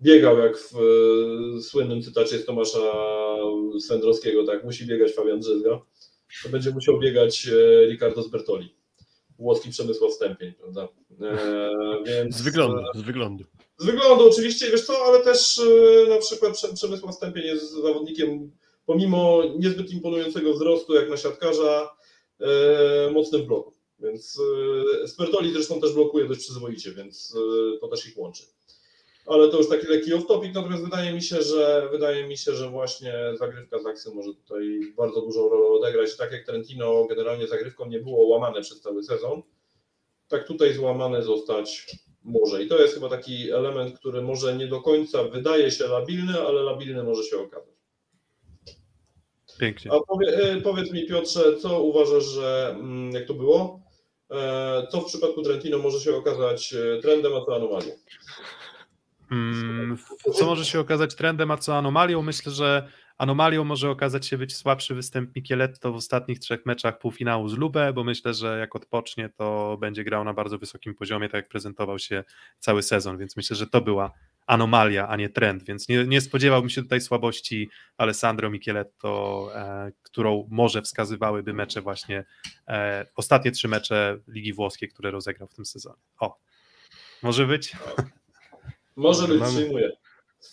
biegał jak w e, słynnym cytacie z Tomasza Swędrowskiego, tak, musi biegać Fabian Drzyzga, to będzie musiał biegać e, Ricardo z Bertoli. Włoski Przemysław Stępień, prawda? E, więc, Z wyglądu, z wyglądu. z wyglądu oczywiście, wiesz co, ale też e, na przykład Prze- Przemysław Stępień jest zawodnikiem, pomimo niezbyt imponującego wzrostu jak na siatkarza, e, mocnym bloku. Więc e, Spertoli zresztą też blokuje dość przyzwoicie, więc e, to też ich łączy. Ale to już taki lekki off-topic, natomiast wydaje mi się, że wydaje mi się, że właśnie zagrywka z Aksy może tutaj bardzo dużą rolę odegrać. Tak jak Trentino generalnie zagrywką nie było łamane przez cały sezon, tak tutaj złamane zostać może. I to jest chyba taki element, który może nie do końca wydaje się labilny, ale labilny może się okazać. Pięknie. A powie, e, powiedz mi Piotrze, co uważasz, że mm, jak to było? E, Co w przypadku Trentino może się okazać e, trendem, a co anomalią? Mm, co może się okazać trendem, a co anomalią? Myślę, że anomalią może okazać się być słabszy występ Micheletto w ostatnich trzech meczach półfinału z Lubę, bo myślę, że jak odpocznie, to będzie grał na bardzo wysokim poziomie, tak jak prezentował się cały sezon, więc myślę, że to była anomalia, a nie trend, więc nie, nie spodziewałbym się tutaj słabości Alessandro Micheletto, e, którą może wskazywałyby mecze właśnie, e, ostatnie trzy mecze Ligi Włoskiej, które rozegrał w tym sezonie. O, może być? Może być, Mamy- przyjmuję.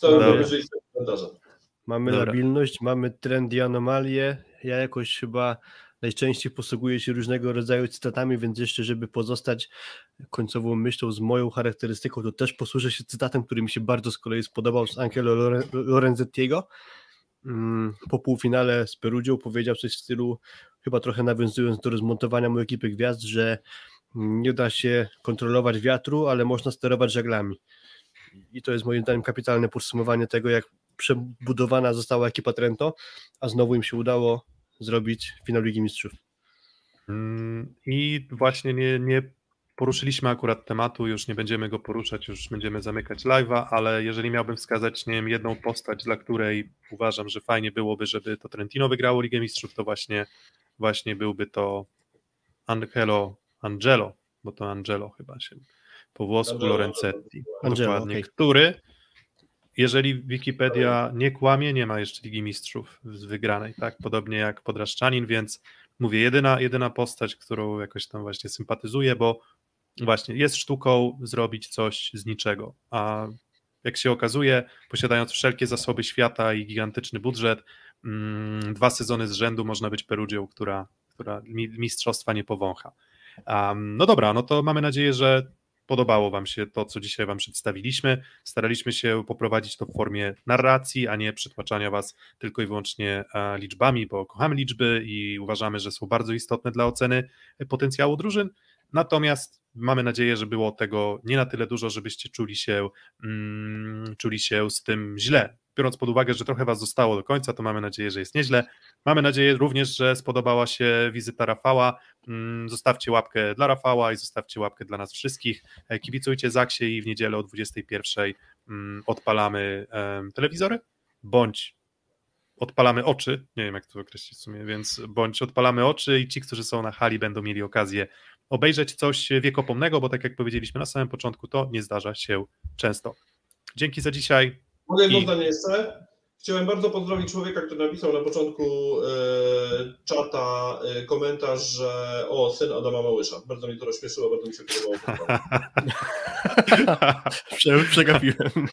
Dobra. dobrodziejstwem komentarza. Mamy Dobra. labilność, mamy trend i anomalie. Ja jakoś chyba najczęściej posługuję się różnego rodzaju cytatami, więc jeszcze, żeby pozostać końcową myślą z moją charakterystyką, to też posłużę się cytatem, który mi się bardzo z kolei spodobał z Angelo Lore- Lorenzettiego. Mm, Po półfinale z Perugią powiedział coś w stylu, chyba trochę nawiązując do rozmontowania mu ekipy gwiazd, że nie da się kontrolować wiatru, ale można sterować żaglami. I to jest moim zdaniem kapitalne podsumowanie tego, jak przebudowana została ekipa Trento, a znowu im się udało zrobić finał Ligi Mistrzów. Mm, I właśnie nie, nie poruszyliśmy akurat tematu, już nie będziemy go poruszać, już będziemy zamykać live'a, ale jeżeli miałbym wskazać, nie wiem, jedną postać, dla której uważam, że fajnie byłoby, żeby to Trentino wygrało Ligę Mistrzów, to właśnie, właśnie byłby to Angelo, Angelo, bo to Angelo chyba się po włosku Lorenzetti, Angelo, dokładnie, okej. który jeżeli Wikipedia nie kłamie, nie ma jeszcze Ligi Mistrzów z wygranej, tak? Podobnie jak Podraszczanin, więc mówię, jedyna, jedyna postać, którą jakoś tam właśnie sympatyzuję, bo właśnie jest sztuką zrobić coś z niczego, a jak się okazuje, posiadając wszelkie zasoby świata i gigantyczny budżet, mm, dwa sezony z rzędu można być Perugią, która, która mi- mistrzostwa nie powącha. Um, no dobra, no to mamy nadzieję, że podobało Wam się to, co dzisiaj Wam przedstawiliśmy. Staraliśmy się poprowadzić to w formie narracji, a nie przytłaczania Was tylko i wyłącznie e, liczbami, bo kochamy liczby i uważamy, że są bardzo istotne dla oceny potencjału drużyn. Natomiast mamy nadzieję, że było tego nie na tyle dużo, żebyście czuli się, mm, czuli się z tym źle. Biorąc pod uwagę, że trochę Was zostało do końca, to mamy nadzieję, że jest nieźle. Mamy nadzieję również, że spodobała się wizyta Rafała. Mm, Zostawcie łapkę dla Rafała i zostawcie łapkę dla nas wszystkich. E, Kibicujcie Zaksie i w niedzielę o 21 mm, odpalamy telewizory, bądź odpalamy oczy, nie wiem jak to określić w sumie, więc bądź odpalamy oczy i ci, którzy są na hali będą mieli okazję obejrzeć coś wiekopomnego, bo tak jak powiedzieliśmy na samym początku, to nie zdarza się często. Dzięki za dzisiaj. Mogę jedno zdanie jeszcze? Chciałem bardzo pozdrowić człowieka, który napisał na początku e, czata e, komentarz, że o, syn Adama Małysza. Bardzo mnie to rozśmieszyło, bardzo mi się podobało. Prze- Przegapiłem.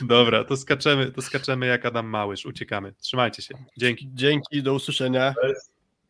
Dobra, to skaczemy, to skaczemy jak Adam Małysz, uciekamy. Trzymajcie się. Dzięki. Dzięki, do usłyszenia. Cześć.